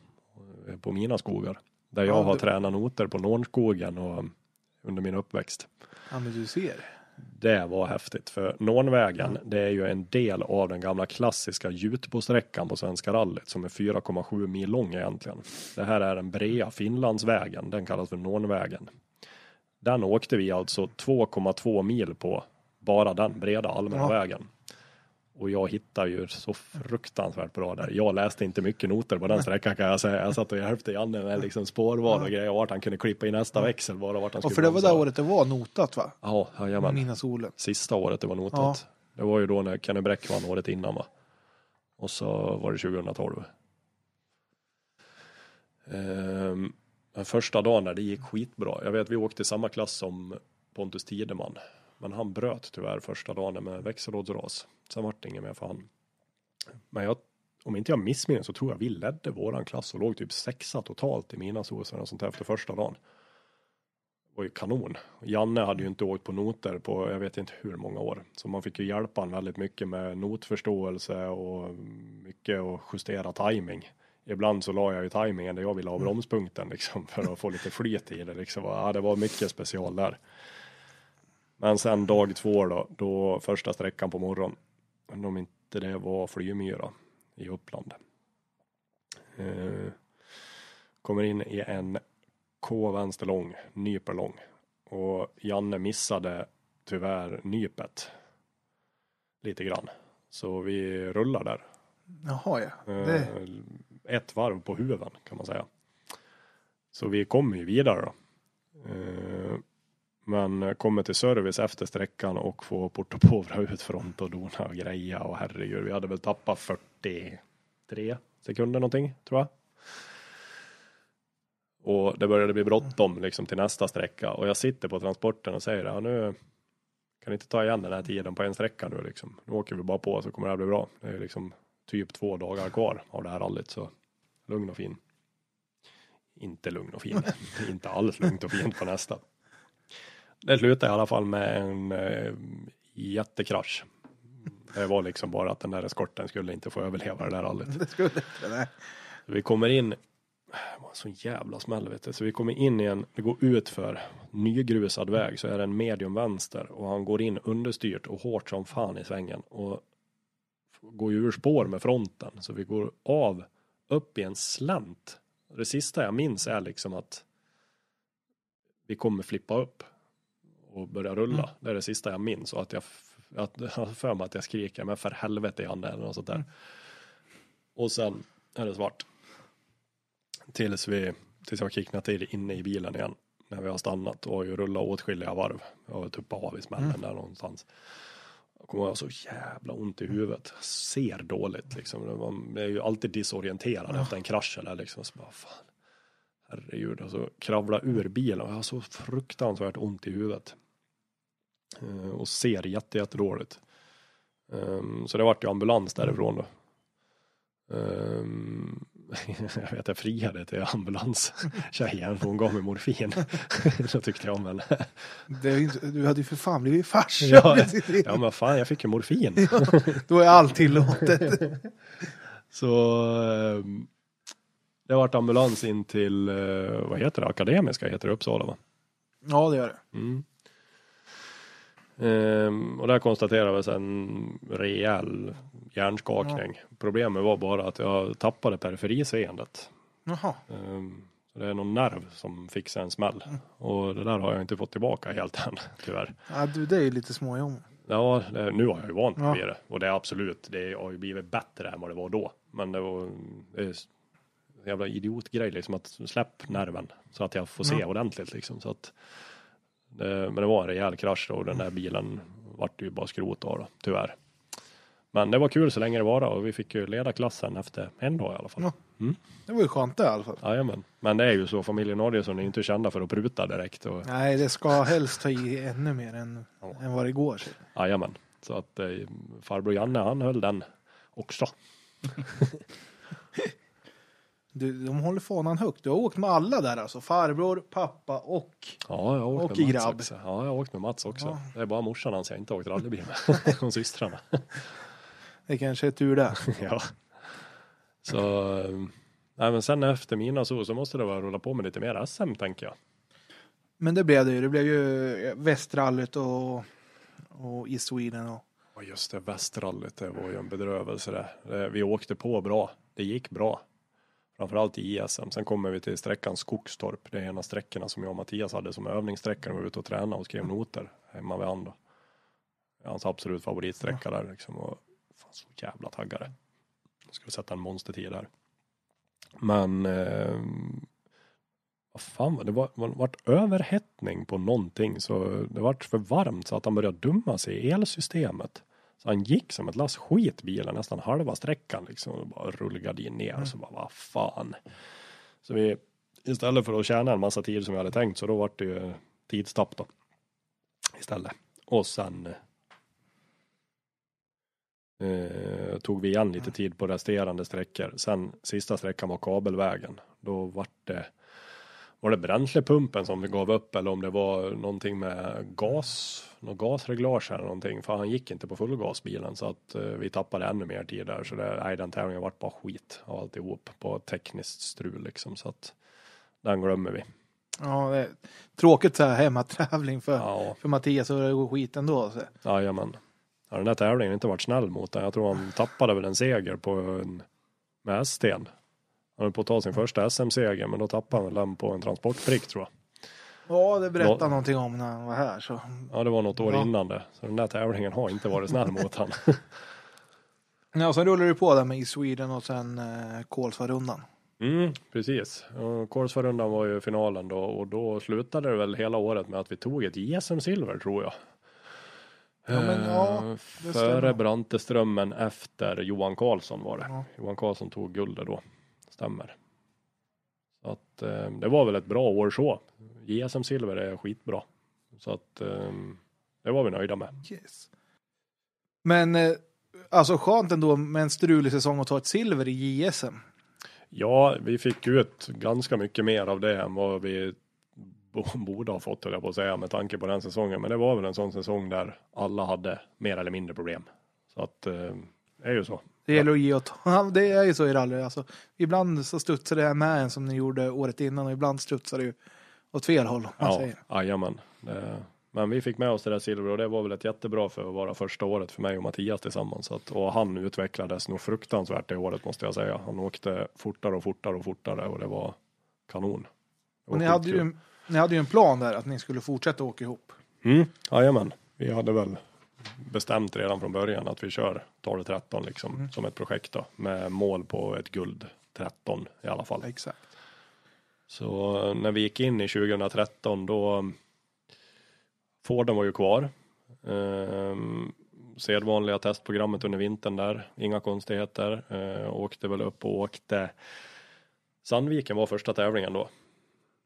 på mina skogar. Där jag Ja, har du- tränat noter på Nornskogen och under min uppväxt. Ja, men du ser. Det var häftigt för Nornvägen det är ju en del av den gamla klassiska Jutbosträckan på Svenska rallyt som är 4,7 mil lång egentligen. Det här är den breda Finlandsvägen, den kallas för Nornvägen. Den åkte vi alltså 2,2 mil på bara den breda allmänna Ja. vägen. Och jag hittar ju så fruktansvärt bra där. Jag läste inte mycket noter på den sträckan kan jag säga. Jag satt och hjälpte Janne med liksom spårval och grejer. Vart han kunde klippa i nästa växel. Bara vart han Och skulle för det var det året det var notat va? Ja, jajamän Mina solen. sista året det var notat. Det var ju då när Kenny Bräck vann året innan va. Och så var det 2012. Ehm, den första dagen där det gick skitbra. Jag vet vi åkte i samma klass som Pontus Tideman. Men han bröt tyvärr första dagen med växellådsras. Sen vart det inget mer för han. Men jag, om inte jag missminner så tror jag vi ledde våran klass och låg typ sexa totalt i mina såser och sånt där efter första dagen. Det var ju kanon. Janne hade ju inte åkt på noter på jag vet inte hur många år. Så man fick ju hjälpa honom väldigt mycket med notförståelse och mycket att justera timing. Ibland så la jag ju timingen där jag ville ha bromspunkten liksom för att få lite flyt i det liksom. Ja, det var mycket special där. Men sen dag två då, då första sträckan på morgonen. Om inte det var Flymyra i Uppland. Eh, kommer in i en K vänster lång, nyper lång. Och Janne missade tyvärr nypet. Lite grann. Så vi rullar där. Jaha ja. Eh, Det, Ett varv på huven kan man säga. Så vi kommer ju vidare då. Eh, men eh, kommer till service efter sträckan och får portopovra ut front och dona och greja och herregud. Vi hade väl tappat 43 sekunder någonting tror jag. Och det började bli bråttom liksom till nästa sträcka och jag sitter på transporten och säger ja, nu kan ni inte ta igen den här tiden på en sträcka nu liksom. Nu åker vi bara på så kommer det här bli bra. Det är liksom typ två dagar kvar av det här rallyt så lugn och fin. Inte lugn och fin. inte alls lugnt och fint på nästa. Det slutade i alla fall med en eh, jättekrasch. Det var liksom bara att den där eskorten skulle inte få överleva det där rallyt. det skulle inte det. Vi kommer in, det var en sån jävla smäll vet du. Så vi kommer in i en, det går ut för nygrusad väg så är det en medium vänster och han går in understyrt och hårt som fan i svängen och går ju ur spår med fronten så vi går av upp i en slänt. Det sista jag minns är liksom att vi kommer flippa upp och börja rulla. Det är det sista jag minns och att jag, att, har för mig att jag skriker men för helvete Janne eller något sånt där. Och sen är det svart. Tills vi, tills jag kicknat till inne i bilen igen. När vi har stannat och har ju rullat åtskilliga varv. Jag har tuppat av i smällen där någonstans. Jag kommer ha så jävla ont i huvudet. Ser dåligt liksom. Var- Jag är ju alltid disorienterad efter en krasch eller liksom. Så bara, fan. Herregud, och så kravla ur bilen och jag har så fruktansvärt ont i huvudet. Eh, Och ser jätte, jättedåligt. Um, så det vart ju ambulans därifrån då. Um, jag vet jag friade till ambulanstjejen för hon gav mig morfin. Då tyckte jag ju inte, du hade ju för fan blivit farsa. ja, ja men fan jag fick ju morfin. Då är allt tillåtet. Så ehm, det vart ambulans in till, eh, vad heter det, Akademiska heter det Uppsala va? Ja, det gör det. Mm. Ehm, och där konstaterades en rejäl hjärnskakning. Problemet var bara att jag tappade periferiseendet. Jaha. Ehm, det är någon nerv som sig en smäll. Och det där har jag inte fått tillbaka helt än, tyvärr. Ja, du, det är ju lite småjobb. Ja, det, nu har jag ju vant mig Ja. vid det. Och det är absolut, det har ju blivit bättre än vad det var då. Men det var en jävla idiotgrej liksom att släpp nerven så att jag får se Ja. ordentligt liksom. Så att Det, men det var en rejäl krasch då och den där bilen vart ju bara skrot av då, tyvärr. Men det var kul så länge det var och vi fick ju leda klassen efter en dag i alla fall. Ja. Det var ju skönt det i alla fall. Jajamän. Men det är ju så, familjen Adielsson är inte kända för att pruta direkt. Och, Nej, det ska helst ta i ännu mer än, Ja. än vad det går. jajamän. Så att eh, farbror Janne han höll den också. Du, de håller fanan högt. Du har åkt med alla där alltså. Farbror, pappa och... Ja, jag har åkt Och med Mats grabb. också. Ja, jag har åkt med Mats också. Ja. Det är bara morsan hans jag inte har åkt rallybil med. Och systrarna. Det kanske är tur det. ja. Så, eh, nej men sen efter mina så, så måste det vara rulla på med lite mer SM tänker jag. Men det blev det ju. Det blev ju Västrallyt och, och East Sweden. Och, Och just det, västrallyt, det var ju en bedrövelse det. det. Vi åkte på bra. Det gick bra. Framförallt i ISM. Sen kommer vi till sträckan Skogstorp. Det är en av sträckorna som jag och Mattias hade som övningssträcka när vi var ute och tränade och skrev noter hemma vid andra. Hans absolut favoritsträcka där liksom. Och fan så jävla taggade. Jag skulle sätta en monstertid där. Men eh, vad fan var det? var, var, vart överhettning på någonting så det vart för varmt så att han började dumma sig i elsystemet. Så han gick som ett lass skit bilen nästan halva sträckan liksom och bara rullgardin ner och så bara vad fan. Så vi istället för att tjäna en massa tid som vi hade tänkt så då vart det ju tidstapp då. Istället. Och sen eh, tog vi igen lite tid på resterande sträckor. Sen sista sträckan var kabelvägen. Då vart det var det bränslepumpen som vi gav upp eller om det var någonting med gas, något gasreglage eller någonting. För han gick inte på fullgasbilen så att eh, vi tappade ännu mer tid där. Så det, nej, den tävlingen vart bara skit av alltihop på tekniskt strul liksom. Så att den glömmer vi. ja, det är tråkigt så här hemmatävling för, Ja, för Mattias och det går skit ändå. Så. jajamän. Ja, den där tävlingen har inte varit snäll mot den. Jag tror han tappade väl en seger på en med S-sten. Han höll på att ta sin första SM-seger men då tappade han den på en transportprick tror jag. Ja, det berättade Nå- någonting om när han var här. Så. Ja, det var något år Ja. innan det. Så den där tävlingen har inte varit snäll mot han. Ja, och sen rullar du på där med East Sweden och sen eh, Kolsvarundan. Mm, precis. Kolsvarundan var ju finalen då och då slutade det väl hela året med att vi tog ett JSM-silver tror jag. Ja, men ja, Eh. Före Branteströmmen efter Johan Karlsson var det. Ja. Johan Karlsson tog guldet då. Stämmer. Så att eh, det var väl ett bra år så. JSM-silver är skitbra. Så att eh, det var vi nöjda med. Yes. Men eh, alltså skönt ändå med en strulig säsong att ta ett silver i JSM. Ja, vi fick ut ganska mycket mer av det än vad vi bo- borde ha fått, höll jag på att säga, med tanke på den säsongen. Men det var väl en sån säsong där alla hade mer eller mindre problem. Så att eh, det är ju så. Det gäller att ge och ta. Det är ju så i rally. Alltså, ibland så studsar det med en som ni gjorde året innan och ibland studsar det ju åt fel håll. Ja, säger. jajamän. Men vi fick med oss det där silver och det var väl ett jättebra för att vara första året för mig och Mattias tillsammans. Att, och han utvecklades nog fruktansvärt det året måste jag säga. Han åkte fortare och fortare och fortare och det var kanon. Det var Och ni hade, ju, ni hade ju en plan där att ni skulle fortsätta åka ihop. Mm, jajamän. Vi hade väl bestämt redan från början att vi kör 12-13 liksom Mm. som ett projekt då. Med mål på ett guld 13 i alla fall. Exakt. Så eh, när vi gick in i 2013 då Forden var ju kvar. Ehm, sedvanliga testprogrammet under vintern där, inga konstigheter. Ehm, åkte väl upp och åkte Sandviken var första tävlingen då.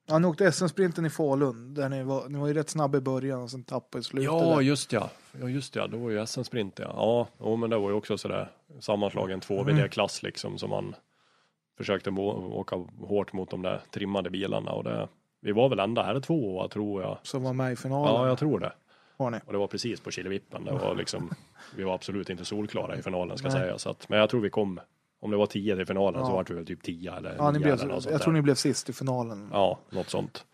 Ja, ni åkte SM-sprinten i Falun. Där ni, var, ni var ju rätt snabba i början och sen tappade i slutet. Ja, där. just ja. Ja, just ja. Det var ju SM-sprint ja. Ja, jo, men det var ju också sådär sammanslagen 2VD-klass liksom som man försökte åka hårt mot de där trimmade bilarna och det. Vi var väl ända här tvåa tror jag. Som var med i finalen. Ja, jag tror det. Har ni. Och det var precis på Killevippen. Det var liksom, vi var absolut inte solklara i finalen ska Nej. säga. Så att, men jag tror vi kom, om det var 10 till finalen så Ja. var vi väl typ 10 eller Ja, ni 9 blev, eller något sånt jag där. tror ni blev sist i finalen. Ja, något sånt.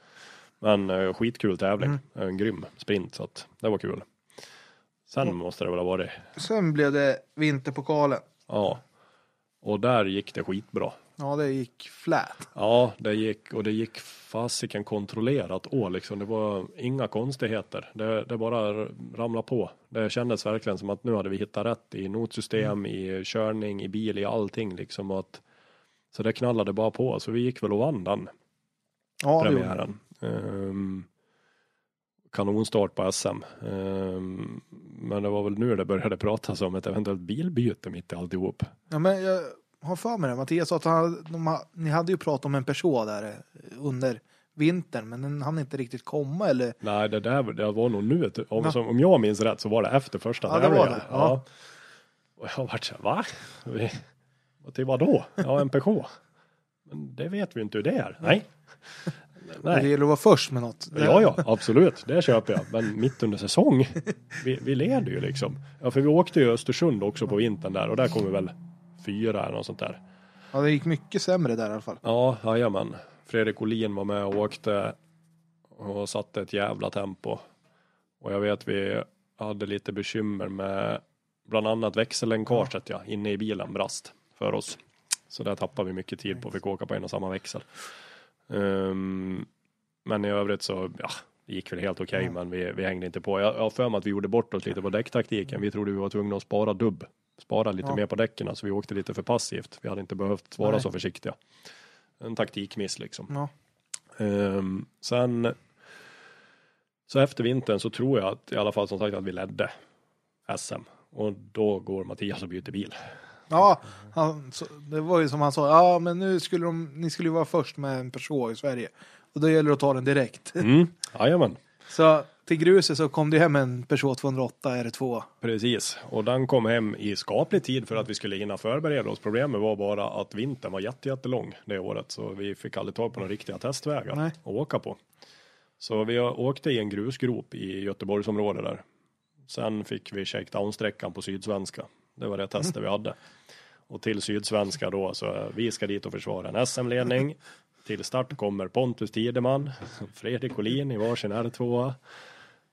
Men eh, skitkul tävling. Mm. En grym sprint så att det var kul. Sen Mm. måste det väl ha varit, Sen blev det vinterpokalen. ja. Och där gick det skitbra. Ja, det gick flat. Ja, det gick och det gick fasiken kontrollerat å liksom. Det var inga konstigheter. Det, det bara ramlade på. Det kändes verkligen som att nu hade vi hittat rätt i notsystem, Mm. i körning, i bil, i allting liksom. Att, så det knallade bara på. Så vi gick väl och vann den Ja, premiären. Ehm, kanonstart på SM. Ehm, men det var väl nu det började pratas om ett eventuellt bilbyte mitt i alltihop. Ja, men jag har för mig det. Mattias sa att han, de, ni hade ju pratat om en Peugeot där eh, under vintern, men den hann inte riktigt komma eller? Nej, det där det var nog nu. Om, Ja. som, om jag minns rätt så var det efter första Ja, det var det, ja. Och jag vart så va? Till vad då? Ja, en Peugeot. Men det vet vi inte hur det är. Nej. Det Nej. gäller att vara först med något. Ja, ja, absolut. Det köper jag. Men mitt under säsong. Vi, vi leder ju liksom. Ja, för vi åkte ju Östersund också på vintern där och där kom vi väl fyra eller något sånt där. Ja, det gick mycket sämre där i alla fall. Ja, jajamän. Fredrik Olin var med och åkte och satte ett jävla tempo. Och jag vet vi hade lite bekymmer med bland annat växellänkaget ja, inne i bilen brast för oss. Så där tappade vi mycket tid på, fick åka på en och samma växel. Ehm, men i övrigt så, ja, det gick väl helt okej, Ja. men vi, vi hängde inte på. Jag jag har för mig att vi gjorde bort oss lite på däcktaktiken. Vi trodde vi var tvungna att spara dubb. Spara lite Ja. mer på däcken, så vi åkte lite för passivt. Vi hade inte behövt vara Nej. så försiktiga. En taktikmiss liksom. Ja. Ehm, sen så efter vintern så tror jag att i alla fall som sagt att vi ledde SM och då går Mattias och byter bil. Ja, han, så, det var ju som han sa, ja men nu skulle de, ni skulle ju vara först med en Peugeot i Sverige. Och då gäller det att ta den direkt. Mm. Jajamän, Så till gruset så kom det hem en Peugeot 208 R2. precis. Och den kom hem i skaplig tid för att vi skulle hinna förbereda oss. Problemet var bara att vintern var jätte, jättelång det året så vi fick aldrig tag på några riktiga testvägar Nej. att åka på. Så vi åkte i en grusgrop i Göteborgsområdet där. Sen fick vi shakedown-sträckan på Sydsvenska. Det var det testet vi hade. Och till Sydsvenska då, så vi ska dit och försvara en SM-ledning. Till start kommer Pontus Tideman, Fredrik Olin i varsin R2.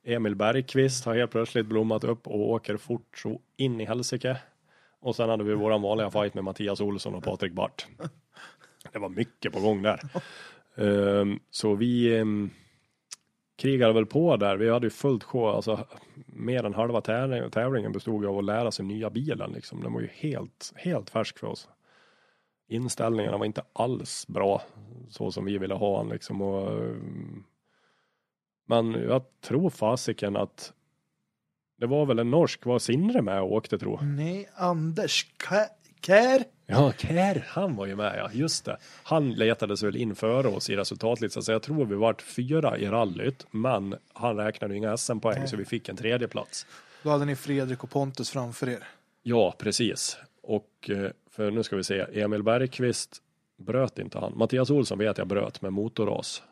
Emil Bergqvist har helt plötsligt blommat upp och åker fort så in i helsike. Och sen hade vi våran vanliga fight med Mattias Olsson och Patrik Bart. Det var mycket på gång där. Um, så vi um, krigade väl på där. Vi hade ju fullt sjå, alltså mer än halva tävlingen bestod ju av att lära sig nya bilen liksom. Den var ju helt, helt färsk för oss. Inställningarna var inte alls bra så som vi ville ha den liksom. Och, um, men jag tror fasiken att det var väl en norsk, var Sindre med och åkte tro? Nej, Anders Kä- Kär. Ja, Kär, han var ju med ja, just det. Han letades väl in före oss i resultatlistan, så jag tror vi vart fyra i rallyt, men han räknade ju inga SM-poäng så vi fick en tredje plats. Då hade ni Fredrik och Pontus framför er. Ja, precis. Och eh, för nu ska vi se, Emil Bergqvist bröt inte han. Mattias Olsson vet jag bröt med motorras.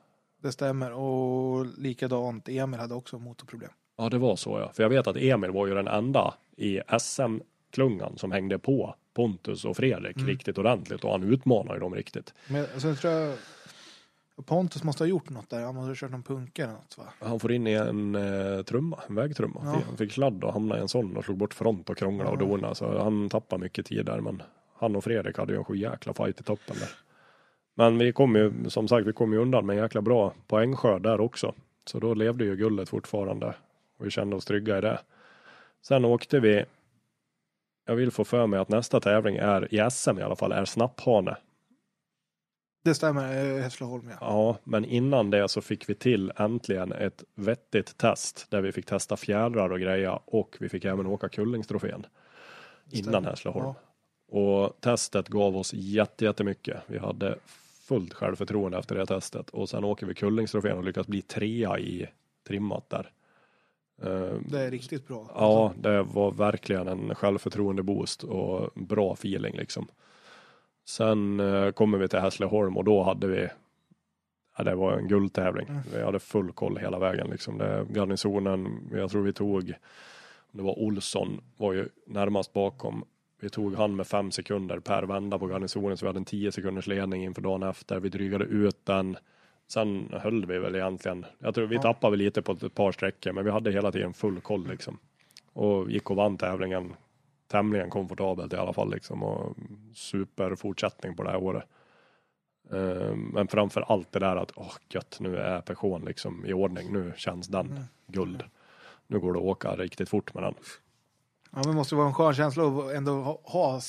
Det stämmer. Och likadant, Emil hade också motorproblem. Ja, det var så ja. För jag vet att Emil var ju den enda i SM-klungan som hängde på Pontus och Fredrik Mm. riktigt ordentligt och han utmanade ju dem riktigt. Men sen tror jag Pontus måste ha gjort något där. Han måste ha kört någon punka eller något va? Han får in i en eh, trumma, en vägtrumma. Ja. Han fick sladd och hamnade i en sån och slog bort front och krånglade och Ja. donade. Så han tappade mycket tid där. Men han och Fredrik hade ju en sjujäkla fight i toppen där. Men vi kom ju, som sagt, vi kom ju undan med en jäkla bra poängskörd där också. Så då levde ju guldet fortfarande. Och vi kände oss trygga i det. Sen åkte vi, jag vill få för mig att nästa tävling är, i SM i alla fall, är Snapphane. Det stämmer, eh, Hässleholm ja. Ja, men innan det så fick vi till äntligen ett vettigt test där vi fick testa fjädrar och greja och vi fick även åka Kullingstrofén innan. Hässleholm. Ja. Och testet gav oss jätte, jättemycket. Vi hade fullt självförtroende efter det testet och sen åker vi Kullingstrofén och lyckas bli trea i trimmat där. Eh, Det är riktigt bra. Ja, det var verkligen en självförtroende boost och bra feeling liksom. Sen eh, kommer vi till Hässleholm och då hade vi ja, det var en guldtävling. Mm. Vi hade full koll hela vägen liksom. Det, garnisonen, jag tror vi tog, det var Olsson var ju närmast bakom. Vi tog han med fem sekunder per vända på garnisonen så vi hade en 10 sekunders ledning inför dagen efter. Vi drygade ut den. Sen höll vi väl egentligen. Jag tror vi Ja. tappade lite på ett par sträckor men vi hade hela tiden full koll liksom. Och gick och vann tävlingen tämligen komfortabelt i alla fall liksom och superfortsättning på det här året. Eh, Men framför allt det där att åh gött nu är Peugeot liksom i ordning. Nu känns den Mm. guld. Nu går det att åka riktigt fort med den. Ja, men måste vara en skön känsla att ändå ha, ha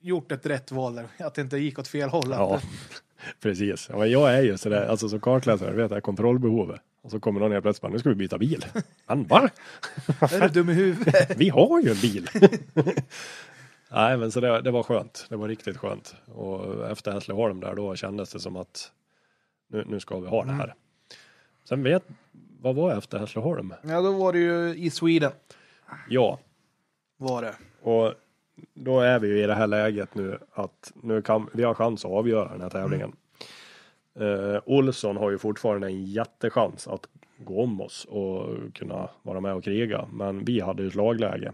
gjort ett rätt val där. Att det inte gick åt fel håll. Ja, precis. Ja, men jag är ju sådär, alltså som kartläsare vet jag kontrollbehovet. Och så kommer någon helt plötsligt bara, nu ska vi byta bil. Men va? Är du dum i huvudet? Vi har ju en bil. Nej, men så det, det var skönt. Det var riktigt skönt. Och efter Hässleholm där då kändes det som att nu, nu ska vi ha det här. Sen vet, vad var efter Hässleholm? Ja, då var det ju i Sweden. Ja, var det. och då är vi ju i det här läget nu att nu kan vi har chans att avgöra den här tävlingen. Eh, Olsson har ju fortfarande en jättechans att gå om oss och kunna vara med och kriga. Men vi hade ju slagläge.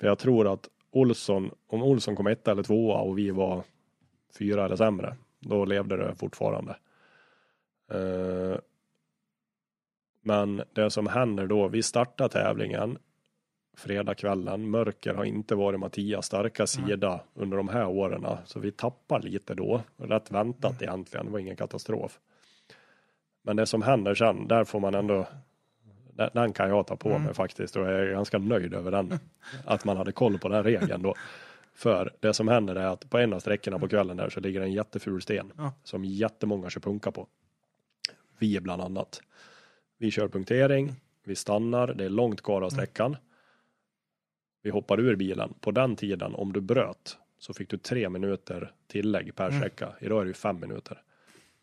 För jag tror att Olsson, om Olsson kom etta eller tvåa och vi var fyra eller sämre, då levde det fortfarande. Uh, men det som händer då, vi startar tävlingen fredagskvällen. Mörker har inte varit Mattias starka sida under de här åren. Så vi tappar lite då. Rätt väntat egentligen. Det var ingen katastrof. Men det som händer sen, där får man ändå den, den kan jag ta på mig faktiskt och jag är ganska nöjd över den. Att man hade koll på den regeln då. För det som händer är att på en av sträckorna på kvällen där så ligger en jätteful sten. Ja. Som jättemånga kör punka på. Vi bland annat. Vi kör punktering, vi stannar, det är långt kvar av sträckan. Vi hoppar ur bilen. På den tiden, om du bröt, så fick du tre minuter tillägg per sträcka. Idag är det ju fem minuter.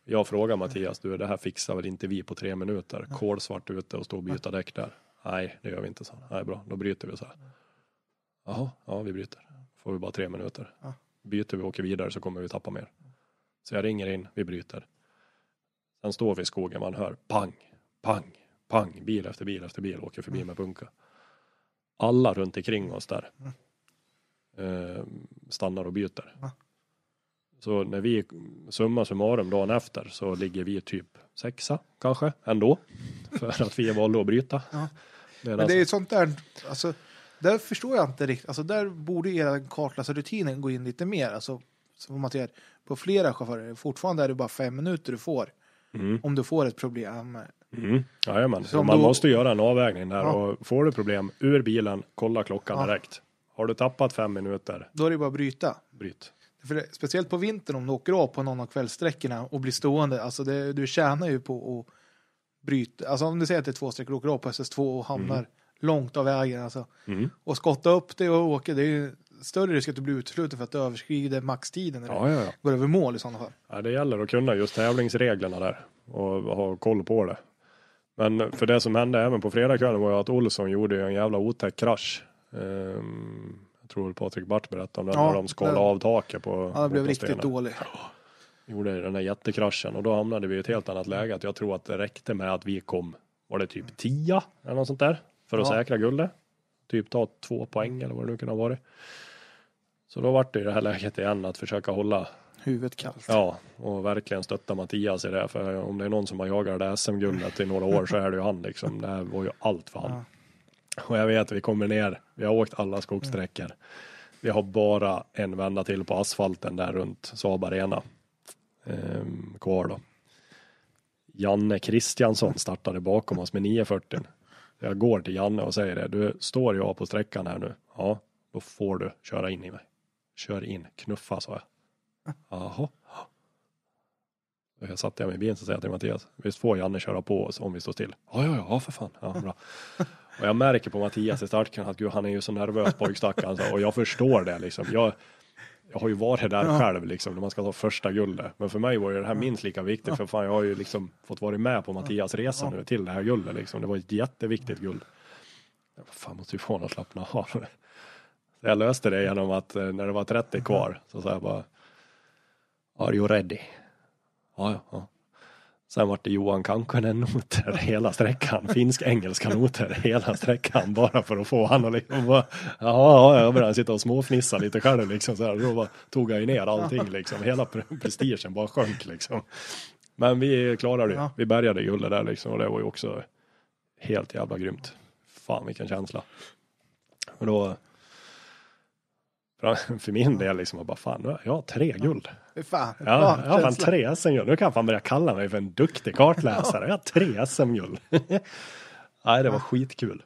Jag frågar Mattias, du det här fixar väl inte vi på tre minuter? Kolsvart ute och stå och byta däck där. Nej, det gör vi inte, så. Nej, bra, då bryter vi så här. Jaha, ja vi bryter. Får vi bara tre minuter. Byter vi och åker vidare så kommer vi tappa mer. Så jag ringer in, vi bryter. Sen står vi i skogen, man hör pang, pang, pang, bil efter bil efter bil åker förbi med punka. Alla runt omkring oss där eh, stannar och byter. Så när vi summa summarum dagen efter så ligger vi typ sexa kanske ändå. För att vi valde att bryta. Ja. Men det är alltså- sånt där, alltså, där förstår jag inte riktigt, alltså där borde era kartläsarrutinen gå in lite mer, alltså som man ser på flera chaufförer, fortfarande är det bara fem minuter du får Mm. om du får ett problem. Mm. Jajamän, man då- måste göra en avvägning där Ja. och får du problem ur bilen, kolla klockan Ja. direkt. Har du tappat fem minuter, Då är det bara att bryta. bryt. För det, speciellt på vintern om du åker av på någon av kvällssträckorna och blir stående, alltså det, du tjänar ju på att bryta, alltså om du säger att det är två sträckor, du åker av på SS2 och hamnar långt av vägen alltså, Mm. och skotta upp det och åka, det är ju större risk att du blir utesluten för att du överskrider maxtiden du Ja, ja, ja. går över mål i sådana fall. Ja, det gäller att kunna just tävlingsreglerna där och ha koll på det. Men för det som hände även på fredagskvällen var ju att Olsson gjorde en jävla otäck krasch. Ehm, jag tror Patrik Bart berättade om den Ja, när de skalade det- av taket på Ja, det blev riktigt dålig. Gjorde den där jättekraschen och då hamnade vi i ett helt annat läge. Att jag tror att det räckte med att vi kom, var det typ 10 eller något sånt där? För att Ja. säkra guldet. Typ ta två poäng eller vad det nu kunde ha varit. Så då vart det i det här läget igen att försöka hålla Huvudet kallt. Ja, och verkligen stötta Mattias i det. För om det är någon som har jagat det där SM-guldet i några år så är det ju han liksom. Det här var ju allt för han. Ja. Och jag vet, vi kommer ner, vi har åkt alla skogssträckor. Vi har bara en vända till på asfalten där runt Saab Arena. Ehm, kvar då. Janne Kristiansson startade bakom oss med 940. Jag går till Janne och säger det. Du, står jag på sträckan här nu? Ja, då får du köra in i mig. Kör in, knuffa sa jag. Jaha. Jag satte jag mig i bilen så säger jag till Mattias, visst får Janne köra på oss om vi står still? Ja, ja, ja, för fan. Ja, bra. Och jag märker på Mattias i starten att gud, han är ju så nervös pojkstackaren. så- Och jag förstår det liksom. Jag, jag har ju varit där Ja. själv liksom när man ska ta första guldet. Men för mig var ju det här minst lika viktigt. För fan, jag har ju liksom fått vara med på Mattias resa Ja. nu till det här guldet liksom. Det var ett jätteviktigt guld. Jag bara, fan, måste ju få någon att slappna av. Så jag löste det genom att eh, när det var 30 kvar så sa jag bara Are you ready? Ja, ja. Sen vart det Johan Kankkonen-noter hela sträckan. Finsk-engelska noter hela sträckan. Bara för att få han att liksom bara, ja, ja, jag började sitta och småfnissa lite själv liksom så här. Då bara tog jag ju ner allting liksom. Hela pre- prestigen bara sjönk liksom. Men vi klarade det. Vi bärgade guldet där liksom och det var ju också helt jävla grymt. Fan vilken känsla. Och då för- min del liksom, jag bara fan, nu har jag tre guld. Fan, Ja, bra jag har fan tre SM-guld. Nu kan jag fan börja kalla mig för en duktig kartläsare. Jag har tre SM-guld. Nej, det var skitkul.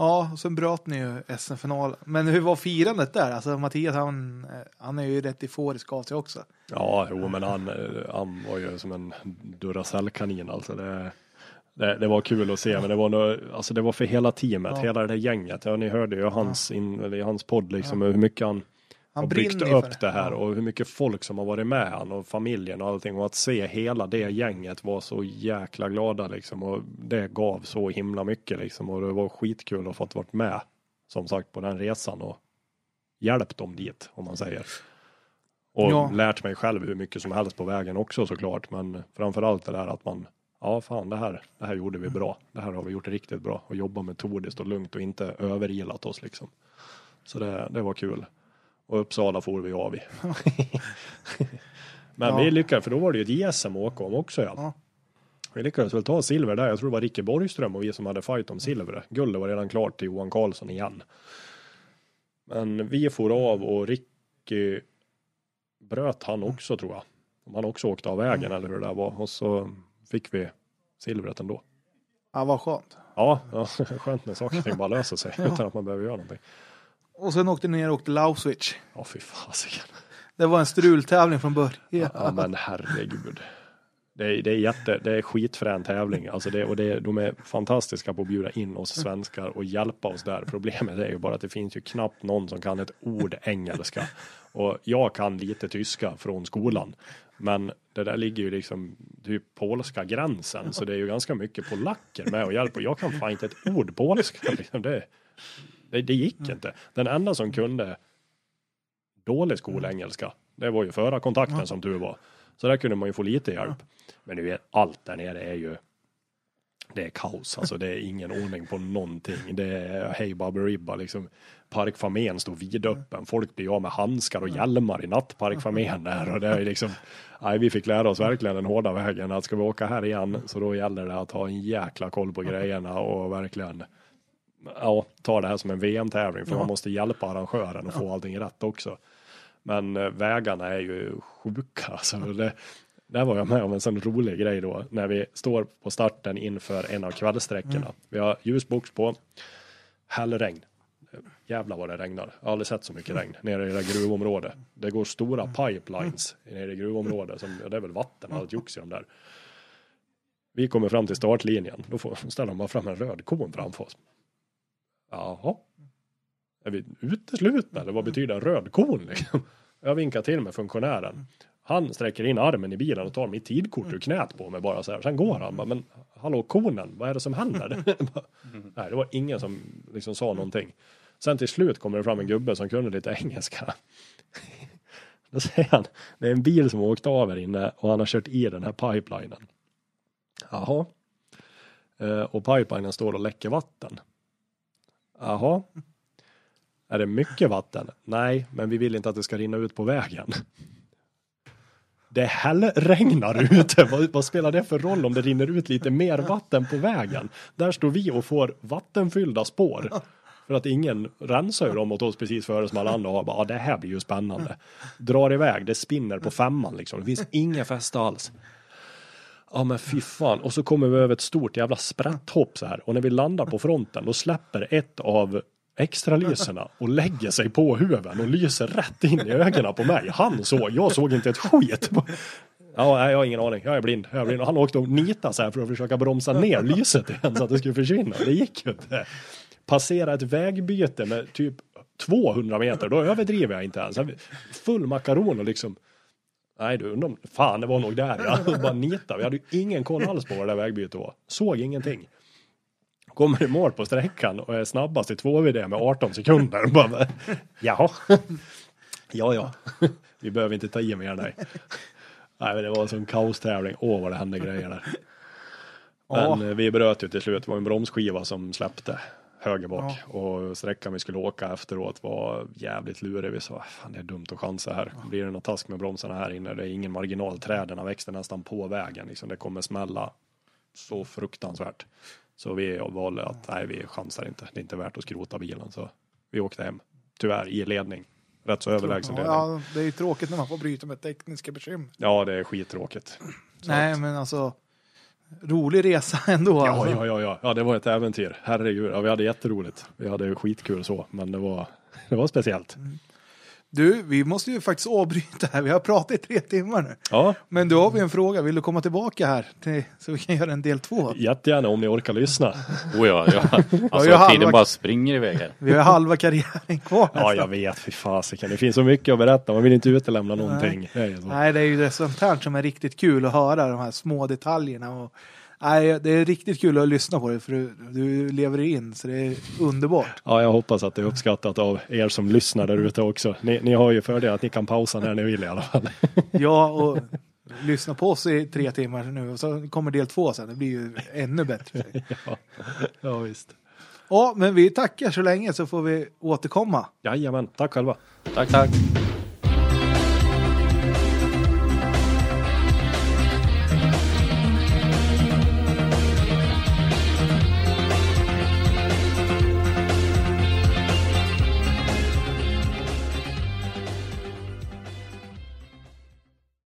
Ja, och sen bröt ni ju SM-finalen. Men hur var firandet där? Alltså Mattias, han, eh, han är ju rätt euforisk av sig också. Ja, jo, men han, eh, han var ju som en Duracell-kanin alltså. Det, Det, det var kul att se, men det var, nog, alltså det var för hela teamet, Ja. hela det där gänget. Ja, ni hörde ju hans, in, eller hans podd liksom, hur mycket han, Han har byggt upp det här och hur mycket folk som har varit med han och familjen och allting och att se hela det gänget var så jäkla glada liksom och det gav så himla mycket liksom och det var skitkul att fått varit med som sagt på den resan och hjälpt dem dit om man säger. Och Ja. lärt mig själv hur mycket som helst på vägen också såklart men framförallt det där att man ja fan det här, det här gjorde vi bra. Det här har vi gjort riktigt bra och jobba metodiskt och lugnt och inte överilat oss liksom. Så det, det var kul. Och Uppsala får vi av i. Men Ja. vi lyckades, för då var det ju ett JSM åka om också ja. Ja. Vi lyckades väl ta silver där. Jag tror det var Ricke Borgström och vi som hade fight om silver. Guldet var redan klart till Johan Karlsson igen. Men vi for av och Ricky bröt han också tror jag. Han också åkte av vägen eller hur det där var. Och så fick vi silvret ändå. Ja, vad skönt. Ja, ja skönt när saker och ting bara löser sig utan att man behöver göra någonting. Och sen åkte ni ner och åkte Lauswitch. Ja, fy fasiken. Det var en strultävling från början. Ja men herregud. Det är, det är jätte, det är skitfrän tävling. Alltså det, och det, de är fantastiska på att bjuda in oss svenskar och hjälpa oss där. Problemet är ju bara att det finns ju knappt någon som kan ett ord engelska. Och jag kan lite tyska från skolan. Men det där ligger ju liksom typ polska gränsen. Så det är ju ganska mycket polacker med och hjälper. Jag kan fan inte ett ord polska. Liksom. Det, det, det gick inte. Den enda som kunde dålig skolengelska. Det var ju förra kontakten som tur var. Så där kunde man ju få lite hjälp. Men du vet, allt där nere är ju det är kaos, alltså det är ingen ordning på någonting. Det är hej baberiba liksom. Parkfamén står vidöppen. Folk blir av med handskar och hjälmar i nattparkfamén där och det är liksom. Nej, vi fick lära oss verkligen den hårda vägen att ska vi åka här igen så då gäller det att ha en jäkla koll på grejerna och verkligen ja, ta det här som en VM-tävling för Ja. man måste hjälpa arrangören att få allting rätt också. Men eh, vägarna är ju sjuka. Alltså, det, där var jag med om en sån rolig grej då när vi står på starten inför en av kvällssträckorna. Vi har ljusbox på, hällregn. Jävlar vad det regnar. Jag har aldrig sett så mycket regn nere i det gruvområdet. Det går stora pipelines nere i gruvområdet. Som, det är väl vatten och allt jox i dem där. Vi kommer fram till startlinjen. Då får, ställer de bara fram en röd kon framför oss. Jaha. Är vi uteslutna eller vad betyder en röd kon liksom? Jag vinkar till med funktionären. Han sträcker in armen i bilen och tar mitt tidkort ur knät på mig bara så här. Sen går han bara, men hallå konen, vad är det som händer? Nej, det var ingen som liksom sa någonting. Sen till slut kommer det fram en gubbe som kunde lite engelska. Då säger han, det är en bil som har åkt av här inne och han har kört i den här pipelinen. Jaha. Eh, och pipelinen står och läcker vatten. Jaha. Är det mycket vatten? Nej, men vi vill inte att det ska rinna ut på vägen. Det hällregnar ute. Vad, vad spelar det för roll om det rinner ut lite mer vatten på vägen? Där står vi och får vattenfyllda spår. För att ingen rensar ju dem åt oss precis före som alla andra har. Bara, ah, det här blir ju spännande. Drar iväg, det spinner på femman liksom. Det finns inga fäste alls. Ja men fy fan. Och så kommer vi över ett stort jävla sprätthopp så här. Och när vi landar på fronten då släpper ett av extralyserna och lägger sig på huven och lyser rätt in i ögonen på mig. Han såg, jag såg inte ett skit. Ja, nej, jag har ingen aning. Jag är blind. Jag är blind. Och han åkte och nitade så här för att försöka bromsa ner lyset igen så att det skulle försvinna. Det gick ju inte. Passera ett vägbyte med typ 200 meter, då överdriver jag inte ens. Full makaron och liksom Nej du, undrar om- fan det var nog där ja. Bara nita. Vi hade ju ingen koll alls på vad det där vägbytet var. Såg ingenting. Kommer i mål på sträckan och är snabbast i 2VD med 18 sekunder. Bara, Jaha. Ja, ja. Vi behöver inte ta i mer nej. Nej, men det var en sån kaostävling. Åh, vad det hände grejer där. Ja. Men eh, vi bröt ju till slut. Det var en bromsskiva som släppte höger bak. Och sträckan vi skulle åka efteråt var jävligt lurig. Vi sa, fan det är dumt att chansa här. Blir det något task med bromsarna här inne? Det är ingen marginal. Träden växte nästan på vägen. Liksom. Det kommer smälla så fruktansvärt. Så vi valde att, nej vi chansar inte. Det är inte värt att skrota bilen. Så vi åkte hem. Tyvärr i ledning. Rätt så överlägsen ledning. Ja, Ja, det är ju tråkigt när man får bryta med tekniska bekymmer. det är skittråkigt. Så Nej, att- men alltså rolig resa ändå. Ja, alltså. ja, ja, ja, ja, det var ett äventyr. Herregud, ja, vi hade jätteroligt. Vi hade skitkul så, men det var, det var speciellt. Du, vi måste ju faktiskt avbryta här. Vi har pratat i tre timmar nu. Ja, Men då har vi en fråga. Vill du komma tillbaka här till, så vi kan göra en del två? jättegärna om ni orkar lyssna. Oh ja, ja. Alltså har tiden halva- bara springer iväg här. Vi har halva karriären kvar Ja, jag nästan. vet. Fy fasiken. Det finns så mycket att berätta. Man vill inte utelämna någonting. Det är. Nej, det är ju det sånt här som är riktigt kul att höra, de här små detaljerna. Och, nej, det är riktigt kul att lyssna på det, för du, du lever in, så det är underbart. Ja, jag hoppas att det är uppskattat av er som lyssnar där ute också. Ni, ni har ju fördel att ni kan pausa när ni vill i alla fall. Ja, och lyssna på oss i tre timmar nu, och så kommer del två sen. Det blir ju ännu bättre. Ja, ja visst. Ja, men vi tackar så länge så får vi återkomma. Jajamän, tack själva. Tack, tack.